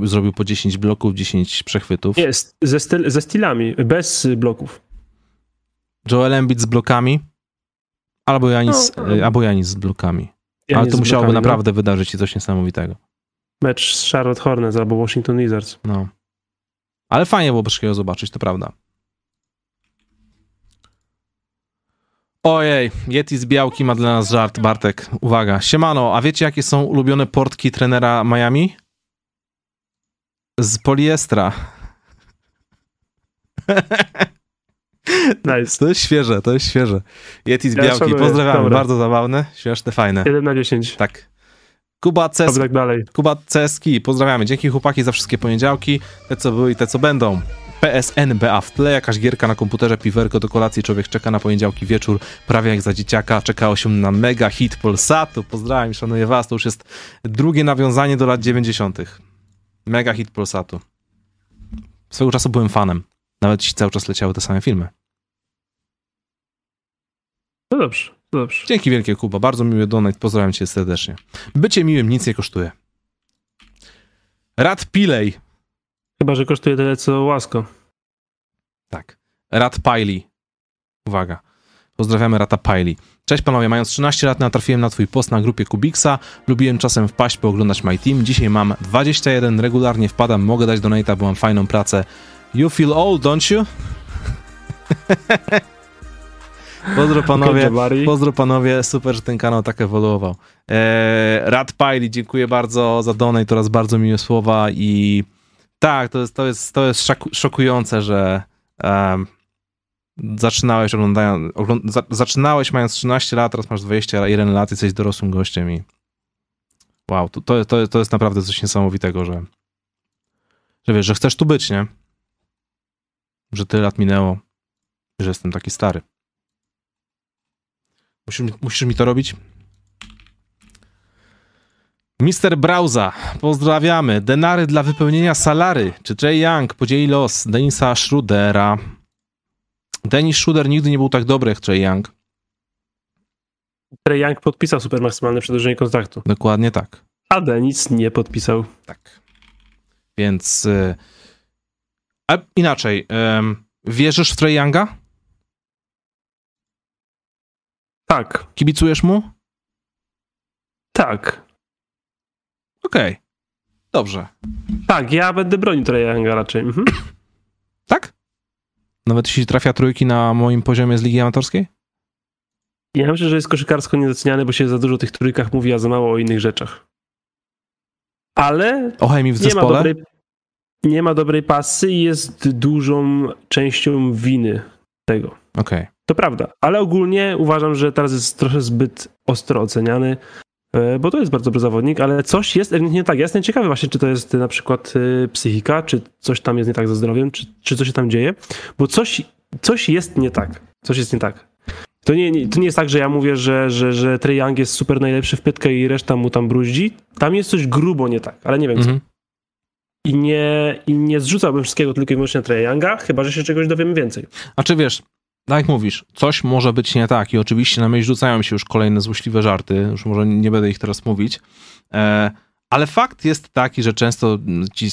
zrobił, po 10 bloków, 10 przechwytów. Nie, ze, styl, ze stylami, bez bloków. Joel Embiid z blokami, albo Janis, No, e, albo Janis z blokami. Janis ale to musiałoby blokami, no. naprawdę wydarzyć się coś niesamowitego. Mecz z Charlotte Hornets albo Washington Wizards. No. Ale fajnie było takiego zobaczyć, to prawda. Ojej, Yeti z Białki ma dla nas żart, Bartek. Uwaga. Siemano, a wiecie jakie są ulubione portki trenera Miami? Z poliestra. Nice. To jest świeże, to jest świeże. Yeti z Białki, pozdrawiamy, dobra. bardzo zabawne, śmieszne, fajne. 1 na 10. Tak. Kuba Ces Oby tak dalej. Kuba Ceski, pozdrawiamy. Dzięki chłopaki za wszystkie poniedziałki, te co były i te co będą. PSN BA w tle, jakaś gierka na komputerze, piwerko do kolacji, człowiek czeka na poniedziałki wieczór, prawie jak za dzieciaka, czekało się na mega hit Polsatu, pozdrawiam, szanuję was, to już jest drugie nawiązanie do lat 90. Mega hit Polsatu. Swego czasu byłem fanem, nawet jeśli cały czas leciały te same filmy. No dobrze, dobrze. Dzięki wielkie Kuba, bardzo miły donate, pozdrawiam cię serdecznie. Bycie miłym nic nie kosztuje. Rad Pilej, Chyba, że kosztuje tyle co łasko. Tak. Rat Piley. Uwaga. Pozdrawiamy Rata Piley. Cześć panowie, mając 13 lat natrafiłem na twój post na grupie Kubiksa. Lubiłem czasem wpaść, pooglądać My Team. Dzisiaj mam 21, regularnie wpadam, mogę dać donate'a, bo mam fajną pracę. You feel old, don't you? Pozdro panowie. Pozdro panowie, super, że ten kanał tak ewoluował. Eee, Rad Piley, dziękuję bardzo za donate oraz bardzo miłe słowa i tak, to jest, to jest, to jest szaku- szokujące, że em, zaczynałeś oglądając, ogląd- za, zaczynałeś mając 13 lat, teraz masz 21 lat, jesteś dorosłym gościem i wow, to, to, to, to jest naprawdę coś niesamowitego, że że wiesz, że chcesz tu być, nie? Że tyle lat minęło, że jestem taki stary. Musisz, mi- musisz mi to robić? Mister Brauza, pozdrawiamy. Denary dla wypełnienia salary. Czy Trey Young podzieli los Denisa Schrudera? Denis Schruder nigdy nie był tak dobry jak Trey Young. Trey Young podpisał super maksymalne przedłużenie kontraktu. Dokładnie tak. A Denis nie podpisał. Tak. Więc. y, A inaczej. em, wierzysz w Trey Younga? Tak, Kibicujesz mu? tak. Okej. Dobrze. Tak, ja będę bronił Trey Younga raczej. Mhm. Tak? Nawet jeśli trafia trójki na moim poziomie z ligi amatorskiej? Ja myślę, że jest koszykarsko niedoceniany, bo się za dużo o tych trójkach mówi, a za mało o innych rzeczach. Ale O chemii w nie ma, zespole? dobrej, nie ma dobrej pasy i jest dużą częścią winy tego. Okej. To prawda, ale ogólnie uważam, że teraz jest trochę zbyt ostro oceniany, e, bo to jest bardzo dobry zawodnik, ale coś jest ewidentnie nie tak. Ja jestem ciekawy właśnie, czy to jest na przykład e, psychika, czy coś tam jest nie tak ze zdrowiem, czy, czy coś się tam dzieje, bo coś, coś jest nie tak. Coś jest nie tak. To nie, nie, to nie jest tak, że ja mówię, że, że, że Trae Young jest super najlepszy w pytkę i reszta mu tam bruździ. Tam jest coś grubo nie tak, ale nie wiem co. Mhm. I nie, I nie zrzucałbym wszystkiego tylko i wyłącznie na Trae Younga, chyba, że się czegoś dowiemy więcej. A czy wiesz, tak jak mówisz, coś może być nie tak i oczywiście na myśl rzucają się już kolejne złośliwe żarty, już może nie będę ich teraz mówić, e, ale fakt jest taki, że często ci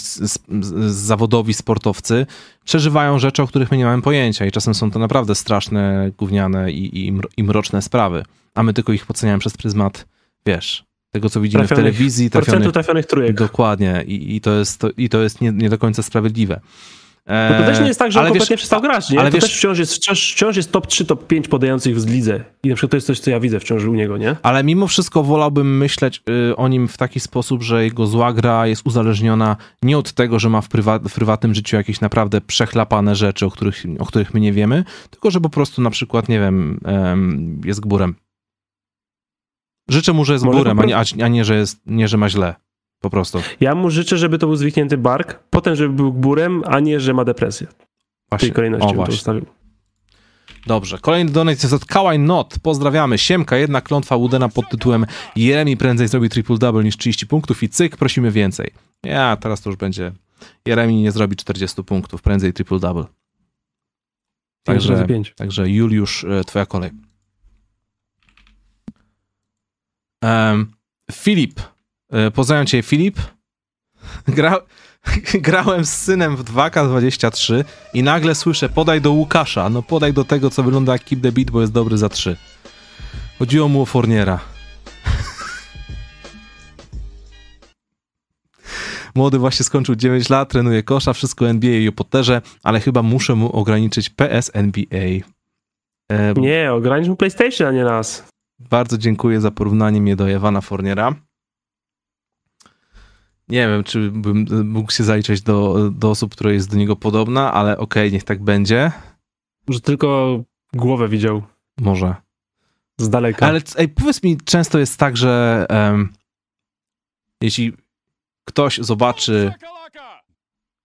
zawodowi sportowcy przeżywają rzeczy, o których my nie mamy pojęcia i czasem są to naprawdę straszne, gówniane i, i, mro- i mroczne sprawy, a my tylko ich oceniamy przez pryzmat, wiesz, tego co widzimy w Trafionych- telewizji, Procentu trafionych, trafionych trójek. dokładnie i, i to jest, to, i to jest nie, nie do końca sprawiedliwe. Bo to też nie jest tak, że on ale wiesz- kompletnie przestał grać, nie? ale to wiesz- też wciąż jest, wciąż, wciąż jest top 3, top 5 podających w lidze. I na przykład to jest coś, co ja widzę wciąż u niego, nie? Ale mimo wszystko wolałbym myśleć y, o nim w taki sposób, że jego zła gra jest uzależniona nie od tego, że ma w, prywa- w prywatnym życiu jakieś naprawdę przechlapane rzeczy, o których, o których my nie wiemy, tylko że po prostu na przykład, nie wiem, em, jest gburem. Życzę mu, że jest Może a nie, a nie, że jest, nie, że ma źle. Po prostu. Ja mu życzę, żeby to był zwichnięty bark, potem, żeby był gburem, a nie, że ma depresję. W tej Właśnie. kolejności O, bym to właśnie. ustawił. Dobrze. Kolejny donate jest od Kałaj Not. Pozdrawiamy. Siemka, jedna klątwa Woodena pod tytułem Jeremi prędzej zrobi triple-double niż 30 punktów i cyk, prosimy więcej. Ja, teraz to już będzie Jeremi nie zrobi 40 punktów, prędzej triple-double. Także Także, Juliusz, e, twoja kolej. Em, Filip. E, Pozdrawiam cię, Filip. Gra, grałem z synem w 2K23 i nagle słyszę podaj do Łukasza. No podaj do tego, co wygląda jak Keep the Beat, bo jest dobry za 3. Chodziło mu o Forniera. Młody właśnie skończył 9 lat, trenuje kosza, wszystko NBA i o Potterze, ale chyba muszę mu ograniczyć PS NBA. E, Nie, ogranicz mu PlayStation, a nie nas. bardzo dziękuję za porównanie mnie do Ewana Forniera. Nie wiem, czy bym mógł się zaliczyć do, do osób, które jest do niego podobna, ale okej, niech tak będzie. Że tylko głowę widział Może. z daleka. Ale ej, powiedz mi, często jest tak, że em, jeśli ktoś zobaczy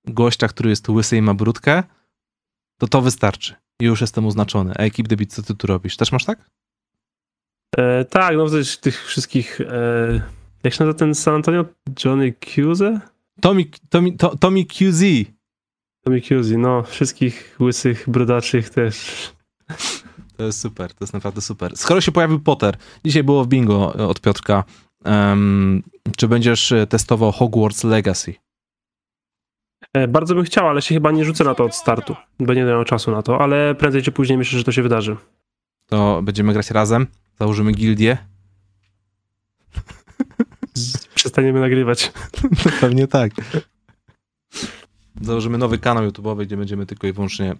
gościa, który jest łysy i ma brudkę, to to wystarczy. I już jestem oznaczony. Keep the Beat, co ty tu robisz? Też masz tak? E, tak, no też tych wszystkich... E, jak się nazywa ten San Antonio? Johnny Cuse? Tommy, Tommy, to, Tommy QZ. Tommy Cuse, no. Wszystkich łysych, brodaczych też. To jest super, to jest naprawdę super. Skoro się pojawił Potter, dzisiaj było w bingo od Piotrka, em, czy będziesz e, testował Hogwarts Legacy? E, bardzo bym chciał, ale się chyba nie rzucę na to od startu, bo nie miał czasu na to, ale prędzej czy później myślę, że to się wydarzy. To będziemy grać razem, założymy gildię? Z- Przestaniemy nagrywać. Pewnie tak. Założymy nowy kanał YouTube'owy, gdzie będziemy tylko i wyłącznie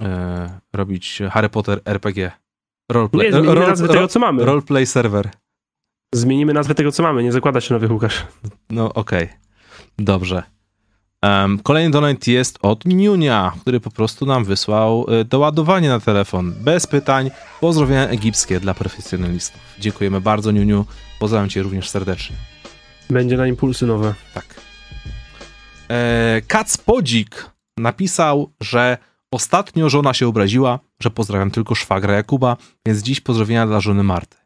e, robić Harry Potter RPG. Roleplay, Nie, zmienimy role- nazwę tego, co mamy. roleplay server. Zmienimy nazwę tego, co mamy. Nie zakłada się nowych Łukasz. No okej, dobrze. Em, kolejny donate jest od Niunia, który po prostu nam wysłał e, doładowanie na telefon. Bez pytań. Pozdrowienia egipskie dla profesjonalistów. Dziękujemy bardzo, Niuniu. Pozdrawiam cię również serdecznie. Będzie na impulsy nowe. Tak. E, Kacpodzik napisał, że ostatnio żona się obraziła, że pozdrawiam tylko szwagra Jakuba, więc dziś pozdrowienia dla żony Marty.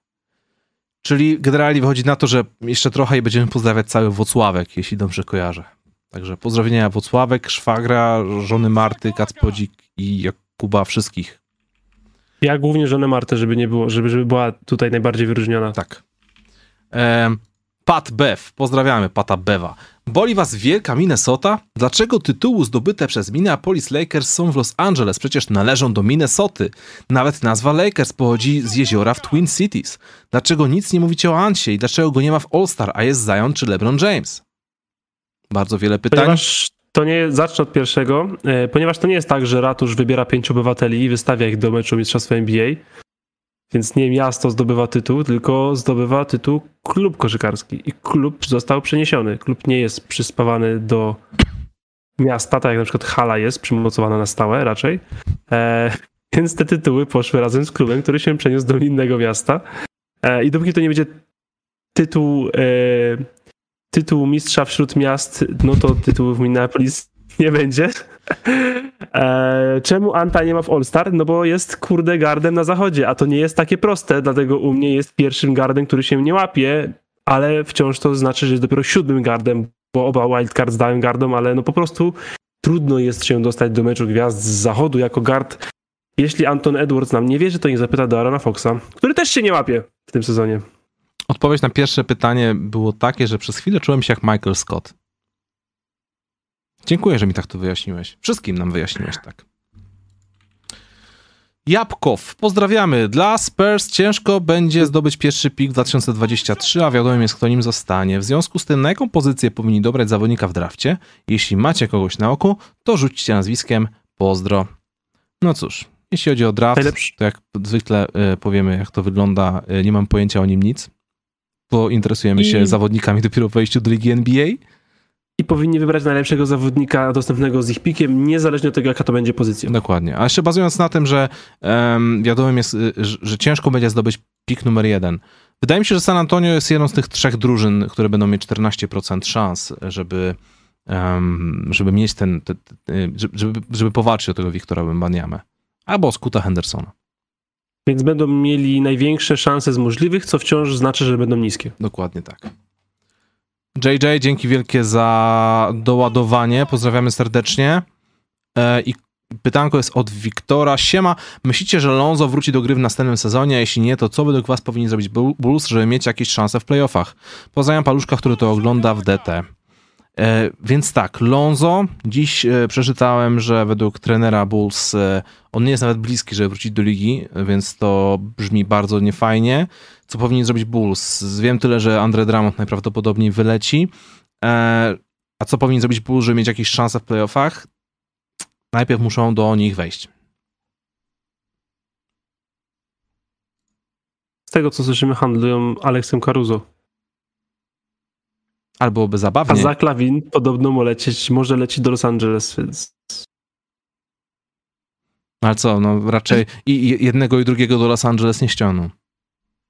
Czyli generalnie wychodzi na to, że jeszcze trochę i będziemy pozdrawiać cały Wocławek, jeśli dobrze kojarzę. Także pozdrowienia Wocławek, szwagra, żony Marty, Kacpodzik i Jakuba, wszystkich. Ja głównie żonę Martę, żeby nie było, żeby, żeby była tutaj najbardziej wyróżniona. Tak. Pat Bev, pozdrawiamy Pata Beva. Boli was wielka Minnesota? Dlaczego tytuły zdobyte przez Minneapolis Lakers są w Los Angeles? Przecież należą do Minnesoty. Nawet nazwa Lakers pochodzi z jeziora w Twin Cities. Dlaczego nic nie mówicie o Ansie i dlaczego go nie ma w All-Star, a jest Zion czy LeBron James? Bardzo wiele pytań. Ponieważ to nie, zacznę od pierwszego, e, ponieważ to nie jest tak, że ratusz wybiera pięciu obywateli i wystawia ich do meczu Mistrzostwa NBA, więc nie miasto zdobywa tytuł, tylko zdobywa tytuł klub koszykarski i klub został przeniesiony. Klub nie jest przyspawany do miasta, tak jak na przykład hala jest przymocowana na stałe raczej, e, więc te tytuły poszły razem z klubem, który się przeniósł do innego miasta e, i dopóki to nie będzie tytuł e, tytuł mistrza wśród miast, no to tytułu w Minneapolis nie będzie. E, czemu Anta nie ma w All-Star? No bo jest kurde gardem na zachodzie, a to nie jest takie proste, dlatego u mnie jest pierwszym gardem, który się nie łapie, ale wciąż to znaczy, że jest dopiero siódmym gardem, bo oba wildcards dają gardom, ale no po prostu trudno jest się dostać do meczu gwiazd z zachodu jako gard. Jeśli Anton Edwards nam nie wierzy, to niech zapyta do Arona Foxa, który też się nie łapie w tym sezonie. Odpowiedź na pierwsze pytanie było takie, że przez chwilę czułem się jak Michael Scott. Dziękuję, że mi tak to wyjaśniłeś. Wszystkim nam wyjaśniłeś tak. Jabkow, pozdrawiamy. Dla Spurs ciężko będzie zdobyć pierwszy pik w 2023, a wiadomo jest, kto nim zostanie. W związku z tym, na jaką pozycję powinni dobrać zawodnika w drafcie? Jeśli macie kogoś na oku, to rzućcie nazwiskiem. Pozdro. No cóż, jeśli chodzi o draft, Najlepszy. to jak zwykle y, powiemy, jak to wygląda. Y, nie mam pojęcia o nim nic, bo interesujemy się I- zawodnikami dopiero po wejściu do ligi NBA. I powinni wybrać najlepszego zawodnika dostępnego z ich pikiem, niezależnie od tego, jaka to będzie pozycja. Dokładnie. A jeszcze bazując na tym, że um, wiadomym jest, y, że, ciężko będzie zdobyć pik numer jeden. Wydaje mi się, że San Antonio jest jedną z tych trzech drużyn, które będą mieć 14% szans, żeby, em, żeby mieć ten, te, te, żeby- żeby, powalczyć o tego Wiktora Wembaniamę. Albo Scoota Hendersona. Więc będą mieli największe szanse z możliwych, co wciąż znaczy, że będą niskie. Dokładnie tak. JJ, dzięki wielkie za doładowanie. Pozdrawiamy serdecznie. E, I pytanko jest od Wiktora. Siema, myślicie, że Lonzo wróci do gry w następnym sezonie? Jeśli nie, to co według was powinni zrobić Bull- Bulls, żeby mieć jakieś szanse w playoffach? Pozdrawiam Paluszka, który to ogląda w DT. E, więc tak, Lonzo, dziś e, przeczytałem, że według trenera Bulls e, on nie jest nawet bliski, żeby wrócić do ligi, więc to brzmi bardzo niefajnie. Co powinien zrobić Bulls? Wiem tyle, że Andre Drummond najprawdopodobniej wyleci. E, a co powinien zrobić Bulls, żeby mieć jakieś szanse w playoffach? Najpierw muszą do nich wejść. Z tego, co słyszymy, handlują Aleksem Caruso. Albo A zabawnie. Zach Lavin podobno może lecieć, może lecieć do Los Angeles, więc Ale co, no raczej i i jednego i drugiego do Los Angeles nie ściągną.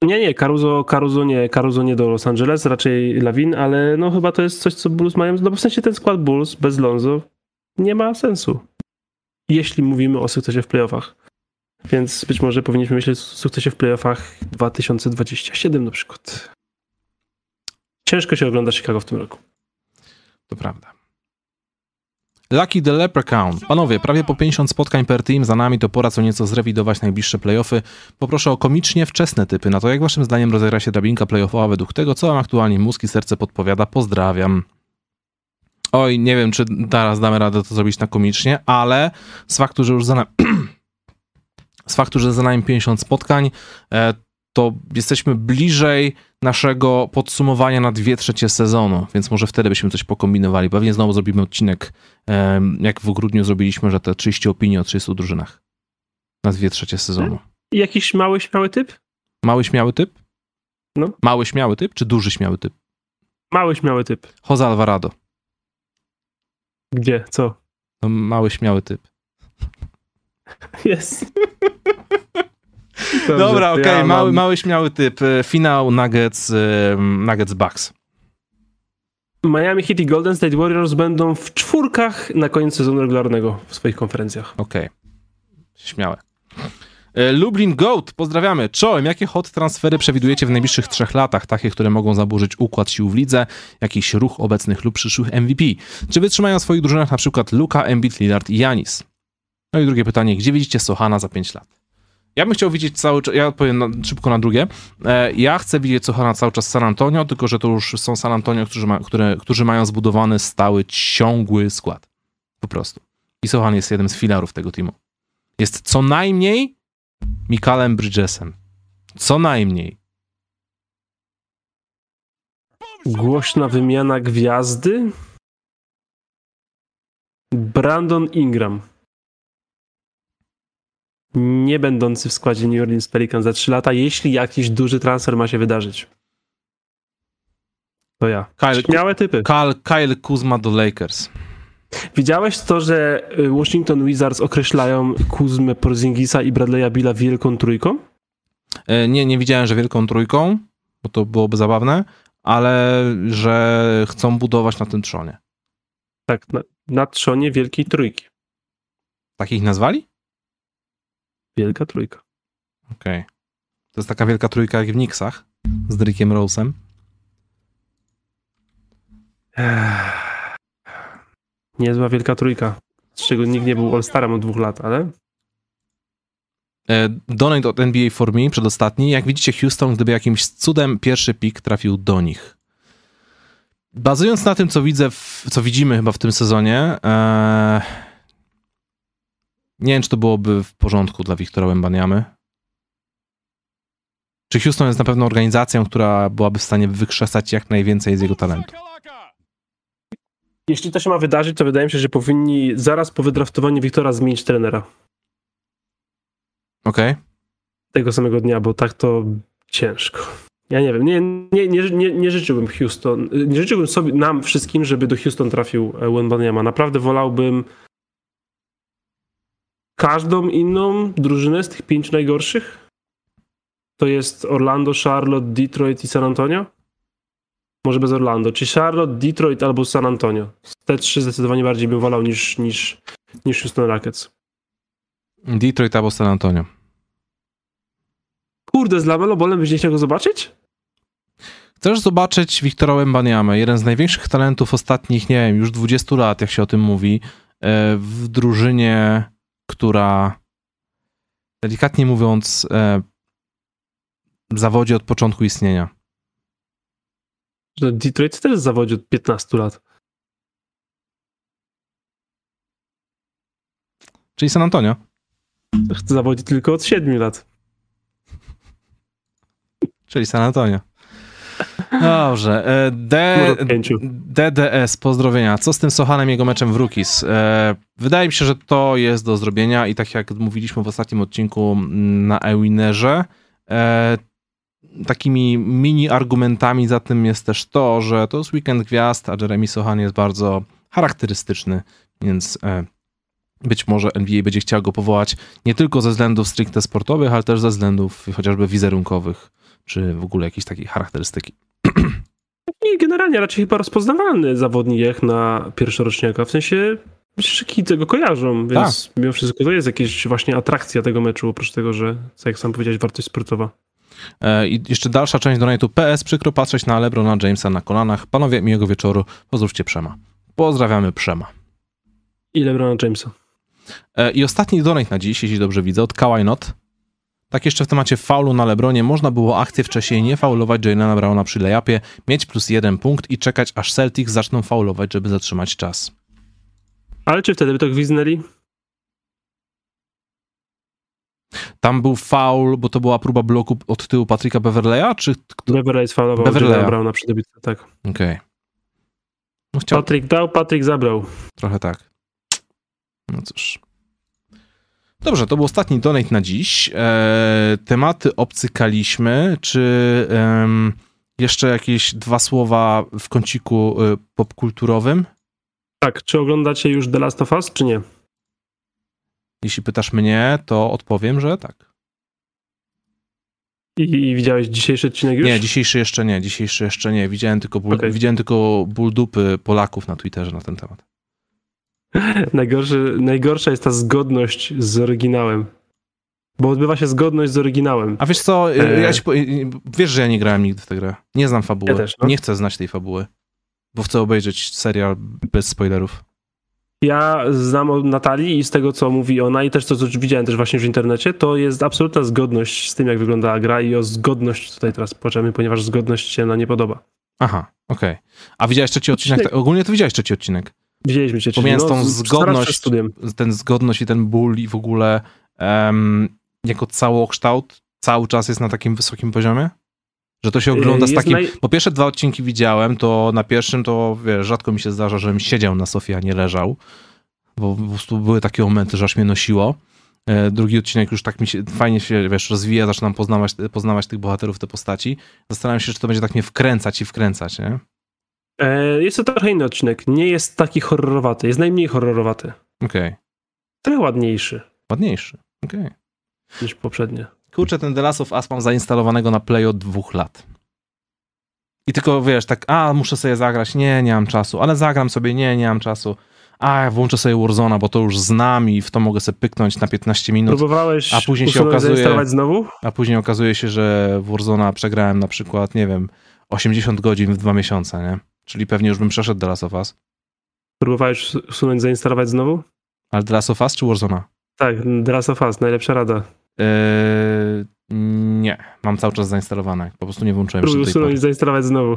Nie, nie, Caruso, Caruso nie, Caruso nie do Los Angeles, raczej Lawin, ale no chyba to jest coś, co Bulls mają, no bo w sensie ten skład Bulls bez Lonzo nie ma sensu. Jeśli mówimy o sukcesie w playoffach. Więc być może powinniśmy myśleć o sukcesie w playoffach 2027 na przykład. Ciężko się ogląda Chicago w tym roku. To prawda. Lucky the Leprechaun. Panowie, prawie po 50 spotkań per team za nami, to pora co nieco zrewidować najbliższe playoffy. Poproszę o komicznie wczesne typy na to, jak waszym zdaniem rozegra się drabinka playoffowa według tego, co wam aktualnie mózg i serce podpowiada. Pozdrawiam. Oj, nie wiem, czy teraz damy radę to zrobić na komicznie, ale z faktu, że już za z faktu, że za nami 50 spotkań, e, to jesteśmy bliżej naszego podsumowania na dwie trzecie sezonu, więc może wtedy byśmy coś pokombinowali. Pewnie znowu zrobimy odcinek, jak w grudniu zrobiliśmy, że te 30 opinii o 30 drużynach na dwie trzecie sezonu. I jakiś mały, śmiały typ? Mały śmiały typ? No. Mały śmiały typ, czy duży śmiały typ? Mały, śmiały typ. Jose Alvarado. Gdzie? Co? No, mały śmiały typ. Jest. Dobra, okej, ja mały, mam- mały śmiały typ. E, Finał Nuggets, em, Nuggets Bucks. Miami Heat i Golden State Warriors będą w czwórkach na koniec sezonu regularnego w swoich konferencjach. Okej. Śmiałe. E, Lublin Goat, pozdrawiamy. Czołem, jakie hot transfery przewidujecie w najbliższych trzech latach? Takie, które mogą zaburzyć układ sił w lidze, jakiś ruch obecnych lub przyszłych MVP? Czy wytrzymają w swoich drużynach na przykład Luka, Embiid, Lillard i Janis? No i drugie pytanie, gdzie widzicie Sochana za 5 lat? Ja bym chciał widzieć cały czas, ja odpowiem na, szybko na drugie. E, ja chcę widzieć Sochana cały czas San Antonio, tylko że to już są San Antonio, którzy, ma, które, którzy mają zbudowany stały, ciągły skład. Po prostu. I Sochan jest jednym z filarów tego teamu. Jest co najmniej Mikalem Bridgesem. Co najmniej. Głośna wymiana gwiazdy? Brandon Ingram. Nie będący w składzie New Orleans Pelicans za 3 lata, jeśli jakiś duży transfer ma się wydarzyć. To ja. Kyle, Śmiałe typy. Kyle, Kyle Kuzma do Lakers. Widziałeś to, że y, Washington Wizards określają Kuzmę Porzingisa i Bradley'a Billa wielką trójką? E, Nie, nie widziałem, że wielką trójką, bo to byłoby zabawne, ale że chcą budować na tym trzonie. Tak, na, na trzonie wielkiej trójki. Takich nazwali? Wielka trójka. Okej. To jest taka wielka trójka jak w Knicksach z Drickiem Rose'em. Niezła wielka trójka, z czego nikt nie był All-Starem od dwóch lat, ale E, Donate od NBA for Me, przedostatni. Jak widzicie, Houston, gdyby jakimś cudem pierwszy pik trafił do nich. Bazując na tym, co widzę, w, co widzimy chyba w tym sezonie, e, nie wiem, czy to byłoby w porządku dla Wiktora Wembaniamy. Czy Houston jest na pewno organizacją, która byłaby w stanie wykrzesać jak najwięcej z jego talentu? jeśli to się ma wydarzyć, to wydaje mi się, że powinni zaraz po wydraftowaniu Wiktora zmienić trenera Okej? tego samego dnia, bo tak to ciężko. Ja nie wiem, nie, nie, nie, nie, nie życzyłbym Houston, nie życzyłbym sobie, nam wszystkim, żeby do Houston trafił Wembanyama. Naprawdę wolałbym każdą inną drużynę z tych pięciu najgorszych. To jest Orlando, Charlotte, Detroit i San Antonio. Może bez Orlando. Czy Charlotte, Detroit albo San Antonio. Te trzy zdecydowanie bardziej bym wolał niż, niż, niż Houston Rockets. Detroit albo San Antonio. Kurde, z Lamelo Bolem byś nie chciał go zobaczyć? Chcesz zobaczyć Wiktora Wembaniamę, jeden z największych talentów ostatnich, nie wiem, już 20 lat, jak się o tym mówi, e, w drużynie, która delikatnie mówiąc e, zawodzi od początku istnienia. Że Detroit też zawodzi od 15 lat. Czyli San Antonio. Zawodzi tylko od 7 lat. Czyli San Antonio. Dobrze. e, D, Może od 5. DDS, pozdrowienia. Co z tym Sochanem jego meczem w Rookies? E, wydaje mi się, że to jest do zrobienia i tak jak mówiliśmy w ostatnim odcinku mm, na Ewinerze, e, takimi mini argumentami za tym jest też to, że to jest weekend gwiazd, a Jeremy Sochan jest bardzo charakterystyczny, więc być może NBA będzie chciał go powołać nie tylko ze względów stricte sportowych, ale też ze względów chociażby wizerunkowych, czy w ogóle jakiejś takiej charakterystyki. I generalnie raczej chyba rozpoznawalny zawodnik jak na pierwszoroczniaka. W sensie myślę, że kity go kojarzą, więc mimo wszystko to jest jakaś właśnie atrakcja tego meczu, oprócz tego, że, co jak sam powiedziałeś, wartość sportowa. E, I jeszcze dalsza część donate'u. PS, przykro patrzeć na Lebrona Jamesa na kolanach. Panowie, miłego wieczoru. Pozdrówcie Przema. Pozdrawiamy Przema. I LeBrona Jamesa. E, I ostatni donate na dziś, jeśli dobrze widzę, od Kawhi Not. Tak jeszcze w temacie faulu na Lebronie. Można było akcję wcześniej nie faulować Jalena Browna przy layupie, mieć plus jeden punkt i czekać, aż Celtics zaczną faulować, żeby zatrzymać czas. Ale czy wtedy by to gwiznęli? Tam był faul, bo to była próba bloku od tyłu Patryka Beverleya, czy... Beverly faulował Beverleya. Browna przy debiucie, tak. Okej. No chciał Patryk dał, Patryk zabrał. trochę tak. No cóż. Dobrze, to był ostatni donate na dziś. E, tematy obcykaliśmy. Czy em, jeszcze jakieś dwa słowa w kąciku y, popkulturowym? Tak, czy oglądacie już The Last of Us, czy nie? Jeśli pytasz mnie, to odpowiem, że tak. I, i widziałeś dzisiejszy odcinek już? Nie, dzisiejszy jeszcze nie, dzisiejszy jeszcze nie. Widziałem tylko, ból, Okej. widziałem tylko ból dupy Polaków na Twitterze na ten temat. Najgorszy, najgorsza jest ta zgodność z oryginałem. Bo odbywa się zgodność z oryginałem. A wiesz co, y, E. ja ci, po- y, wiesz, że ja nie grałem nigdy w tę grę. Nie znam fabuły. Ja też, no. Nie chcę znać tej fabuły. Bo chcę obejrzeć serial bez spoilerów. Ja znam od Natalii i z tego, co mówi ona i też to, co widziałem też właśnie w internecie, to jest absolutna zgodność z tym, jak wyglądała gra i o zgodność tutaj teraz płaczemy, ponieważ zgodność się na nie podoba. Aha, okej. A widziałeś trzeci odcinek? Odcinek- Ogólnie to widziałeś trzeci odcinek. Widzieliśmy cię. Pomijając tą z- zaraz zgodność, ten zgodność i ten ból i w ogóle em, jako całokształt cały czas jest na takim wysokim poziomie? Że to się ogląda z takim... naj- Po pierwsze dwa odcinki widziałem, to na pierwszym to wiesz, rzadko mi się zdarza, żebym siedział na sofie, a nie leżał. bo po prostu były takie momenty, że aż mnie nosiło. E, drugi odcinek już tak mi się fajnie się, wiesz, rozwija, zaczynam poznawać, poznawać tych bohaterów, te postaci. Zastanawiam się, czy to będzie tak mnie wkręcać i wkręcać, nie? E, jest to trochę inny odcinek. Nie jest taki horrorowaty. Jest najmniej horrorowaty. Okej. Okay. Trochę ładniejszy. Ładniejszy, okej. Okay. Niż poprzednie. Kurczę, ten The Last of Us mam zainstalowanego na Play od dwóch lat. I tylko, wiesz, tak, a, muszę sobie zagrać, nie, nie mam czasu, ale zagram sobie, nie, nie mam czasu. A, włączę sobie Warzona, bo to już znam i w to mogę sobie pyknąć na 15 minut. Próbowałeś a później się okazuje, znowu? A później okazuje się, że w Warzona przegrałem na przykład, nie wiem, 80 godzin w dwa miesiące, nie? Czyli pewnie już bym przeszedł The Last of Us. Próbowałeś usunąć, zainstalować znowu? Ale The Last of Us czy Warzona? Tak, The Last of Us, najlepsza rada. Eee, nie, mam cały czas zainstalowane. Po prostu nie włączyłem Próbuj usunąć i zainstalować znowu.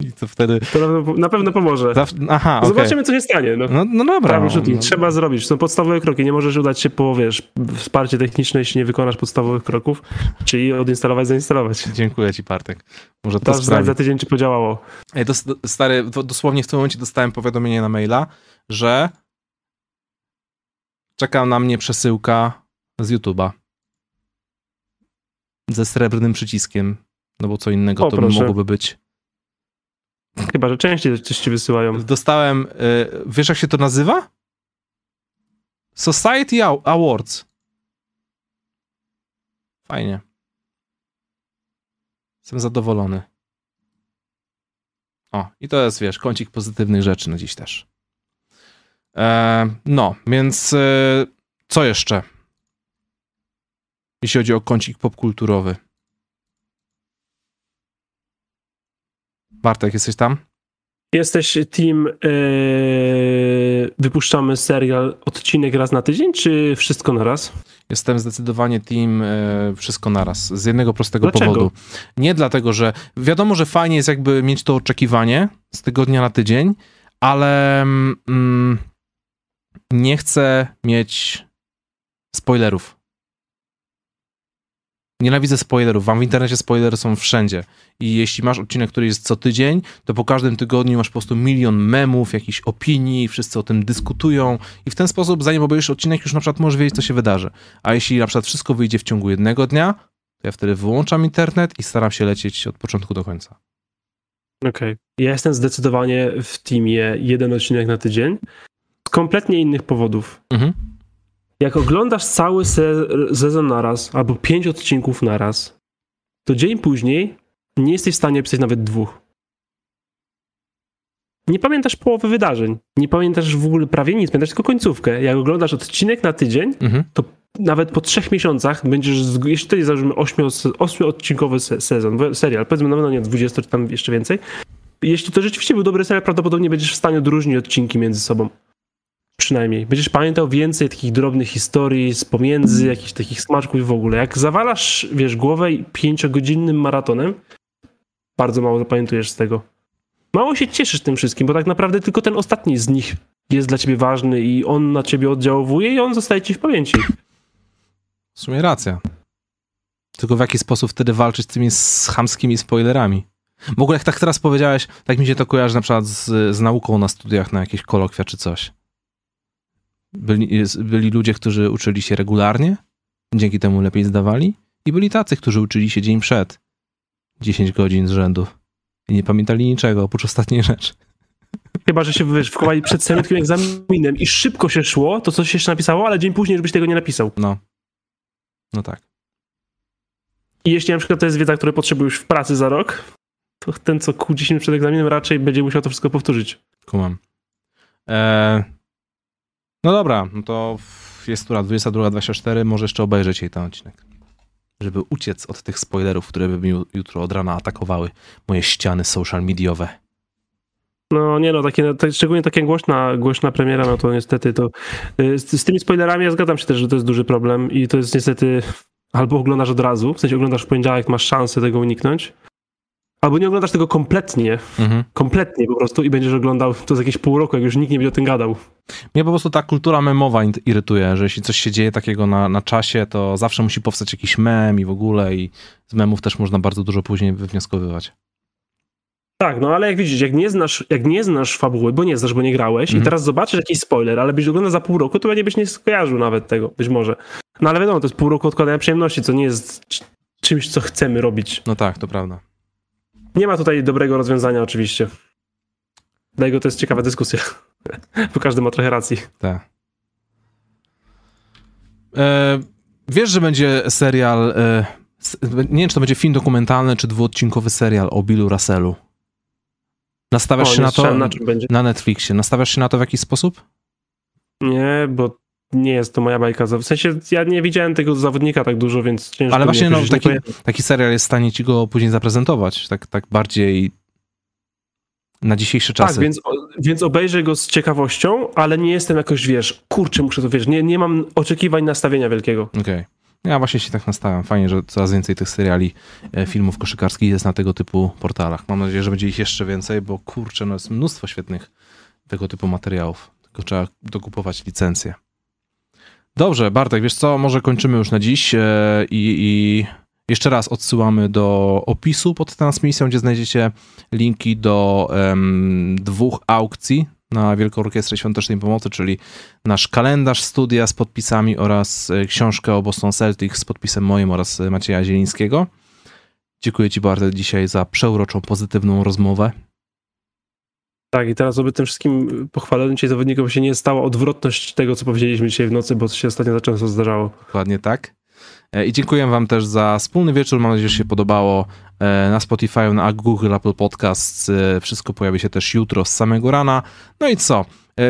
I to wtedy. To na pewno, pomoże. Zaf... Aha, okay. Zobaczymy, co się stanie. No, no, no dobra. No, no. Trzeba zrobić. Są podstawowe kroki. Nie możesz udać się po, wiesz, wsparcie techniczne, jeśli nie wykonasz podstawowych kroków, czyli odinstalować, zainstalować. Dziękuję ci, Partek. Może to Dasz za tydzień, czy podziałało. Ej, dos, stary, dosłownie w tym momencie dostałem powiadomienie na maila, że czeka na mnie przesyłka z YouTube'a. Ze srebrnym przyciskiem. No bo co innego o, to proszę. mogłoby być. Chyba, że częściej coś ci wysyłają. Dostałem, y, wiesz jak się to nazywa? Society Awards. Fajnie. Jestem zadowolony. O, i to jest, wiesz, kącik pozytywnych rzeczy na dziś też. E, no, więc e, co jeszcze? Jeśli chodzi o kącik popkulturowy. Bartek, jesteś tam? Jesteś team yy, wypuszczamy serial odcinek raz na tydzień, czy wszystko na raz? Jestem zdecydowanie team yy, wszystko na raz. Z jednego prostego Dlaczego? powodu. Nie dlatego, że wiadomo, że fajnie jest jakby mieć to oczekiwanie z tygodnia na tydzień, ale mm, nie chcę mieć spoilerów. Nienawidzę spoilerów. Wam w internecie spoilery są wszędzie. I jeśli masz odcinek, który jest co tydzień, to po każdym tygodniu masz po prostu milion memów, jakichś opinii, wszyscy o tym dyskutują i w ten sposób, zanim obejrzysz odcinek, już na przykład możesz wiedzieć, co się wydarzy. A jeśli na przykład wszystko wyjdzie w ciągu jednego dnia, to ja wtedy wyłączam internet i staram się lecieć od początku do końca. Okej. Okay. Ja jestem zdecydowanie w teamie jeden odcinek na tydzień z kompletnie innych powodów. Mhm jak oglądasz cały se sezon naraz, albo pięć odcinków naraz, to dzień później nie jesteś w stanie opisać nawet dwóch. Nie pamiętasz połowy wydarzeń. Nie pamiętasz w ogóle prawie nic, pamiętasz tylko końcówkę. Jak oglądasz odcinek na tydzień, mhm. to nawet po trzech miesiącach będziesz, jeśli to jest załóżmy ośmiodcinkowy sezon, serial, powiedzmy no, no nie 20 czy tam jeszcze więcej, jeśli to rzeczywiście był dobry serial, prawdopodobnie będziesz w stanie odróżnić odcinki między sobą. Przynajmniej. Będziesz pamiętał więcej takich drobnych historii z pomiędzy, jakichś takich smaczków w ogóle. Jak zawalasz, wiesz, głowę pięciogodzinnym maratonem, bardzo mało zapamiętujesz z tego. Mało się cieszysz tym wszystkim, bo tak naprawdę tylko ten ostatni z nich jest dla ciebie ważny i on na ciebie oddziałuje i on zostaje ci w pamięci. W sumie racja. Tylko w jaki sposób wtedy walczyć z tymi chamskimi spoilerami? W ogóle jak tak teraz powiedziałeś, tak mi się to kojarzy na przykład z, z nauką na studiach, na jakieś kolokwia czy coś. Byli, byli ludzie, którzy uczyli się regularnie, dzięki temu lepiej zdawali, i byli tacy, którzy uczyli się dzień przed 10 godzin z rzędu i nie pamiętali niczego oprócz ostatniej rzeczy. Chyba, że się wiesz, wchowali przed semestrum egzaminem i szybko się szło, to coś się jeszcze napisało, ale dzień później, żebyś tego nie napisał. No. No tak. I jeśli na przykład to jest wiedza, której potrzebujesz w pracy za rok, to ten, co kół 10 przed egzaminem, raczej będzie musiał to wszystko powtórzyć. Kumam. Eee, no dobra, no to jest tura 22.24, może jeszcze obejrzeć jej ten odcinek. Żeby uciec od tych spoilerów, które by mi jutro od rana atakowały moje ściany social mediowe. No nie no, takie, tak, szczególnie taka głośna, głośna premiera, no to niestety to y, z, z, tymi spoilerami ja zgadzam się też, że to jest duży problem i to jest niestety albo oglądasz od razu, w sensie oglądasz w poniedziałek, masz szansę tego uniknąć, Albo nie oglądasz tego kompletnie, mhm. kompletnie po prostu i będziesz oglądał to z jakieś pół roku, jak już nikt nie będzie o tym gadał. Mnie po prostu ta kultura memowa irytuje, że jeśli coś się dzieje takiego na, na czasie, to zawsze musi powstać jakiś mem i w ogóle i z memów też można bardzo dużo później wywnioskowywać. Tak, no ale jak widzisz, jak nie znasz, jak nie znasz fabuły, bo nie znasz, bo nie grałeś Mhm. i teraz zobaczysz jakiś spoiler, ale byś oglądał za pół roku, to pewnie byś nie skojarzył nawet tego, być może. No ale wiadomo, to jest pół roku odkładania przyjemności, co nie jest czymś, co chcemy robić. No tak, to prawda. Nie ma tutaj dobrego rozwiązania oczywiście. Dlatego to jest ciekawa dyskusja, bo każdy ma trochę racji. Tak. E, wiesz, że będzie serial. E, nie wiem, czy to będzie film dokumentalny, czy dwuodcinkowy serial o Billu Russellu. Nastawiasz O, się na to na na Netflixie. Nastawiasz się na to w jakiś sposób? Nie, bo nie jest to moja bajka. W sensie ja nie widziałem tego zawodnika tak dużo, więc ciężko Ale właśnie no, nie taki, taki serial jest w stanie ci go później zaprezentować. Tak, tak bardziej na dzisiejsze czasy. Tak, więc, więc obejrzę go z ciekawością, ale nie jestem jakoś, wiesz, kurczę, muszę to, wiesz, nie, nie mam oczekiwań nastawienia wielkiego. Okej. Ja właśnie się tak nastawiam. Fajnie, że coraz więcej tych seriali, e, filmów koszykarskich jest na tego typu portalach. Mam nadzieję, że będzie ich jeszcze więcej, bo kurczę, no jest mnóstwo świetnych tego typu materiałów. Tylko trzeba dokupować licencję. Dobrze, Bartek, wiesz co, może kończymy już na dziś e, i, i jeszcze raz odsyłamy do opisu pod transmisją, gdzie znajdziecie linki do em, dwóch aukcji na Wielką Orkiestrę Świątecznej Pomocy, czyli nasz kalendarz studia z podpisami oraz e, książkę o Boston Celtics z podpisem moim oraz Macieja Zielińskiego. Dziękuję Ci bardzo dzisiaj za przeuroczą, pozytywną rozmowę. Tak, i teraz, żeby tym wszystkim pochwalonym dzisiaj zawodnikom się nie stała odwrotność tego, co powiedzieliśmy dzisiaj w nocy, bo to się ostatnio za często zdarzało. Dokładnie tak. E, I dziękuję Wam też za wspólny wieczór. Mam nadzieję, że się podobało e, na Spotify, na Google, Apple Podcasts. E, Wszystko pojawi się też jutro z samego rana. No i co?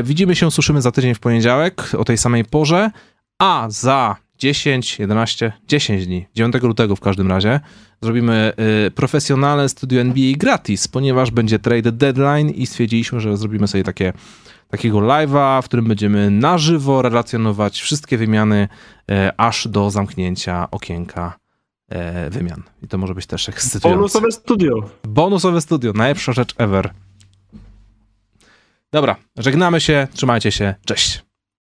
Widzimy się, słyszymy za tydzień w poniedziałek o tej samej porze, a za 10, 11, 10 dni, 9 lutego w każdym razie, zrobimy e, profesjonalne studio NBA gratis, ponieważ będzie trade deadline i stwierdziliśmy, że zrobimy sobie takie takiego live'a, w którym będziemy na żywo relacjonować wszystkie wymiany e, aż do zamknięcia okienka e, wymian. I to może być też ekscytujące. Bonusowe studio. Bonusowe studio, najlepsza rzecz ever. Dobra, żegnamy się, trzymajcie się, cześć.